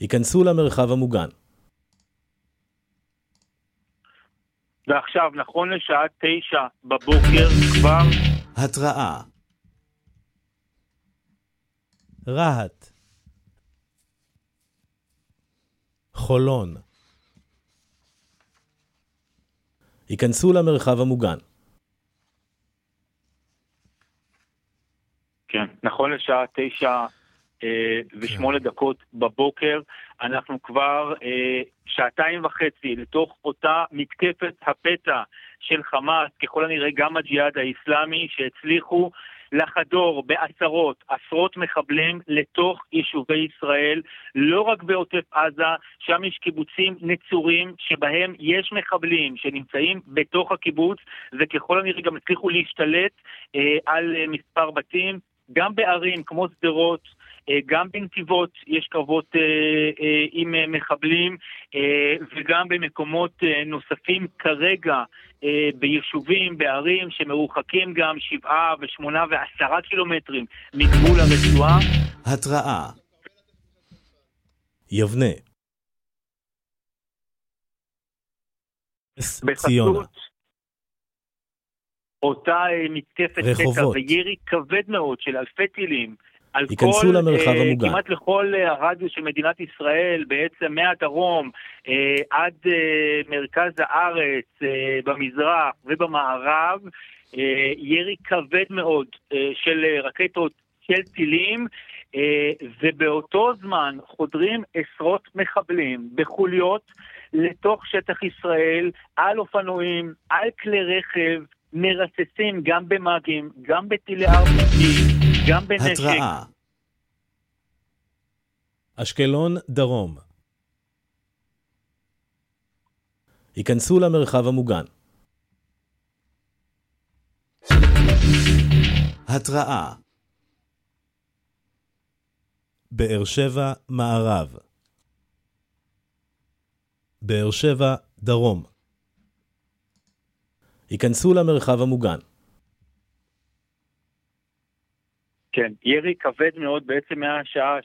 ייכנסו למרחב המוגן. ועכשיו, נכון לשעה תשע בבוקר כבר... התראה. רהט. חולון. ייכנסו למרחב המוגן. כן, נכון לשעה תשע ושמונה כן. דקות בבוקר, אנחנו כבר אה, שעתיים וחצי לתוך אותה מתקפת הפתע של חמאס, ככל הנראה גם הג'יהאד האיסלאמי, שהצליחו לחדור בעשרות, עשרות מחבלים לתוך יישובי ישראל, לא רק בעוטף עזה, שם יש קיבוצים נצורים שבהם יש מחבלים שנמצאים בתוך הקיבוץ, וככל הנראה גם הצליחו להשתלט אה, על אה, מספר בתים, גם בערים כמו שדרות, אה, גם בנתיבות יש קרבות אה, אה, עם מחבלים וגם במקומות נוספים כרגע ביישובים, בערים שמרוחקים גם שבעה ושמונה ועשרה קילומטרים מגבול הרצועה. התראה. יבנה. ציונה. אותה מתקפת פתע וירי כבד מאוד של אלפי טילים על ייכנסו כל, למרחב uh, המוגן. כמעט לכל uh, הרדיוס של מדינת ישראל, בעצם מהדרום uh, עד uh, מרכז הארץ, uh, במזרח ובמערב, uh, ירי כבד מאוד uh, של uh, רקטות של טילים, uh, ובאותו זמן חודרים עשרות מחבלים בחוליות לתוך שטח ישראל, על אופנועים, על כלי רכב, מרססים גם במאגים, גם בטילי RPG, גם בנשק. התראה אשקלון דרום ייכנסו למרחב המוגן. התראה באר שבע מערב באר שבע דרום ייכנסו למרחב המוגן. כן, ירי כבד מאוד בעצם מהשעה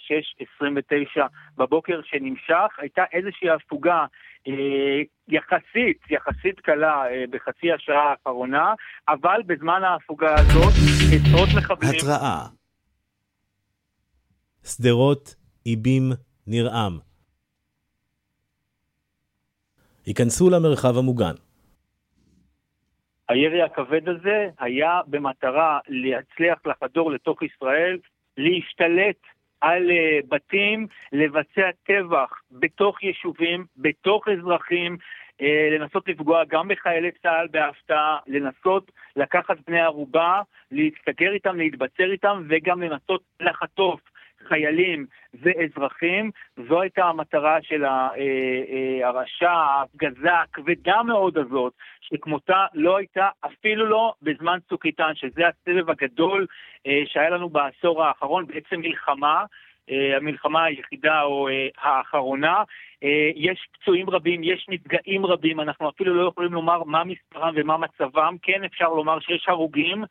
6.29 בבוקר שנמשך, הייתה איזושהי הפוגה אה, יחסית, יחסית קלה אה, בחצי השעה האחרונה, אבל בזמן ההפוגה הזאת עשרות מחבלים... התראה שדרות, איבים, נרעם. ייכנסו למרחב המוגן. הירי הכבד הזה היה במטרה להצליח לחדור לתוך ישראל, להשתלט על uh, בתים, לבצע טבח בתוך יישובים, בתוך אזרחים, אה, לנסות לפגוע גם בחיילי צה"ל בהפתעה, לנסות לקחת בני ערובה, להסתגר איתם, להתבצר איתם, וגם לנסות לחטוף חיילים ואזרחים. זו הייתה המטרה של אה, אה, הרשע, ההפגזה הכבדה מאוד הזאת, שכמותה לא הייתה אפילו לא בזמן צוק איתן, שזה הסבב הגדול שהיה לנו בעשור האחרון, בעצם מלחמה. המלחמה היחידה או האחרונה. יש פצועים רבים, יש נפגעים רבים, אנחנו אפילו לא יכולים לומר מה מספרם ומה מצבם. כן אפשר לומר שיש הרוגים,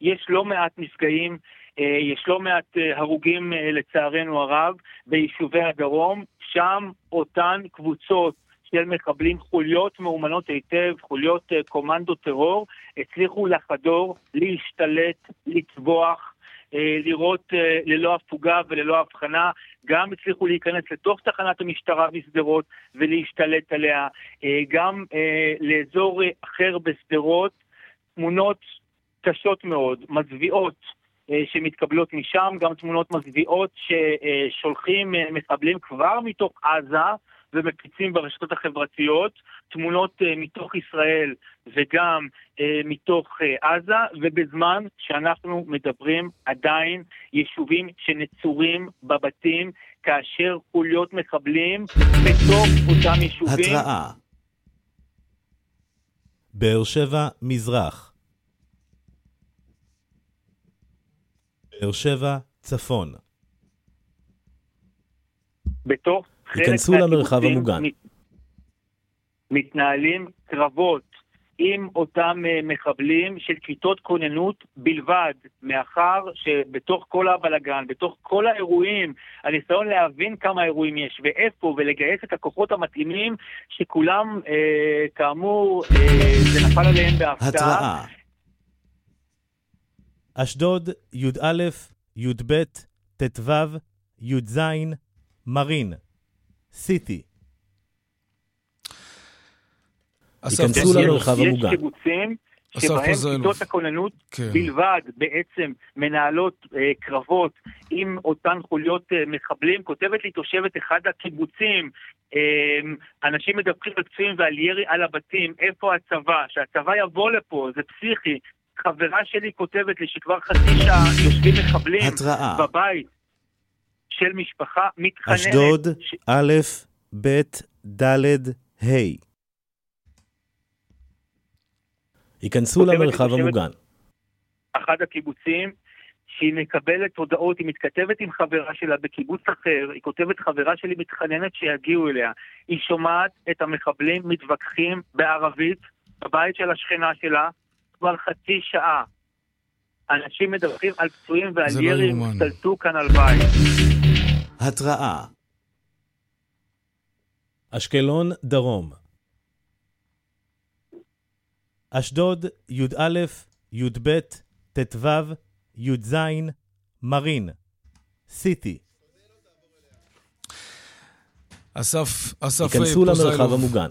יש לא מעט נפגעים, אה, יש לא מעט אה, הרוגים אה, לצערנו הרב ביישובי הדרום, שם אותן קבוצות של מחבלים, חוליות מאומנות היטב, חוליות קומנדו טרור, הצליחו לחדור, להשתלט, לטבוח, לראות ללא הפוגה וללא הבחנה, גם הצליחו להיכנס לתוך תחנת המשטרה בשדרות ולהשתלט עליה, גם לאזור אחר בשדרות, תמונות קשות מאוד, מזוויעות, אה, שמתקבלות משם, גם תמונות מזוויעות ששולחים אה, מחבלים כבר מתוך עזה ומפיצים ברשתות החברתיות, תמונות אה, מתוך ישראל וגם מתוך עזה, ובזמן שאנחנו מדברים עדיין יישובים שנצורים בבתים, כאשר חוליות מחבלים בתוך אותם יישובים. התראה באר שבע מזרח באר שבע, צפון. בתוך חלק ייכנסו למרחב המוגן. מתנהלים קרבות עם אותם אה, מחבלים של כיתות כוננות בלבד, מאחר שבתוך כל הבלגן, בתוך כל האירועים, הניסיון להבין כמה אירועים יש ואיפה ולגייס את הכוחות המתאימים, שכולם, אה, כאמור, אה, זה נפל עליהם בהפתעה. התראה. אשדוד, י"א, י"ב, ט"ו, י"ז, מרין, סיטי. ייכנסו למרחב המוגן. יש קיבוצים שבהם כיתות הכוננות כן. בלבד בעצם מנהלות אה, קרבות עם אותן חוליות אה, מחבלים. כותבת לי תושבת אחד הקיבוצים, אה, אנשים מדווחים על פצועים ועל ירי על הבתים, איפה הצבא? שהצבא יבוא לפה, זה פסיכי, חברה שלי כותבת לי שכבר חצי שעה יושבים מחבלים התראה. בבית של משפחה מתחננת. אשדוד, ש... א', ב', ד', ה'. ייכנסו למרחב המוגן. אחד הקיבוצים, שהיא מקבלת הודעות, היא מתכתבת עם חברה שלה בקיבוץ אחר, היא כותבת חברה שלי מתחננת שיגיעו אליה. היא שומעת את המחבלים מתווכחים בערבית בבית של השכנה שלה, כבר חצי שעה. אנשים מדווחים על פצועים ועל לא ירי, הם השתלטו כאן על בית. התראה אשקלון דרום אשדוד, י"א, י"ב, ט"ו, י"ז, מרין, סיטי. אסף, אסף ייכנסו למרחב המוגן.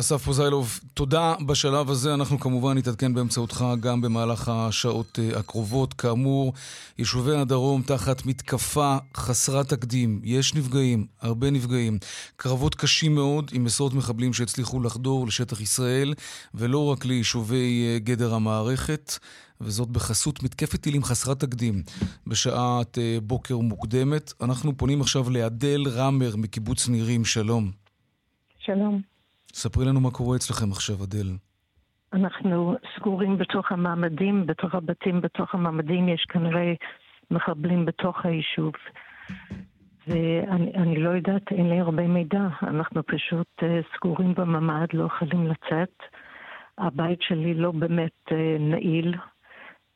אסף פוזיילוב, תודה בשלב הזה. אנחנו כמובן נתעדכן באמצעותך גם במהלך השעות אה, הקרובות. כאמור, יישובי הדרום תחת מתקפה חסרת תקדים. יש נפגעים, הרבה נפגעים. קרבות קשים מאוד עם עשרות מחבלים שהצליחו לחדור לשטח ישראל, ולא רק ליישובי אה, גדר המערכת, וזאת בחסות מתקפת טילים חסרת תקדים בשעת אה, בוקר מוקדמת. אנחנו פונים עכשיו לאדל רמר מקיבוץ נירים. שלום. שלום. ספרי לנו מה קורה אצלכם עכשיו, אדל. אנחנו סגורים בתוך המעמדים, בתוך הבתים, בתוך המעמדים יש כנראה מחבלים בתוך היישוב. ואני לא יודעת, אין לי הרבה מידע. אנחנו פשוט uh, סגורים בממ"ד, לא יכולים לצאת. הבית שלי לא באמת uh, נעיל,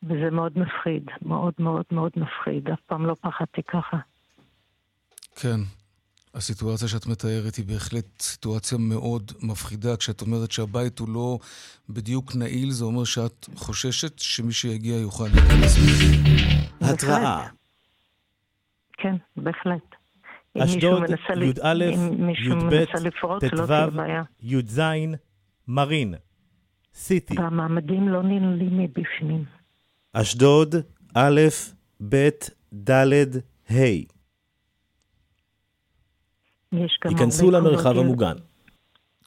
וזה מאוד מפחיד, מאוד מאוד מאוד מפחיד. אף פעם לא פחדתי ככה. כן, הסיטואציה שאת מתארת היא בהחלט סיטואציה מאוד מפחידה. כשאת אומרת שהבית הוא לא בדיוק נעיל, זה אומר שאת חוששת שמי שיגיע יוכל להיכנס. התראה. כן, בהחלט. אשדוד, י"א, י"ב, ט"ו, י"ז, מרין, סיטי. והמעמדים לא ננעלים מבפנים. אשדוד, א', ב', ד', ה'. ייכנסו למרחב המוגן.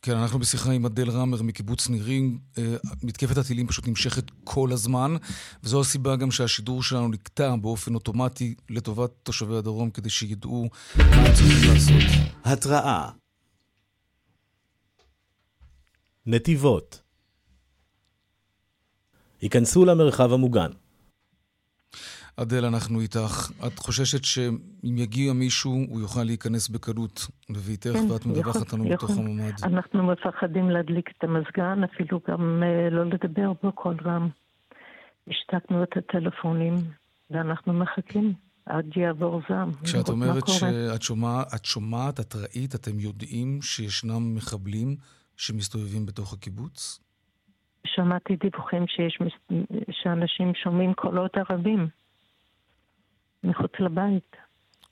כן, אנחנו בשיחה עם אדל רמר מקיבוץ נירים. אה, מתקפת הטילים פשוט נמשכת כל הזמן, וזו הסיבה גם שהשידור שלנו נקטע באופן אוטומטי לטובת תושבי הדרום, כדי שידעו מה הם צריכים לעשות. התראה נתיבות היכנסו למרחב המוגן. אדל, אנחנו איתך. את חוששת שאם יגיע מישהו, הוא יוכל להיכנס בקלות לביתך, כן, ואת מדווחת לנו בתוך הממ"ד. אנחנו מפחדים להדליק את המזגן, אפילו גם אה, לא לדבר בו כל רם. השתקנו את הטלפונים, ואנחנו מחכים עד יעבור זעם. כשאת אומרת שאת שומע, שומעת, את ראית, אתם יודעים שישנם מחבלים שמסתובבים בתוך הקיבוץ? שמעתי דיווחים שיש, שאנשים שומעים קולות ערבים. מחוץ לבית.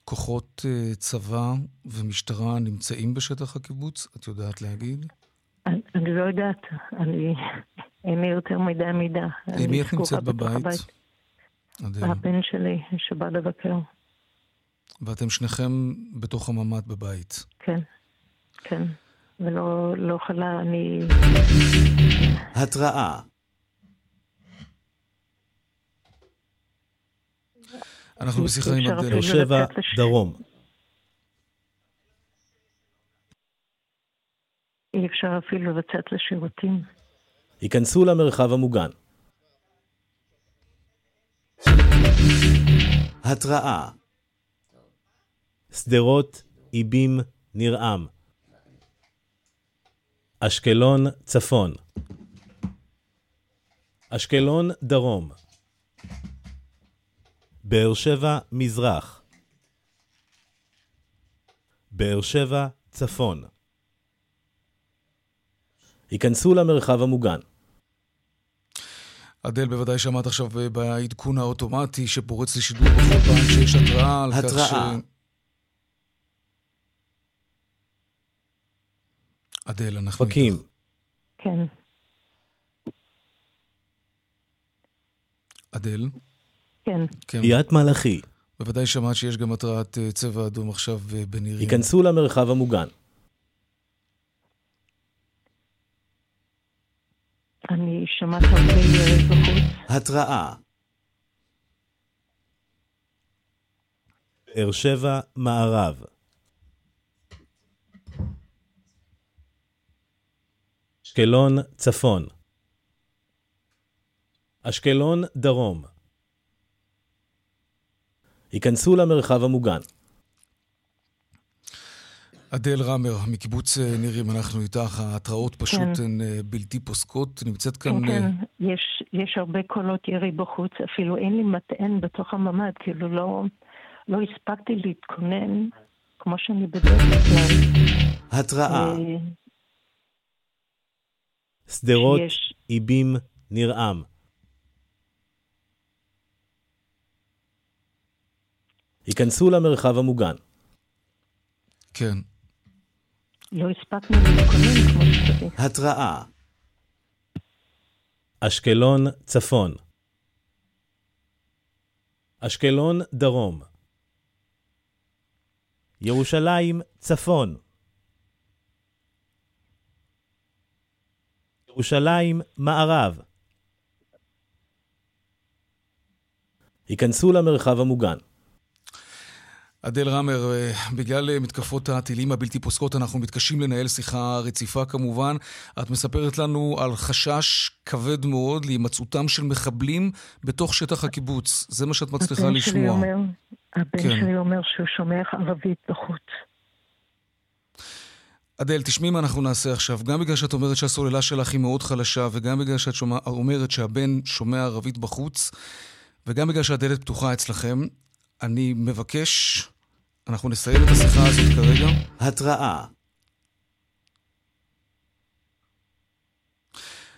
כוחות uh, צבא ומשטרה נמצאים בשטח הקיבוץ? את יודעת להגיד? אני, אני לא יודעת, אני... אין לי יותר מדי מידע. עם מי את נמצאת בבית? הבן שלי שבא לבקר. ואתם שניכם בתוך הממ"ד בבית. כן, כן. ולא לא חלה, אני... התראה אנחנו בשיחה עם. באר שבע, דרום. אי אפשר אפילו לצאת לשירותים. היכנסו למרחב המוגן. התראה שדרות, איבים, נרעם. אשקלון, צפון. אשקלון, דרום. באר שבע מזרח, באר שבע צפון. היכנסו למרחב המוגן. אדל, בוודאי שמעת עכשיו בעדכון האוטומטי שפורץ לשידור בכל פעם שיש התראה על התראה. כך ש... אדל, אנחנו... פקים. כן. אדל? כן. כן. קריית מלאכי. בוודאי שמעת שיש גם התרעת אה, צבע אדום עכשיו אה, בנירים. היכנסו למרחב המוגן. אני שמעת הרבה ירי בחוץ. התראה. באר שבע, מערב. אשקלון, צפון. אשקלון, דרום. היכנסו למרחב המוגן. אדל רמר, מקיבוץ אה, נירים, אנחנו איתך, ההתראות פשוט כן. הן אה, בלתי פוסקות. נמצאת כאן... כן, כן, יש, יש הרבה קולות ירי בחוץ, אפילו אין לי מטען בתוך הממ"ד, כאילו לא, לא הספקתי להתכונן כמו שאני בדרך כלל. התראה. שדרות, איבים, נרעם. היכנסו למרחב המוגן. כן. לא הספקנו להתכונן כמו שצריך. התראה אשקלון, צפון. אשקלון, דרום. ירושלים, צפון. ירושלים, מערב. היכנסו למרחב המוגן. אדל רמר, אה, בגלל אה, מתקפות הטילים הבלתי פוסקות, אנחנו מתקשים לנהל שיחה רציפה כמובן. את מספרת לנו על חשש כבד מאוד להימצאותם של מחבלים בתוך שטח הקיבוץ. זה מה שאת מצליחה לשמוע. אומר, הבן כן. שלי אומר שהוא שומע ערבית בחוץ. אדל, תשמעי מה אנחנו נעשה עכשיו. גם בגלל שאת אומרת שהסוללה שלך היא מאוד חלשה, וגם בגלל שאת שומע, אומרת שהבן שומע ערבית בחוץ, וגם בגלל שהדלת פתוחה אצלכם, אני מבקש, אנחנו נסיים את השיחה הזאת כרגע. התראה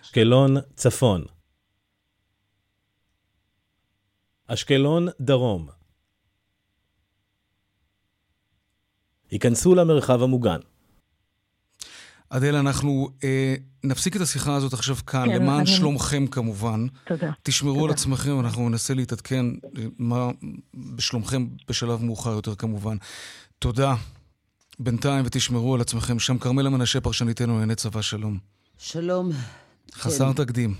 אשקלון, צפון. אשקלון, דרום. היכנסו למרחב המוגן. אדל, אנחנו אה, נפסיק את השיחה הזאת עכשיו כאן, כן, למען אני... שלומכם כמובן. תודה. תשמרו תודה. על עצמכם, אנחנו ננסה להתעדכן אה, מה בשלומכם בשלב מאוחר יותר כמובן. תודה. בינתיים ותשמרו על עצמכם שם. כרמלה מנשה, פרשניתנו לענייני צבא, שלום. שלום. חסר כן. תקדים.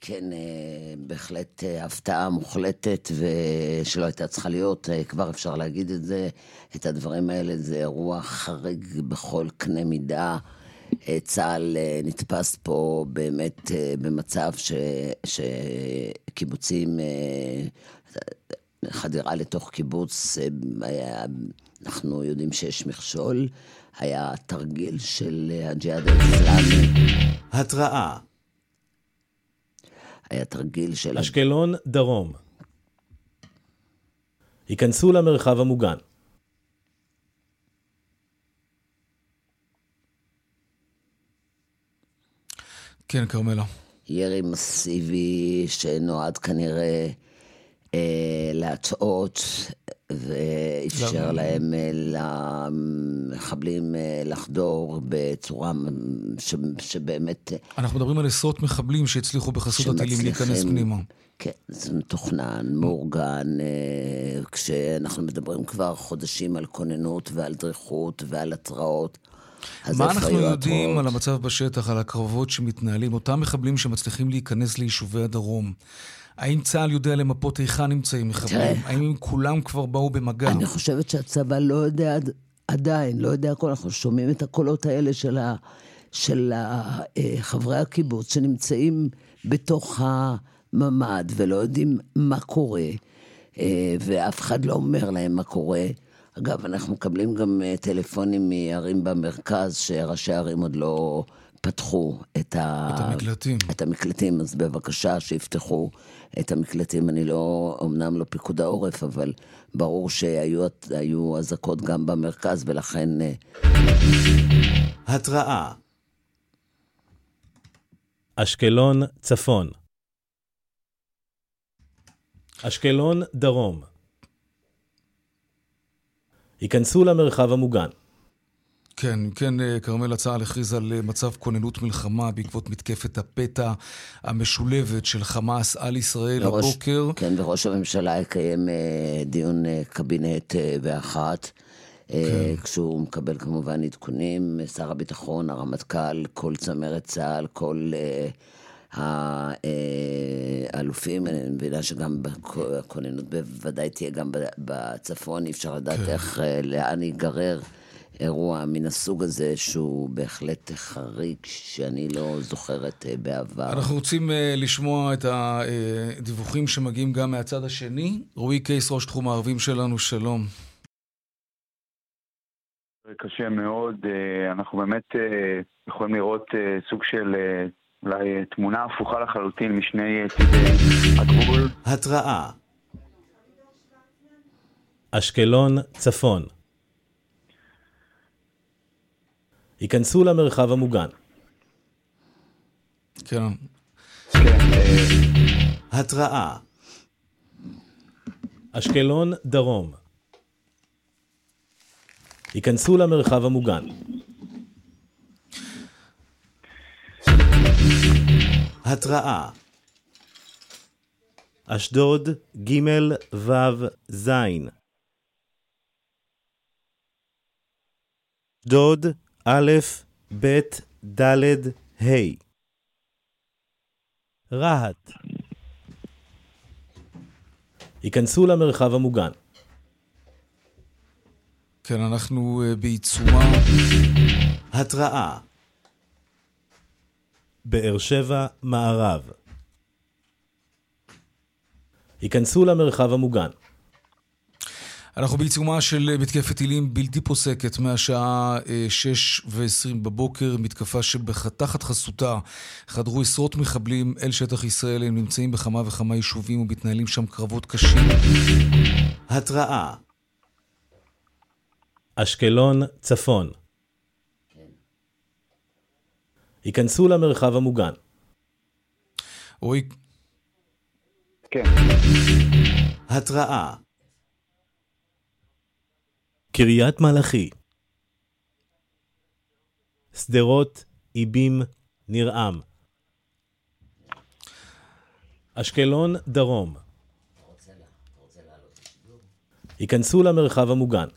כן, אה, בהחלט אה, הפתעה מוחלטת ושלא הייתה צריכה להיות, כבר אפשר להגיד את זה. את הדברים האלה זה אירוע חריג בכל קנה מידה. צה"ל נתפס פה באמת במצב ש, שקיבוצים, חדירה לתוך קיבוץ, אנחנו יודעים שיש מכשול. היה תרגיל של הג'יהאד האסלאמי. התראה היה תרגיל של... אשקלון, דרום. היכנסו למרחב המוגן. כן, כרמלה. ירי מסיבי שנועד כנראה אה, להטעות ואפשר להם אה, למחבלים אה, לחדור בצורה ש, שבאמת... אה, אנחנו מדברים על עשרות מחבלים שהצליחו בחסות הטילים להיכנס פנימה. כן, זה מתוכנן, מאורגן, כשאנחנו מדברים כבר חודשים על כוננות ועל דריכות ועל התראות. מה אנחנו יודעים? על המצב בשטח, על הקרבות שמתנהלים, אותם מחבלים שמצליחים להיכנס ליישובי הדרום? האם צה"ל יודע למפות היכן נמצאים מחבלים? האם כולם כבר באו במגע? אני חושבת שהצבא לא יודע עדיין, לא יודע הכל. אנחנו שומעים את הקולות האלה של, ה, של ה, אה, חברי הקיבוץ שנמצאים בתוך הממ"ד ולא יודעים מה קורה, אה, ואף אחד לא אומר להם מה קורה. אגב, אנחנו מקבלים גם אה, טלפונים מערים במרכז, שראשי ערים עוד לא פתחו את, ה... את המקלטים. את המקלטים, אז בבקשה שיפתחו את המקלטים. אני לא, אמנם לא פיקוד העורף, אבל ברור שהיו אזעקות גם במרכז, ולכן... אה, התראה אשקלון, צפון. אשקלון, דרום. היכנסו למרחב המוגן. כן, כן, אה, כרמל צה"ל הכריז על אה, מצב כוננות מלחמה בעקבות מתקפת הפתע המשולבת של חמאס על ישראל וראש, הבוקר. כן, וראש הממשלה יקיים אה, דיון קבינט באחת. כן. כשהוא מקבל כמובן עדכונים, שר הביטחון, הרמטכ"ל, כל צמרת צה"ל, כל האלופים, אני מבינה שגם הכוננות בוודאי תהיה גם בצפון, אי אפשר לדעת כן. איך, לאן ייגרר. אירוע מן הסוג הזה, שהוא בהחלט חריג, שאני לא זוכרת אה, בעבר. אנחנו רוצים uh, לשמוע את הדיווחים שמגיעים גם מהצד השני. רועי קייס, ראש תחום הערבים שלנו, שלום. קשה מאוד, אה, אנחנו באמת יכולים לראות סוג של אולי תמונה הפוכה לחלוטין משני צידי הגבול. התראה אשקלון, צפון היכנסו למרחב המוגן. כן. התראה אשקלון, דרום. היכנסו למרחב המוגן. התראה אשדוד, ג' ו' ז'. אשדוד, א', ב', ד', ה'. רהט. היכנסו למרחב המוגן. כן, אנחנו uh, בעיצומה. התראה. באר שבע, מערב. היכנסו למרחב המוגן. אנחנו בעיצומה של מתקפת טילים בלתי פוסקת מהשעה 6 אה, ו-20 בבוקר, מתקפה שבתחת חסותה חדרו עשרות מחבלים אל שטח ישראל, הם נמצאים בכמה וכמה יישובים ומתנהלים שם קרבות קשים. התראה אשקלון, צפון. היכנסו למרחב המוגן. רועי. כן. התראה קריית מלאכי שדרות, איבים, נרעם. אשקלון, דרום. היכנסו למרחב המוגן.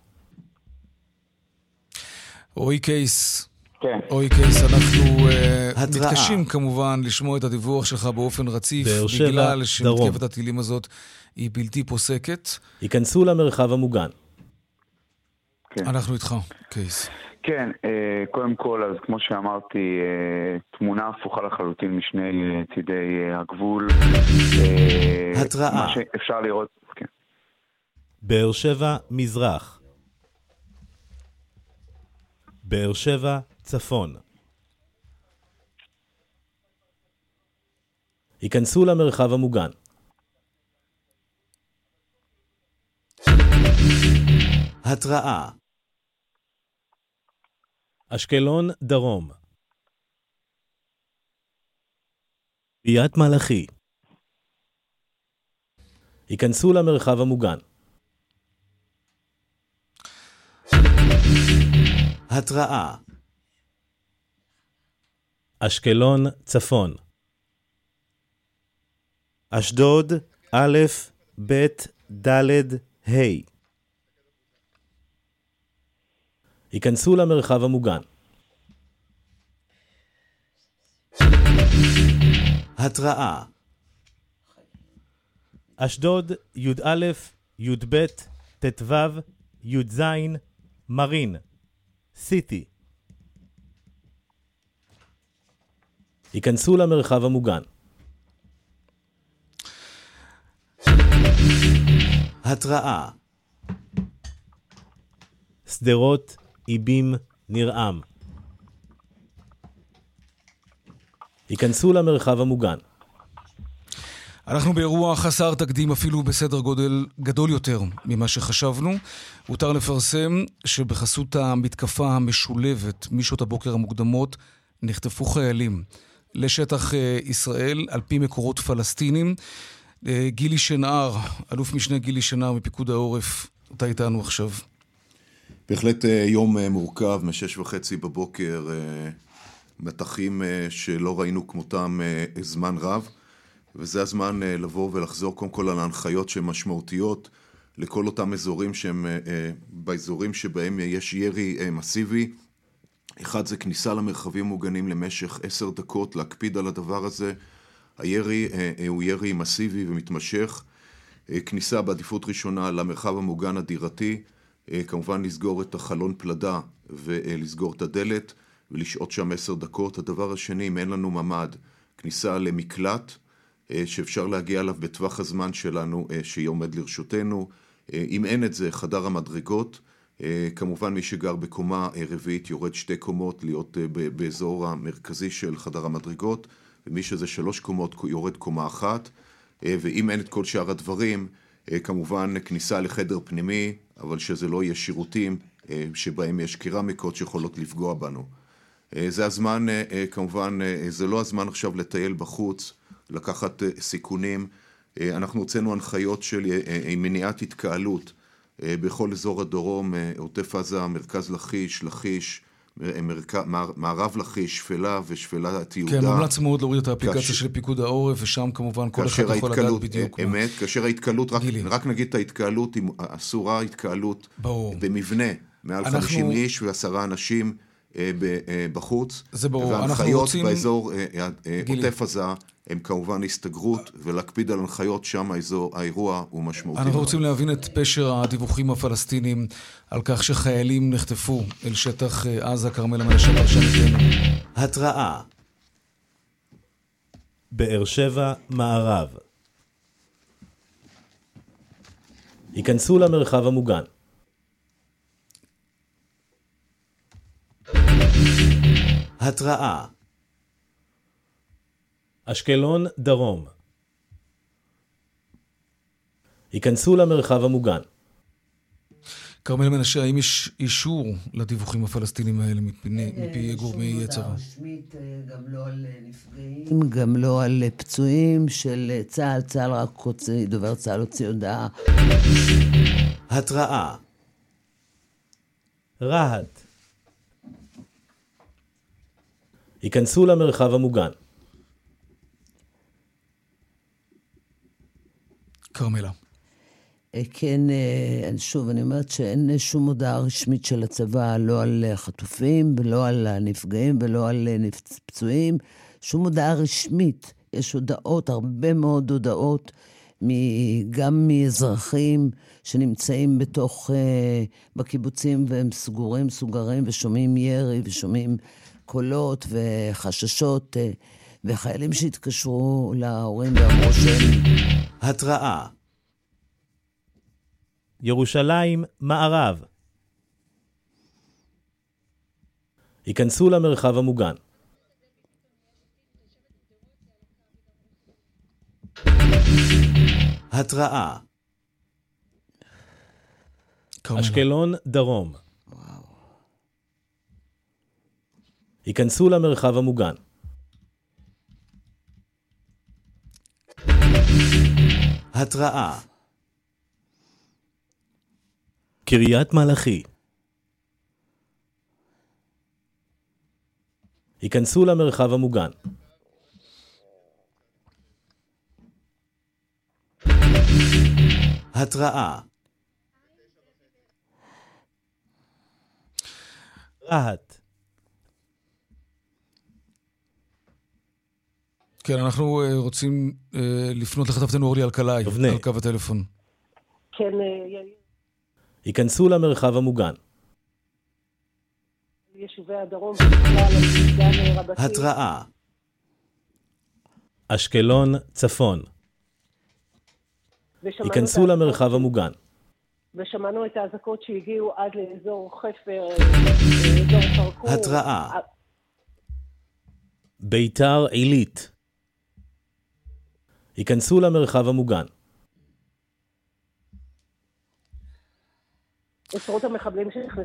רועי קייס. כן. אוי קייס, אנחנו uh, מתקשים כמובן לשמוע את הדיווח שלך באופן רציף, בגלל שמתקפת הטילים הזאת היא בלתי פוסקת. ייכנסו למרחב המוגן. כן. אנחנו איתך, קייס. כן, אה, קודם כל, אז כמו שאמרתי, אה, תמונה הפוכה לחלוטין משני צידי הגבול. התראה. מה שאפשר לראות, כן. באר שבע, מזרח. באר שבע, צפון. היכנסו למרחב המוגן. התראה אשקלון, דרום. ביאת מלאכי. היכנסו למרחב המוגן. התראה אשקלון, צפון. אשדוד, א', ב', ד', ה'. היכנסו למרחב המוגן. התראה אשדוד, י"א, י"ב, ט"ו, י"ז, מרין, סיטי. היכנסו למרחב המוגן. התראה שדרות, איבים, נרעם. היכנסו למרחב המוגן. אנחנו באירוע חסר תקדים אפילו בסדר גודל גדול יותר ממה שחשבנו. הותר לפרסם שבחסות המתקפה המשולבת משעות הבוקר המוקדמות נחטפו חיילים לשטח אה, ישראל על פי מקורות פלסטינים. אה, גילי שנהר, אלוף משנה גילי שנהר מפיקוד העורף, אתה איתנו עכשיו. בהחלט אה, יום מורכב, משש וחצי בבוקר, מתחים שלא ראינו כמותם זמן רב, וזה הזמן לבוא ולחזור קודם כל על ההנחיות שהן משמעותיות לכל אותם אזורים שהם באזורים שבהם יש ירי מסיבי. אחד זה כניסה למרחבים מוגנים למשך עשר דקות, להקפיד על הדבר הזה. הירי אה, אה, הוא ירי מסיבי ומתמשך. אה, כניסה בעדיפות ראשונה למרחב המוגן הדירתי, כמובן לסגור את החלון פלדה ולסגור את הדלת ולשהות שם עשר דקות. הדבר השני, אם אין לנו ממ"ד, כניסה למקלט שאפשר להגיע אליו בטווח הזמן שלנו שיהיה עומד לרשותנו. אם אין את זה, חדר המדרגות. אה, כמובן מי שגר בקומה אה, רביעית יורד שתי קומות להיות אה, באזור המרכזי של חדר המדרגות ומי שזה שלוש קומות יורד קומה אחת ואם אין את כל שאר הדברים כמובן כניסה לחדר פנימי אבל שזה לא יהיה שירותים שבהם יש קרמיקות שיכולות לפגוע בנו. זה הזמן, כמובן, זה לא הזמן עכשיו לטייל בחוץ, לקחת סיכונים. אנחנו הוצאנו הנחיות של מניעת התקהלות בכל אזור הדרום, אה, עוטף עזה, מרכז לכיש, לכיש, אה, מרכ... מערב לכיש, שפלה ושפלת יהודה. כן, מומלץ מאוד להוריד את האפליקציה כאשר... של פיקוד העורף, ושם כמובן כל אחד יכול לדעת בדיוק. אמת, מה... כאשר ההתקהלות, רק, רק נגיד את ההתקהלות, אסורה התקהלות ברור. במבנה, מעל אנחנו... 50 איש ועשרה אנשים. בחוץ. זה ברור, אנחנו רוצים... וההנחיות באזור עוטף עזה הם כמובן הסתגרות, ולהקפיד על הנחיות שם האזור, האירוע הוא משמעותי. אנחנו רוצים להבין את פשר הדיווחים הפלסטינים על כך שחיילים נחטפו אל שטח אה, עזה, כרמל המנשה פרשנתנו. התראה באר שבע, מערב. היכנסו למרחב המוגן. התראה אשקלון, דרום. היכנסו למרחב המוגן. כרמל מנשה, האם יש אישור לדיווחים הפלסטינים האלה מפי גורמי צבא? רשמית גם לא על נפגעים, גם לא על פצועים של צה"ל. צה"ל רק הוציא, דובר צה"ל הוציא הודעה. התראה רהט היכנסו למרחב המוגן. כרמלה. כן, שוב, אני אומרת שאין שום הודעה רשמית של הצבא, לא על חטופים, ולא על הנפגעים, ולא על פצועים. שום הודעה רשמית. יש הודעות, הרבה מאוד הודעות, גם מאזרחים שנמצאים בתוך, בקיבוצים, והם סגורים, סוגרים, ושומעים ירי, ושומעים קולות וחששות, וחיילים שהתקשרו להורים ואמרו שהם... התראה. ירושלים מערב. היכנסו למרחב המוגן. התראה. אשקלון דרום היכנסו למרחב המוגן. התראה קריית מלאכי היכנסו למרחב המוגן. התראה רהט כן, אנחנו uh, רוצים uh, לפנות לכתבתנו אורלי אלקלעי, על קו הטלפון. כן, יאיר. היכנסו למרחב המוגן. יישובי הדרום. התראה אשקלון צפון. היכנסו למרחב המוגן. ושמענו את האזעקות שהגיעו עד לאזור חפר, אזור כרכור. התראה ביתר עילית. היכנסו למרחב המוגן.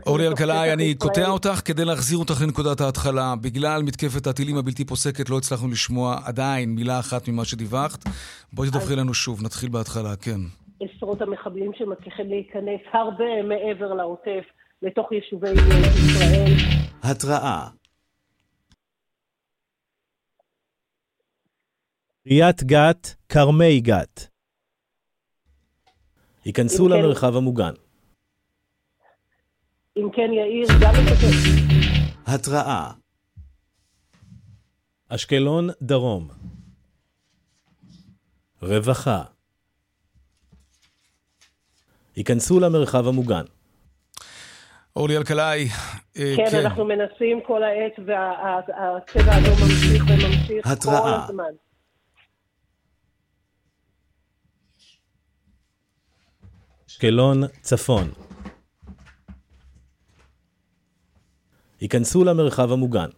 אורלי אלקלעי, אני קוטע אותך כדי להחזיר אותך לנקודת ההתחלה. בגלל מתקפת הטילים הבלתי פוסקת לא הצלחנו לשמוע עדיין מילה אחת ממה שדיווחת. בואי תדווחי לנו שוב, נתחיל בהתחלה, כן. עשרות המחבלים שמצליחים להיכנס הרבה מעבר לעוטף, לתוך יישובי ישראל. התראה קריית גת, כרמי גת. היכנסו למרחב המוגן. אם כן, יאיר, גם את התראה אשקלון דרום רווחה היכנסו למרחב המוגן. אורלי אלקלעי, כן, כן, אנחנו מנסים כל העת והצבע האדום ממשיך וממשיך התראה. כל הזמן. אשקלון צפון היכנסו למרחב המוגן.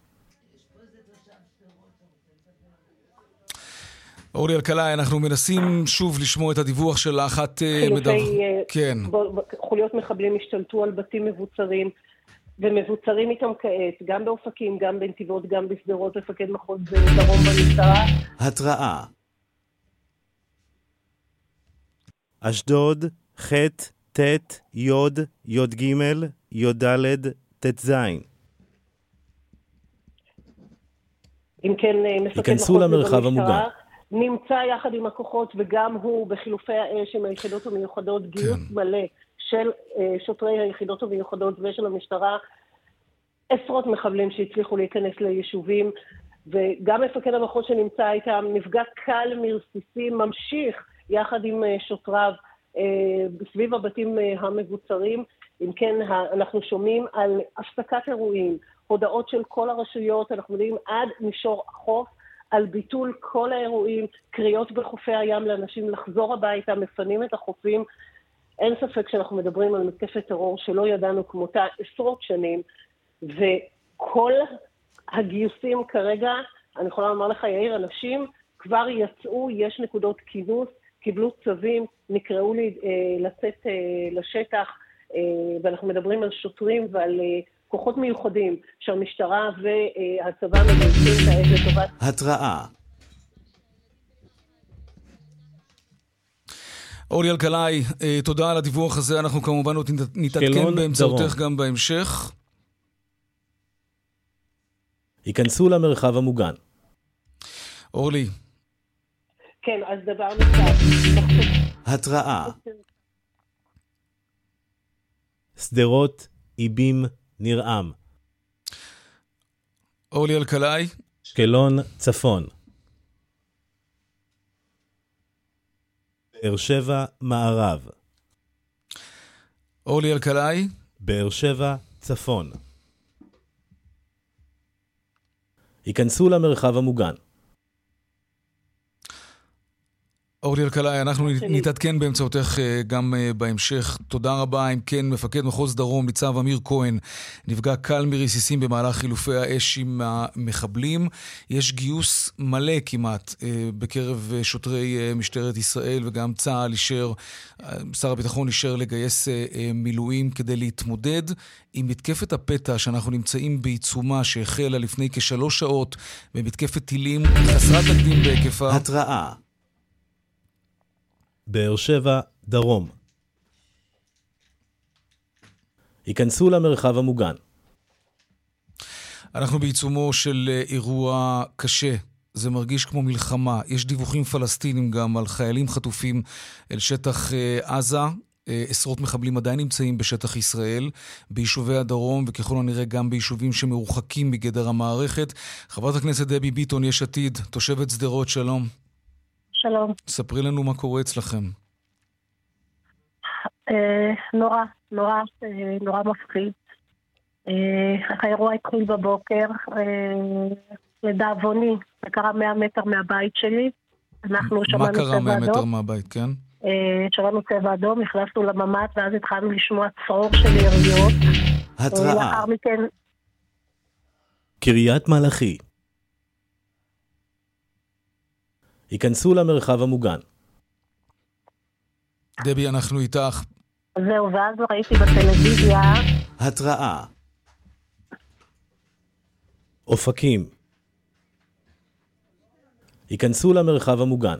אורלי אלקלעי, אנחנו מנסים שוב לשמוע את הדיווח של אחת מדבר... כן. חוליות מחבלים השתלטו על בתים מבוצרים, ומבוצרים איתם כעת, גם באופקים, גם בנתיבות, גם בשדרות, מפקד מחוז דרום במשטרה. התראה אשדוד, ח', ט', י', י"ג, י"ד, ט"ז. אם כן, מפקד מחוז למרחב המוגן. נמצא יחד עם הכוחות, וגם הוא בחילופי האש עם היחידות המיוחדות, כן. גיוס מלא של שוטרי היחידות המיוחדות ושל המשטרה, עשרות מחבלים שהצליחו להיכנס ליישובים, וגם מפקד המחוז שנמצא איתם, נפגע קל מרסיסים, ממשיך יחד עם שוטריו סביב הבתים המבוצרים. אם כן, אנחנו שומעים על הפסקת אירועים, הודעות של כל הרשויות, אנחנו יודעים עד מישור החוף, על ביטול כל האירועים, קריאות בחופי הים לאנשים לחזור הביתה, מפנים את החופים. אין ספק שאנחנו מדברים על מתקפת טרור שלא ידענו כמותה עשרות שנים, וכל הגיוסים כרגע, אני יכולה לומר לך, יאיר, אנשים כבר יצאו, יש נקודות כינוס, קיבלו צווים, נקראו לי אה, לצאת אה, לשטח, אה, ואנחנו מדברים על שוטרים ועל... אה, כוחות מיוחדים שהמשטרה והצבא מגייסים כעת לטובת... התראה אורלי אלקלעי, תודה על הדיווח הזה, אנחנו כמובן עוד נתעדכן באמצעותך גם בהמשך. היכנסו למרחב המוגן. אורלי. כן, אז דבר נוסף. התראה שדרות, איבים, נרעם. אורלי אלקלעי. אשקלון, צפון. באר שבע, מערב. אורלי אלקלעי. באר שבע, צפון. היכנסו למרחב המוגן. אורלי אלקלעי, אנחנו נתעדכן באמצעותך אה, גם אה, בהמשך. תודה רבה. אם כן, מפקד מחוז דרום, ניצב אמיר כהן, נפגע קל מרסיסים במהלך חילופי האש עם המחבלים. יש גיוס מלא כמעט אה, בקרב שוטרי משטרת ישראל, וגם צה"ל אישר, שר הביטחון אישר לגייס מילואים כדי להתמודד עם מתקפת הפתע שאנחנו נמצאים בעיצומה, שהחלה לפני כשלוש שעות במתקפת טילים חסרת תקדים בהיקפה. התראה באר שבע, דרום. היכנסו למרחב המוגן. אנחנו בעיצומו של אה, אירוע קשה. זה מרגיש כמו מלחמה. יש דיווחים פלסטינים גם על חיילים חטופים אל שטח אה, עזה. אה, עשרות מחבלים עדיין נמצאים בשטח ישראל, ביישובי הדרום, וככל הנראה גם ביישובים שמרוחקים מגדר המערכת. חברת הכנסת דבי ביטון, יש עתיד, תושבת שדרות, שלום. שלום. ספרי לנו מה קורה אצלכם. אה, נורא, נורא, אה, נורא מפחיד. אה, האירוע התחיל בבוקר, לדאבוני, זה קרה 100 מטר מהבית שלי. אנחנו שמענו צבע אדום. מה קרה 100 מטר מהבית, כן? שמענו צבע אדום, נכנסנו לממ"ד, ואז התחלנו לשמוע צרור של יריות. התראה. לאחר מכן... קריית מלאכי היכנסו למרחב המוגן. דבי, אנחנו איתך. זהו, ואז ראיתי בטלוויזיה... התראה. אופקים. היכנסו למרחב המוגן.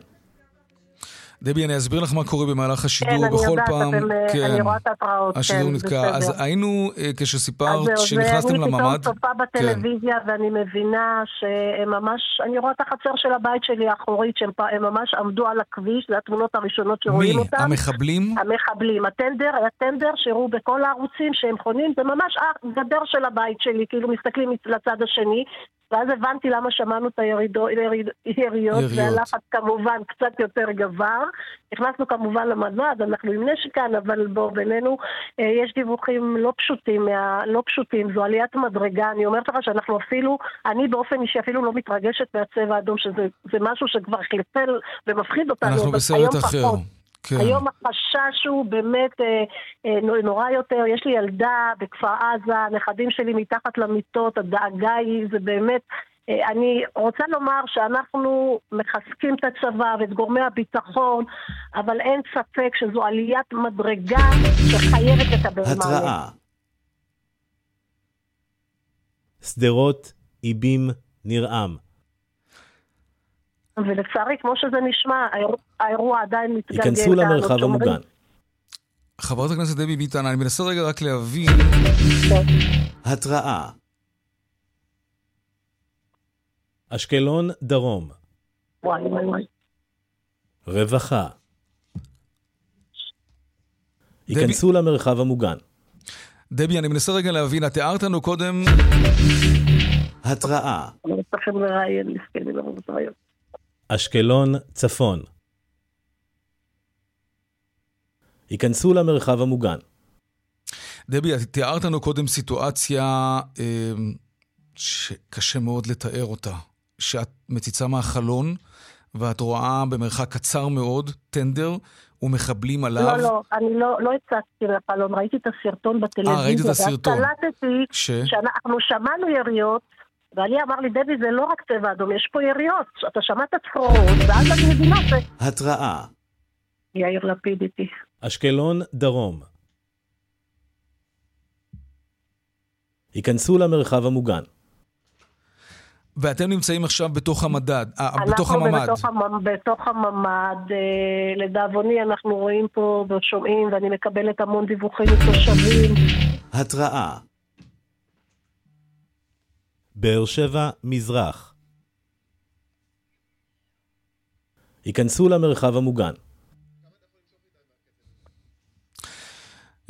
דבי, אני אסביר לך מה קורה במהלך השידור. כן, בכל אני פעם, יודעת, אתם, כן, אני רואה את ההתראות, כן, השידור נתקע. אז היינו, אה, כשסיפרת, שנכנסתם לממ"ד... אני פתאום צופה בטלוויזיה, כן. ואני מבינה שהם ממש... אני רואה את החצר של הבית שלי האחורית, שהם ממש עמדו על הכביש, זה התמונות הראשונות שרואים מי? אותם. מי? המחבלים? המחבלים. הטנדר, היה טנדר שהראו בכל הערוצים שהם חונים, זה ממש הגדר של הבית שלי, כאילו מסתכלים לצד השני, ואז הבנתי למה שמענו את הירידות, יריות, והלחץ כמובן קצת יותר גבר. נכנסנו כמובן למדד, אנחנו עם נשק כאן, אבל בוא, בינינו אה, יש דיווחים לא פשוטים, מה, לא פשוטים, זו עליית מדרגה. אני אומרת לך שאנחנו אפילו, אני באופן אישי אפילו לא מתרגשת מהצבע האדום, שזה משהו שכבר חלפל ומפחיד אותנו. אנחנו בסרט אחר. פחות. כן. היום החשש הוא באמת אה, אה, נורא יותר. יש לי ילדה בכפר עזה, הנכדים שלי מתחת למיטות, הדאגה היא, זה באמת... אה, אני רוצה לומר שאנחנו מחזקים את הצבא ואת גורמי הביטחון, אבל אין ספק שזו עליית מדרגה שחייבת לקבל מענה. התראה. שדרות, איבים, נרעם. ולצערי, כמו שזה נשמע, האירוע עדיין מתגלגל. ייכנסו למרחב המוגן. חברת הכנסת דבי ביטן, אני מנסה רגע רק להבין. התראה. אשקלון, דרום. וואי וואי וואי. רווחה. ייכנסו למרחב המוגן. דבי, אני מנסה רגע להבין, את תיארת לנו קודם... התראה. אני מצליחים לראיין, מסכנים, לא אשקלון, צפון. היכנסו למרחב המוגן. דבי, את תיארת לנו קודם סיטואציה אה, שקשה מאוד לתאר אותה. שאת מציצה מהחלון, ואת רואה במרחק קצר מאוד טנדר ומחבלים עליו. לא, לא, אני לא, לא הצצתי מהחלון, ראיתי את הסרטון בטלוויזיה. אה, ראיתי את הסרטון. ואז קלטתי ש... שאנחנו שמענו יריות, ואני אמר לי, דבי, זה לא רק צבע אדום, יש פה יריות. אתה שמעת צפרות, ואז אני מבינה ש... התראה. יאיר לפיד איתי. אשקלון, דרום. היכנסו למרחב המוגן. ואתם נמצאים עכשיו בתוך המדד, אה, בתוך הממ"ד. אנחנו בתוך הממ"ד, אה, לדאבוני אנחנו רואים פה ושומעים ואני מקבלת המון דיווחים מתושבים. התראה באר שבע, מזרח. היכנסו למרחב המוגן.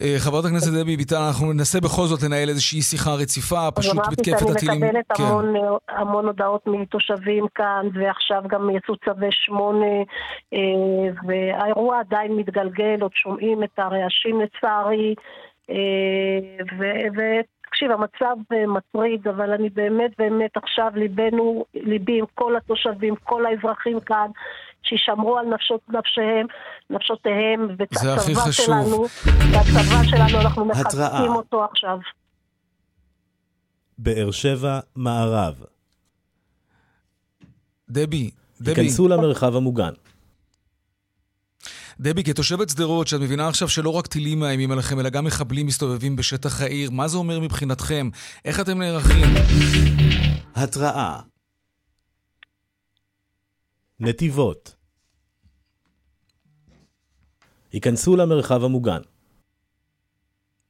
אה, חברת הכנסת דבי ביטן, אנחנו ננסה בכל זאת לנהל איזושהי שיחה רציפה, פשוט מתקפת הטילים. אני מקבלת כן. המון, המון הודעות מתושבים כאן, ועכשיו גם יצאו צווי שמונה, אה, והאירוע עדיין מתגלגל, עוד שומעים את הרעשים לצערי, תקשיב, המצב מטריד, אבל אני באמת באמת עכשיו ליבנו, ליבי עם כל התושבים, כל האזרחים כאן. שישמרו על נפשות, נפשיהם, נפשותיהם, והצבא שלנו, והצבא שלנו, אנחנו מחזקים אותו עכשיו. באר שבע, מערב. דבי, דבי. היכנסו למרחב המוגן. דבי, כתושבת שדרות, שאת מבינה עכשיו שלא רק טילים מאיימים עליכם, אלא גם מחבלים מסתובבים בשטח העיר, מה זה אומר מבחינתכם? איך אתם נערכים? התראה נתיבות. היכנסו למרחב המוגן.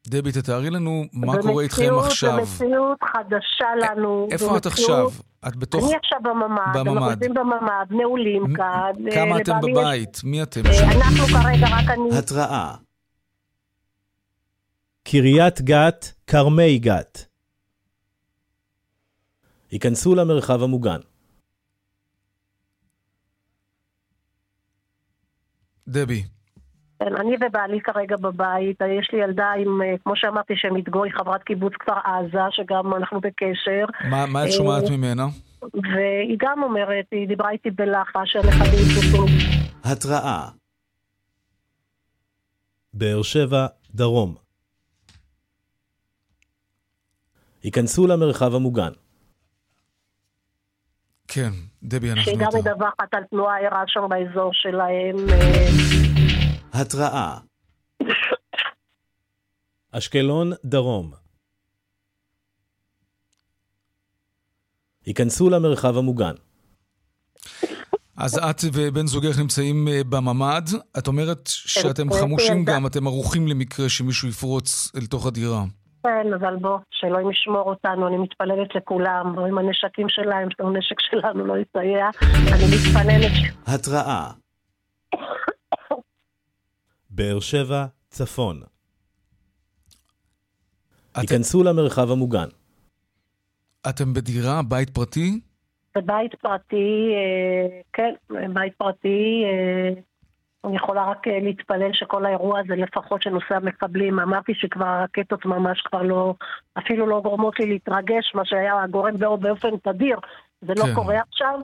דבי, תתארי לנו מה קורה איתכם עכשיו. במציאות חדשה לנו. איפה את עכשיו? את בתוך... אני עכשיו בממ"ד. בממ"ד. אנחנו יושבים בממ"ד, נעולים כאן. כמה אתם בבית? מי אתם שם? אנחנו כרגע רק אני... התראה. קריית גת, כרמי גת. היכנסו למרחב המוגן. דבי. כן, אני ובעלי כרגע בבית, יש לי ילדה עם, אה, כמו שאמרתי, שמתגו, היא חברת קיבוץ כפר עזה, שגם אנחנו בקשר. מה, מה את שומעת אה, ממנה? והיא גם אומרת, היא דיברה איתי בלחש, שהנכדים יצאו. התראה באר שבע, דרום. היכנסו למרחב המוגן. כן, דבי, אנחנו... שהיא גם מדווחת על תנועה ערה שם באזור שלהם. אה, התראה. אשקלון דרום. היכנסו למרחב המוגן. אז את ובן זוגך נמצאים אה, בממ"ד, את אומרת שאתם כן, חמושים כן, גם, אתם ערוכים למקרה שמישהו יפרוץ אל תוך הדירה. כן, אבל בוא, שאלוהים ישמור אותנו, אני מתפללת לכולם, עם הנשקים שלהם, שהנשק שלנו לא יסייע, אני מתפללת... התראה באר שבע, צפון. היכנסו למרחב המוגן. אתם בדירה, בית פרטי? בבית פרטי, אה, כן, בית פרטי. אה, אני יכולה רק אה, להתפלל שכל האירוע הזה, לפחות שנושא המקבלים, אמרתי שכבר הרקטות ממש כבר לא, אפילו לא גורמות לי להתרגש, מה שהיה גורם באופן תדיר, זה לא כן. קורה עכשיו.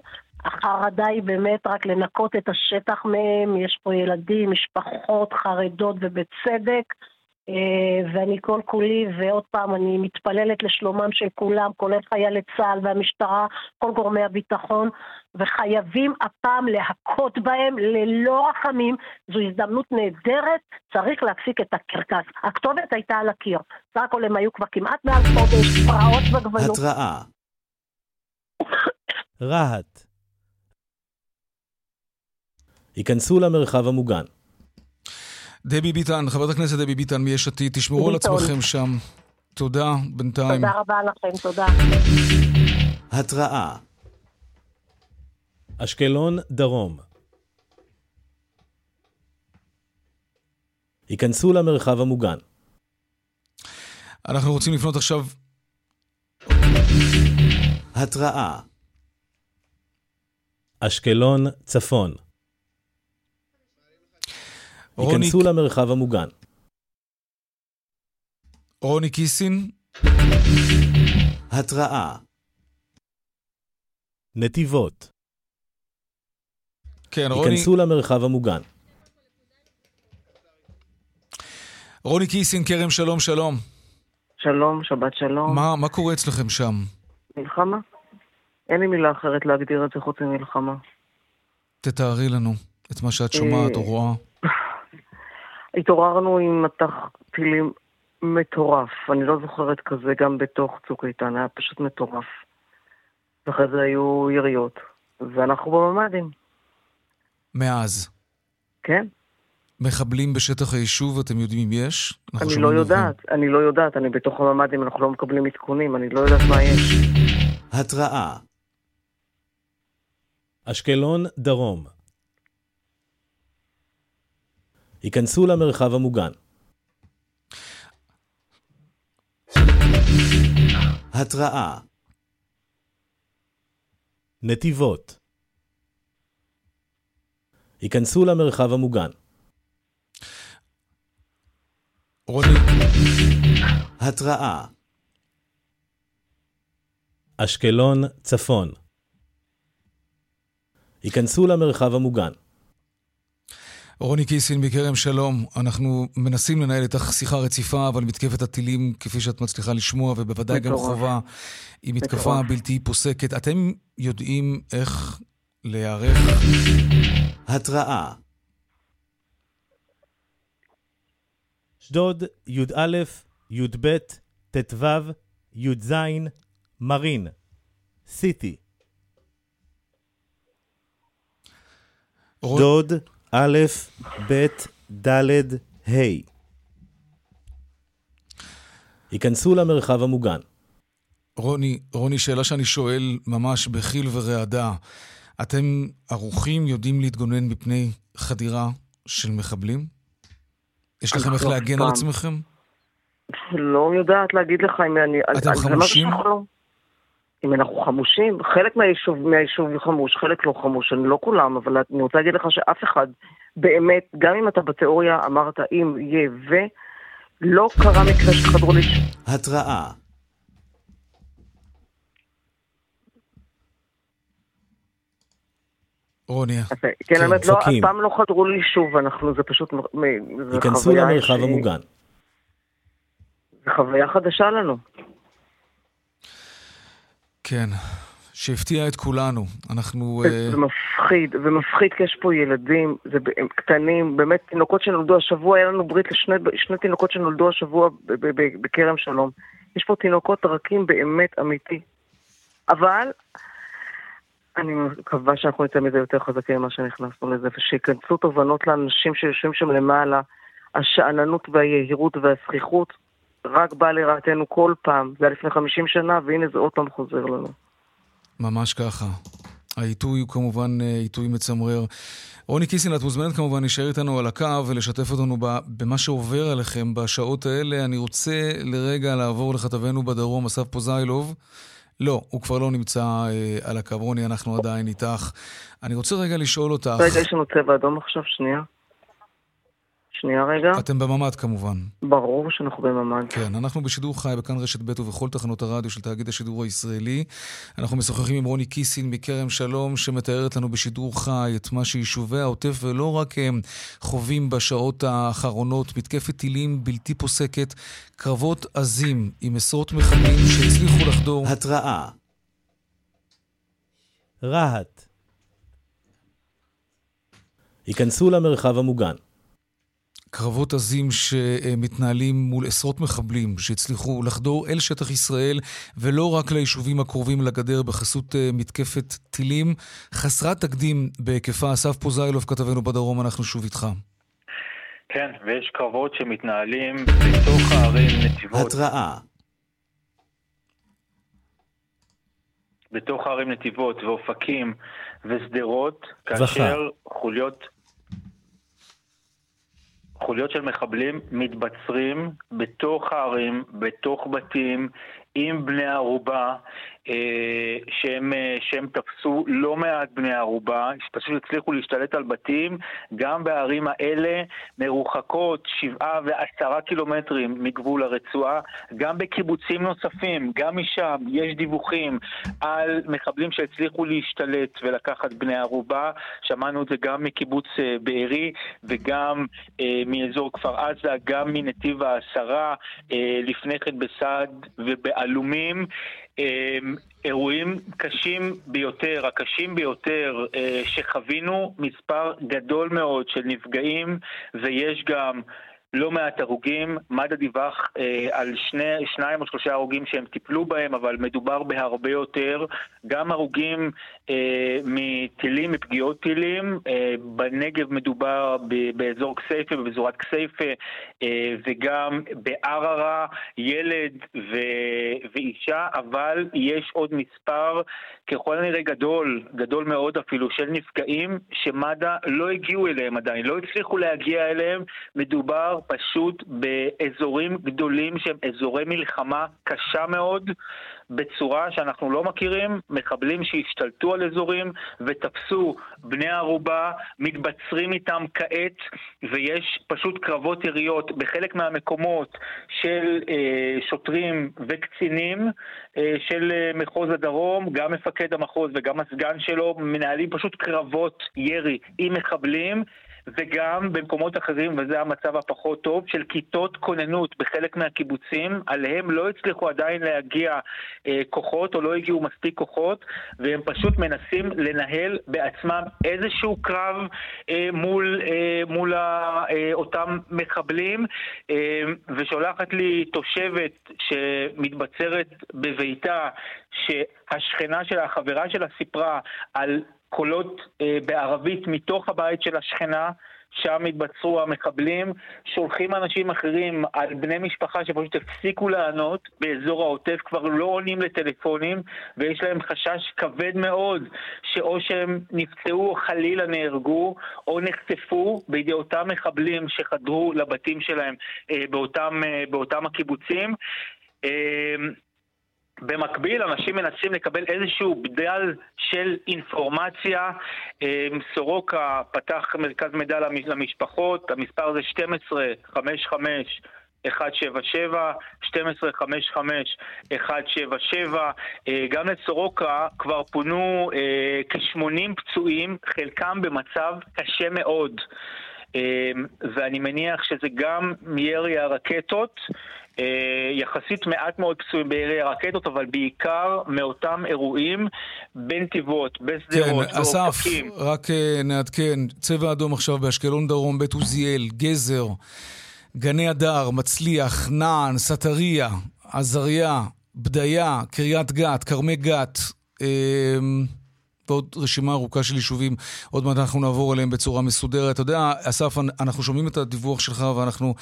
החרדה היא באמת רק לנקות את השטח מהם, יש פה ילדים, משפחות חרדות ובצדק, אה, ואני כל כולי, ועוד פעם, אני מתפללת לשלומם של כולם, כולל חיילי צה"ל והמשטרה, כל גורמי הביטחון, וחייבים הפעם להכות בהם ללא רחמים. זו הזדמנות נהדרת, צריך להפסיק את הקרקס. הכתובת הייתה על הקיר. סך הכל הם היו כבר כמעט מעל חודש, פרעות וגבלות. התראה. רהט היכנסו למרחב המוגן. דבי ביטן, חברת הכנסת דבי ביטן מיש עתיד, תשמרו על עצמכם שם. תודה בינתיים. תודה רבה לכם, תודה. התראה אשקלון דרום היכנסו למרחב המוגן. אנחנו רוצים לפנות עכשיו... התראה אשקלון צפון היכנסו למרחב המוגן. רוני קיסין? התראה נתיבות כן, רוני... היכנסו למרחב המוגן. רוני קיסין, כרם שלום, שלום. שלום, שבת שלום. מה, מה קורה אצלכם שם? מלחמה. אין לי מילה אחרת להגדיר את זה חוץ ממלחמה. תתארי לנו את מה שאת שומעת או רואה. התעוררנו עם מטח טילים מטורף. אני לא זוכרת כזה גם בתוך צוק איתן, היה פשוט מטורף. ואחרי זה היו יריות, ואנחנו בממ"דים. מאז? כן. מחבלים בשטח היישוב, אתם יודעים אם יש? אני לא יודעת, לכם. אני לא יודעת, אני בתוך הממ"דים, אנחנו לא מקבלים עדכונים, אני לא יודעת מה יש. התראה אשקלון דרום ייכנסו למרחב המוגן. התראה נתיבות ייכנסו למרחב המוגן. רוני. התראה. אשקלון, צפון. ייכנסו למרחב המוגן. רוני קיסין מכרם שלום, אנחנו מנסים לנהל איתך שיחה רציפה, אבל מתקפת הטילים, כפי שאת מצליחה לשמוע, ובוודאי גם חובה, היא מתקפה בלתי פוסקת. אתם יודעים איך להיערך? התראה אשדוד, י"א, י"ב, ט"ו, י"ז, מרין, סיטי. אשדוד, א', ב', ד', ה'. היכנסו למרחב המוגן. רוני, רוני, שאלה שאני שואל ממש בחיל ורעדה. אתם ערוכים, יודעים להתגונן מפני חדירה של מחבלים? יש לכם איך לא להגן על עצמכם? לא יודעת להגיד לך אם אני... אתם חמושים? אם אנחנו חמושים, חלק מהיישוב, מהיישוב חמוש, חלק לא חמוש, אני לא כולם, אבל אני רוצה להגיד לך שאף אחד באמת, גם אם אתה בתיאוריה אמרת אם יהיה ו... לא קרה מקרה שחדרו לי... התראה רוני. כן, האמת, לא, אף פעם לא חדרו לי שוב, אנחנו, זה פשוט, ייכנסו למרחב המוגן. זה חוויה חדשה לנו. כן, שהפתיע את כולנו. אנחנו... זה, זה מפחיד, ומפחיד כי יש פה ילדים, זה, הם קטנים, באמת תינוקות שנולדו השבוע, היה לנו ברית לשני תינוקות שנולדו השבוע בכרם שלום. יש פה תינוקות רכים באמת אמיתי. אבל אני מקווה שאנחנו ניתן מזה יותר חזקים ממה שנכנסנו לזה, ושייכנסו תובנות לאנשים שיושבים שם למעלה. השאננות והיהירות והזכיחות רק באה לרעתנו כל פעם. זה היה לפני 50 שנה, והנה זה עוד פעם חוזר לנו. ממש ככה. העיתוי הוא כמובן אה, עיתוי מצמרר. רוני קיסין, את מוזמנת כמובן להישאר איתנו על הקו ולשתף אותנו במה שעובר עליכם בשעות האלה. אני רוצה לרגע לעבור לכתבנו בדרום, אסף פוזיילוב. לא, הוא כבר לא נמצא אה, על הקו. רוני, אנחנו עדיין איתך. אני רוצה רגע לשאול אותך... רגע, יש לנו צבע אדום עכשיו, שנייה. שנייה רגע. אתם בממ"ד כמובן. ברור שאנחנו בממ"ד. כן, אנחנו בשידור חי בכאן רשת ב' ובכל תחנות הרדיו של תאגיד השידור הישראלי. אנחנו משוחחים עם רוני קיסין מכרם שלום, שמתארת לנו בשידור חי את מה שיישובי העוטף, ולא רק הם חווים בשעות האחרונות, מתקפת טילים בלתי פוסקת, קרבות עזים עם עשרות מחבלים שהצליחו לחדור. התראה רהט היכנסו למרחב המוגן. קרבות עזים שמתנהלים מול עשרות מחבלים שהצליחו לחדור אל שטח ישראל ולא רק ליישובים הקרובים לגדר בחסות אה, מתקפת טילים חסרת תקדים בהיקפה. אסף פוזיילוב, כתבנו בדרום, אנחנו שוב איתך. כן, ויש קרבות שמתנהלים בתוך הערים נתיבות. התראה. בתוך הערים נתיבות ואופקים ושדרות, כאשר חוליות חוליות של מחבלים מתבצרים בתוך הערים, בתוך בתים, עם בני ערובה, שהם, אה, שהם תפסו לא מעט בני ערובה, שפשוט הצליחו להשתלט על בתים, גם בערים האלה מרוחקות שבעה ועשרה קילומטרים מגבול הרצועה, גם בקיבוצים נוספים, גם משם יש דיווחים על מחבלים שהצליחו להשתלט ולקחת בני ערובה, שמענו את זה גם מקיבוץ אה, בארי וגם אה, מאזור כפר עזה, גם מנתיב העשרה, אה, לפני כן בסעד ובעלומים. אמ, אירועים קשים ביותר, הקשים ביותר אה, שחווינו, מספר גדול מאוד של נפגעים ויש גם לא מעט הרוגים. מד"א דיווח אה, על שני, שניים או שלושה הרוגים שהם טיפלו בהם, אבל מדובר בהרבה יותר. גם הרוגים מטילים, מפגיעות טילים. אה, בנגב מדובר באזור כסייפה, בבזורת כסייפה, אה, וגם בערערה, ילד ו- ואישה, אבל יש עוד מספר ככל הנראה גדול, גדול מאוד אפילו, של נפגעים שמד"א לא הגיעו אליהם עדיין, לא הצליחו להגיע אליהם. מדובר פשוט באזורים גדולים שהם אזורי מלחמה קשה מאוד. בצורה שאנחנו לא מכירים, מחבלים שהשתלטו על אזורים ותפסו בני ערובה, מתבצרים איתם כעת, ויש פשוט קרבות יריות בחלק מהמקומות של אה, שוטרים וקצינים אה, של אה, מחוז הדרום, גם מפקד המחוז וגם הסגן שלו מנהלים פשוט קרבות ירי עם מחבלים. וגם במקומות אחרים, וזה המצב הפחות טוב, של כיתות כוננות בחלק מהקיבוצים, עליהם לא הצליחו עדיין להגיע אה, כוחות או לא הגיעו מספיק כוחות, והם פשוט מנסים לנהל בעצמם איזשהו קרב אה, מול, אה, מול אה, אותם מחבלים, אה, ושולחת לי תושבת שמתבצרת בביתה, שהשכנה שלה, החברה שלה סיפרה על קולות אה, בערבית מתוך הבית של השכנה, שם התבצרו המחבלים, שולחים אנשים אחרים על בני משפחה שפשוט הפסיקו לענות באזור העוטף, כבר לא עונים לטלפונים, ויש להם חשש כבד מאוד שאו שהם נפצעו או חלילה נהרגו, או נחטפו בידי אותם מחבלים שחדרו לבתים שלהם אה, באותם, אה, באותם הקיבוצים. אה, במקביל אנשים מנסים לקבל איזשהו בדל של אינפורמציה. אמ, סורוקה פתח מרכז מידע למשפחות, המספר זה 12 55 177, 1255 177. גם לסורוקה כבר פונו אה, כ-80 פצועים, חלקם במצב קשה מאוד. אמ, ואני מניח שזה גם מירי הרקטות. אה, יחסית מעט מאוד פצועים בירי הרקטות, אבל בעיקר מאותם אירועים בנתיבות, בשדרות, כן, אסף, רק אה, נעדכן, צבע אדום עכשיו באשקלון דרום, בית עוזיאל, גזר, גני הדר, מצליח, נען, סטריה, עזריה, בדיה, קריית גת, כרמי גת, אה, ועוד רשימה ארוכה של יישובים, עוד מעט אנחנו נעבור אליהם בצורה מסודרת. אתה יודע, אסף, אנחנו שומעים את הדיווח שלך ואנחנו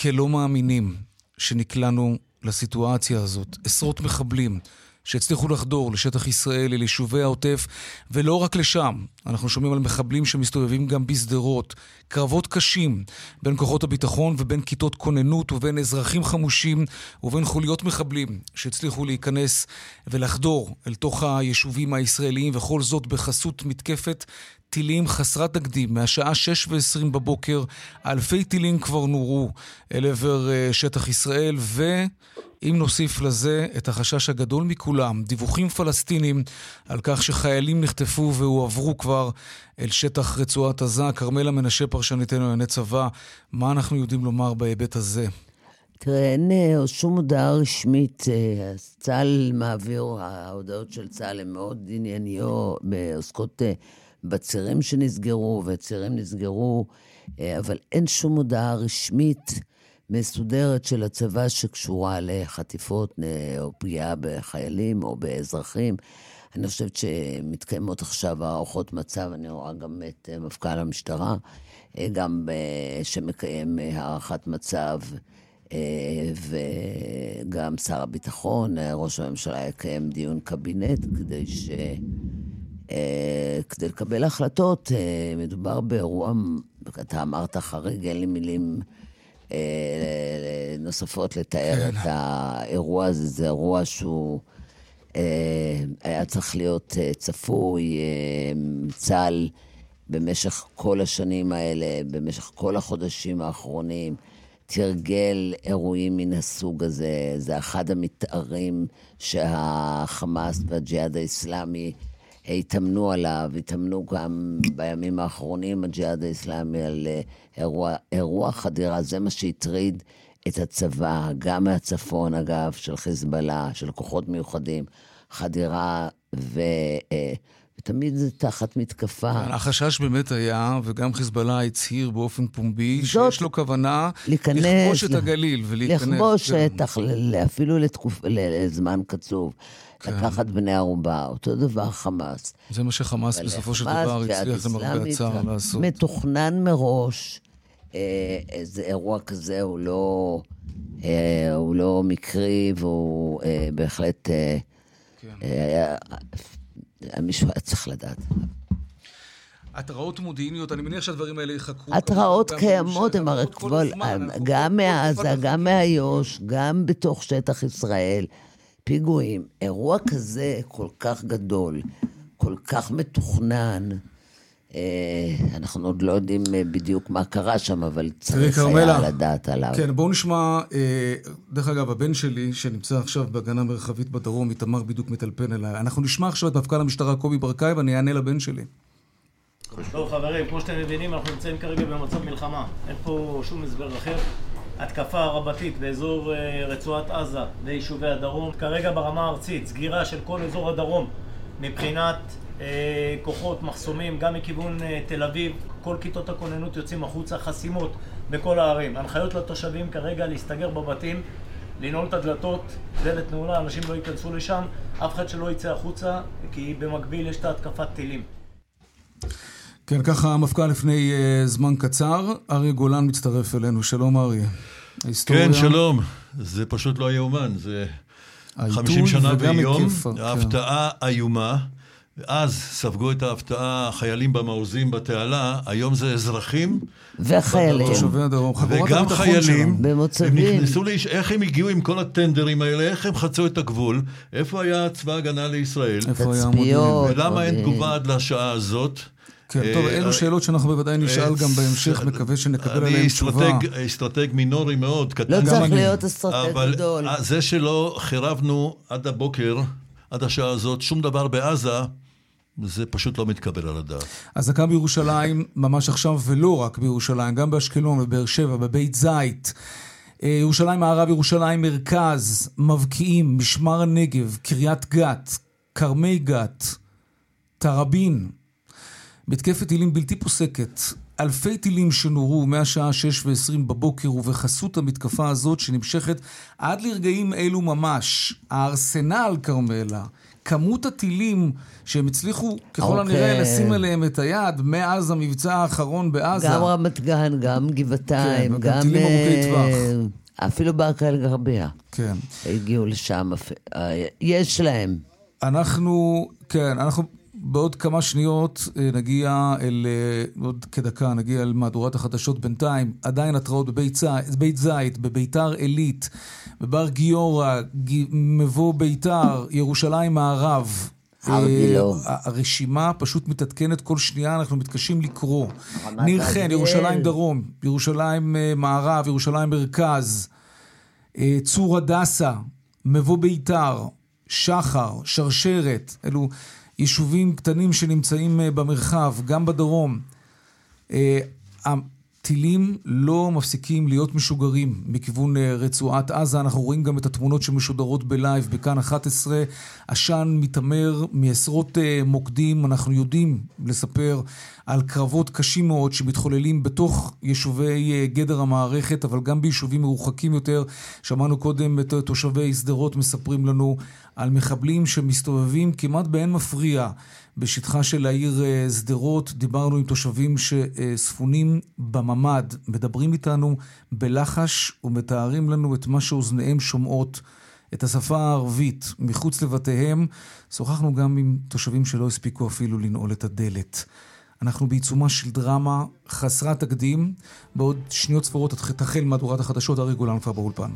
כלא מאמינים שנקלענו לסיטואציה הזאת. עשרות מחבלים שהצליחו לחדור לשטח ישראל, אל יישובי העוטף, ולא רק לשם. אנחנו שומעים על מחבלים שמסתובבים גם בשדרות. קרבות קשים בין כוחות הביטחון ובין כיתות כוננות ובין אזרחים חמושים ובין חוליות מחבלים שהצליחו להיכנס ולחדור אל תוך היישובים הישראליים, וכל זאת בחסות מתקפת טילים חסרת תקדים. מהשעה 6 ו-20 בבוקר אלפי טילים כבר נורו אל עבר אה, שטח ישראל, ואם נוסיף לזה את החשש הגדול מכולם, דיווחים פלסטינים על כך שחיילים נחטפו והועברו כבר אל שטח רצועת עזה. כרמלה מנשה, פרשניתנו לענייני צבא, מה אנחנו יודעים לומר בהיבט הזה? תראה, אין אה, שום הודעה רשמית. אה, צה"ל מעביר, ההודעות של צה"ל הן מאוד ענייניות, עוסקות בצירים שנסגרו, והצירים נסגרו, אה, אבל אין שום הודעה רשמית מסודרת של הצבא שקשורה לחטיפות אה, או פגיעה בחיילים או באזרחים. אני חושבת שמתקיימות עכשיו הערכות מצב, אני רואה גם את אה, מפכ"ל המשטרה, גם שמקיים הערכת מצב, וגם שר הביטחון, ראש הממשלה יקיים דיון קבינט כדי ש... אה, כדי לקבל החלטות. אה, מדובר באירוע, אתה אמרת חריג, אין לי מילים אה, נוספות לתאר כן. את האירוע הזה. זה אירוע שהוא היה צריך להיות צפוי. צה"ל במשך כל השנים האלה, במשך כל החודשים האחרונים, תרגל אירועים מן הסוג הזה. זה אחד המתארים שהחמאס והג'יהאד האיסלאמי התאמנו עליו, התאמנו גם בימים האחרונים, הג'יהאד האסלאמי, על אה, אירוע, אירוע חדירה, זה מה שהטריד את הצבא, גם מהצפון, אגב, של חיזבאללה, של כוחות מיוחדים, חדירה ו... אה, ותמיד זה תחת מתקפה. כן, החשש באמת היה, וגם חיזבאללה הצהיר באופן פומבי, שיש לו כוונה להיכנס, לכבוש את הגליל ולהיכנס. לכבוש שטח, אפילו לתקופ... לזמן קצוב. כן. לקחת בני ערובה, אותו דבר חמאס. זה מה שחמאס בסופו של דבר הצליח למרבה הצער לעשות. מתוכנן מראש, אה, איזה אירוע כזה הוא לא, אה, הוא לא מקרי והוא אה, בהחלט... אה, כן. אה, היה, מישהו היה צריך לדעת. התראות מודיעיניות, אני מניח שהדברים האלה יחכו. התראות קיימות, הם הרי כבר, גם מעזה, גם מאיו"ש, גם בתוך שטח ישראל. פיגועים. אירוע כזה כל כך גדול, כל כך מתוכנן, אה, אנחנו עוד לא יודעים אה, בדיוק מה קרה שם, אבל צריך היה לדעת עליו. כן, בואו נשמע, אה, דרך אגב, הבן שלי, שנמצא עכשיו בהגנה מרחבית בדרום, איתמר בדיוק מטלפן אליי. אנחנו נשמע עכשיו את מפכ"ל המשטרה קובי ברקאי, ואני אענה לבן שלי. טוב חברים, כמו שאתם מבינים, אנחנו נמצאים כרגע במצב מלחמה. אין פה שום הסבר אחר. התקפה רבתית באזור רצועת עזה ויישובי הדרום. כרגע ברמה הארצית, סגירה של כל אזור הדרום מבחינת אה, כוחות, מחסומים, גם מכיוון אה, תל אביב, כל כיתות הכוננות יוצאים החוצה, חסימות בכל הערים. הנחיות לתושבים כרגע להסתגר בבתים, לנעול את הדלתות, דלת נעולה, אנשים לא ייכנסו לשם, אף אחד שלא יצא החוצה, כי במקביל יש את ההתקפת טילים. כן, ככה המפכ"ל לפני uh, זמן קצר. אריה גולן מצטרף אלינו. שלום אריה. ההיסטוריה... כן, שלום. זה פשוט לא יאומן. זה 50 שנה ביום, כן. הפתעה איומה. אז ספגו את ההפתעה החיילים במעוזים בתעלה, היום זה אזרחים. וחיילים. וגם חיילים. במוצבים. הם נכנסו לאיש, איך הם הגיעו עם כל הטנדרים האלה, איך הם חצו את הגבול, איפה היה צבא הגנה לישראל? איפה היה המודיעין? ולמה אין תגובה עד לשעה הזאת? כן, טוב, אה, אלו אה, שאלות שאנחנו בוודאי נשאל אה, גם בהמשך, מקווה שנקבל עליהן תשובה. אני אסטרטג מינורי מאוד, קטן. לא צריך להיות אסטרטג גדול. אבל זה שלא חירבנו עד הבוקר, עד השעה הזאת, שום דבר בעזה, זה פשוט לא מתקבל על הדעת. אזעקה בירושלים ממש עכשיו, ולא רק בירושלים, גם באשקלון ובאר שבע, בבית זית. ירושלים מערב, ירושלים מרכז, מבקיעים, משמר הנגב, קריית גת, כרמי גת, תראבין, מתקפת טילים בלתי פוסקת. אלפי טילים שנורו מהשעה 6 ו-20 בבוקר, ובחסות המתקפה הזאת שנמשכת עד לרגעים אלו ממש, הארסנל כרמלה, כמות הטילים שהם הצליחו ככל okay. הנראה אוקיי. לשים עליהם את היד מאז המבצע האחרון בעזה. גם רמת גן, גם גבעתיים, כן, גם... טילים ארוכי טווח. אה, אפילו באקה אל-גרבייה. כן. הגיעו לשם, אה, יש להם. אנחנו, כן, אנחנו בעוד כמה שניות אה, נגיע אל, אה, עוד כדקה נגיע אל מהדורת החדשות בינתיים. עדיין התראות בבית בית זית בביתר עילית, בבר גיורא, מבוא ביתר, ירושלים מערב. הר גילה. הרשימה פשוט מתעדכנת כל שנייה, אנחנו מתקשים לקרוא. ניר חן, ירושלים דרום, ירושלים אה, מערב, ירושלים מרכז, צור הדסה, מבוא ביתר, שחר, שרשרת, אלו יישובים קטנים שנמצאים אה, במרחב, גם בדרום. אה, הטילים לא מפסיקים להיות משוגרים מכיוון אה, רצועת עזה. אנחנו רואים גם את התמונות שמשודרות בלייב בכאן 11. עשן מתעמר מעשרות מוקדים. אנחנו יודעים לספר על קרבות קשים מאוד שמתחוללים בתוך יישובי גדר המערכת, אבל גם ביישובים מרוחקים יותר. שמענו קודם את תושבי שדרות מספרים לנו על מחבלים שמסתובבים כמעט באין מפריע בשטחה של העיר אה, שדרות. דיברנו עם תושבים שספונים בממ"ד, מדברים איתנו בלחש ומתארים לנו את מה שאוזניהם שומעות. את השפה הערבית מחוץ לבתיהם. שוחחנו גם עם תושבים שלא הספיקו אפילו לנעול את הדלת. אנחנו בעיצומה של דרמה חסרת תקדים. בעוד שניות ספורות תחל מהדורת החדשות, ארי גולן כבר באולפן.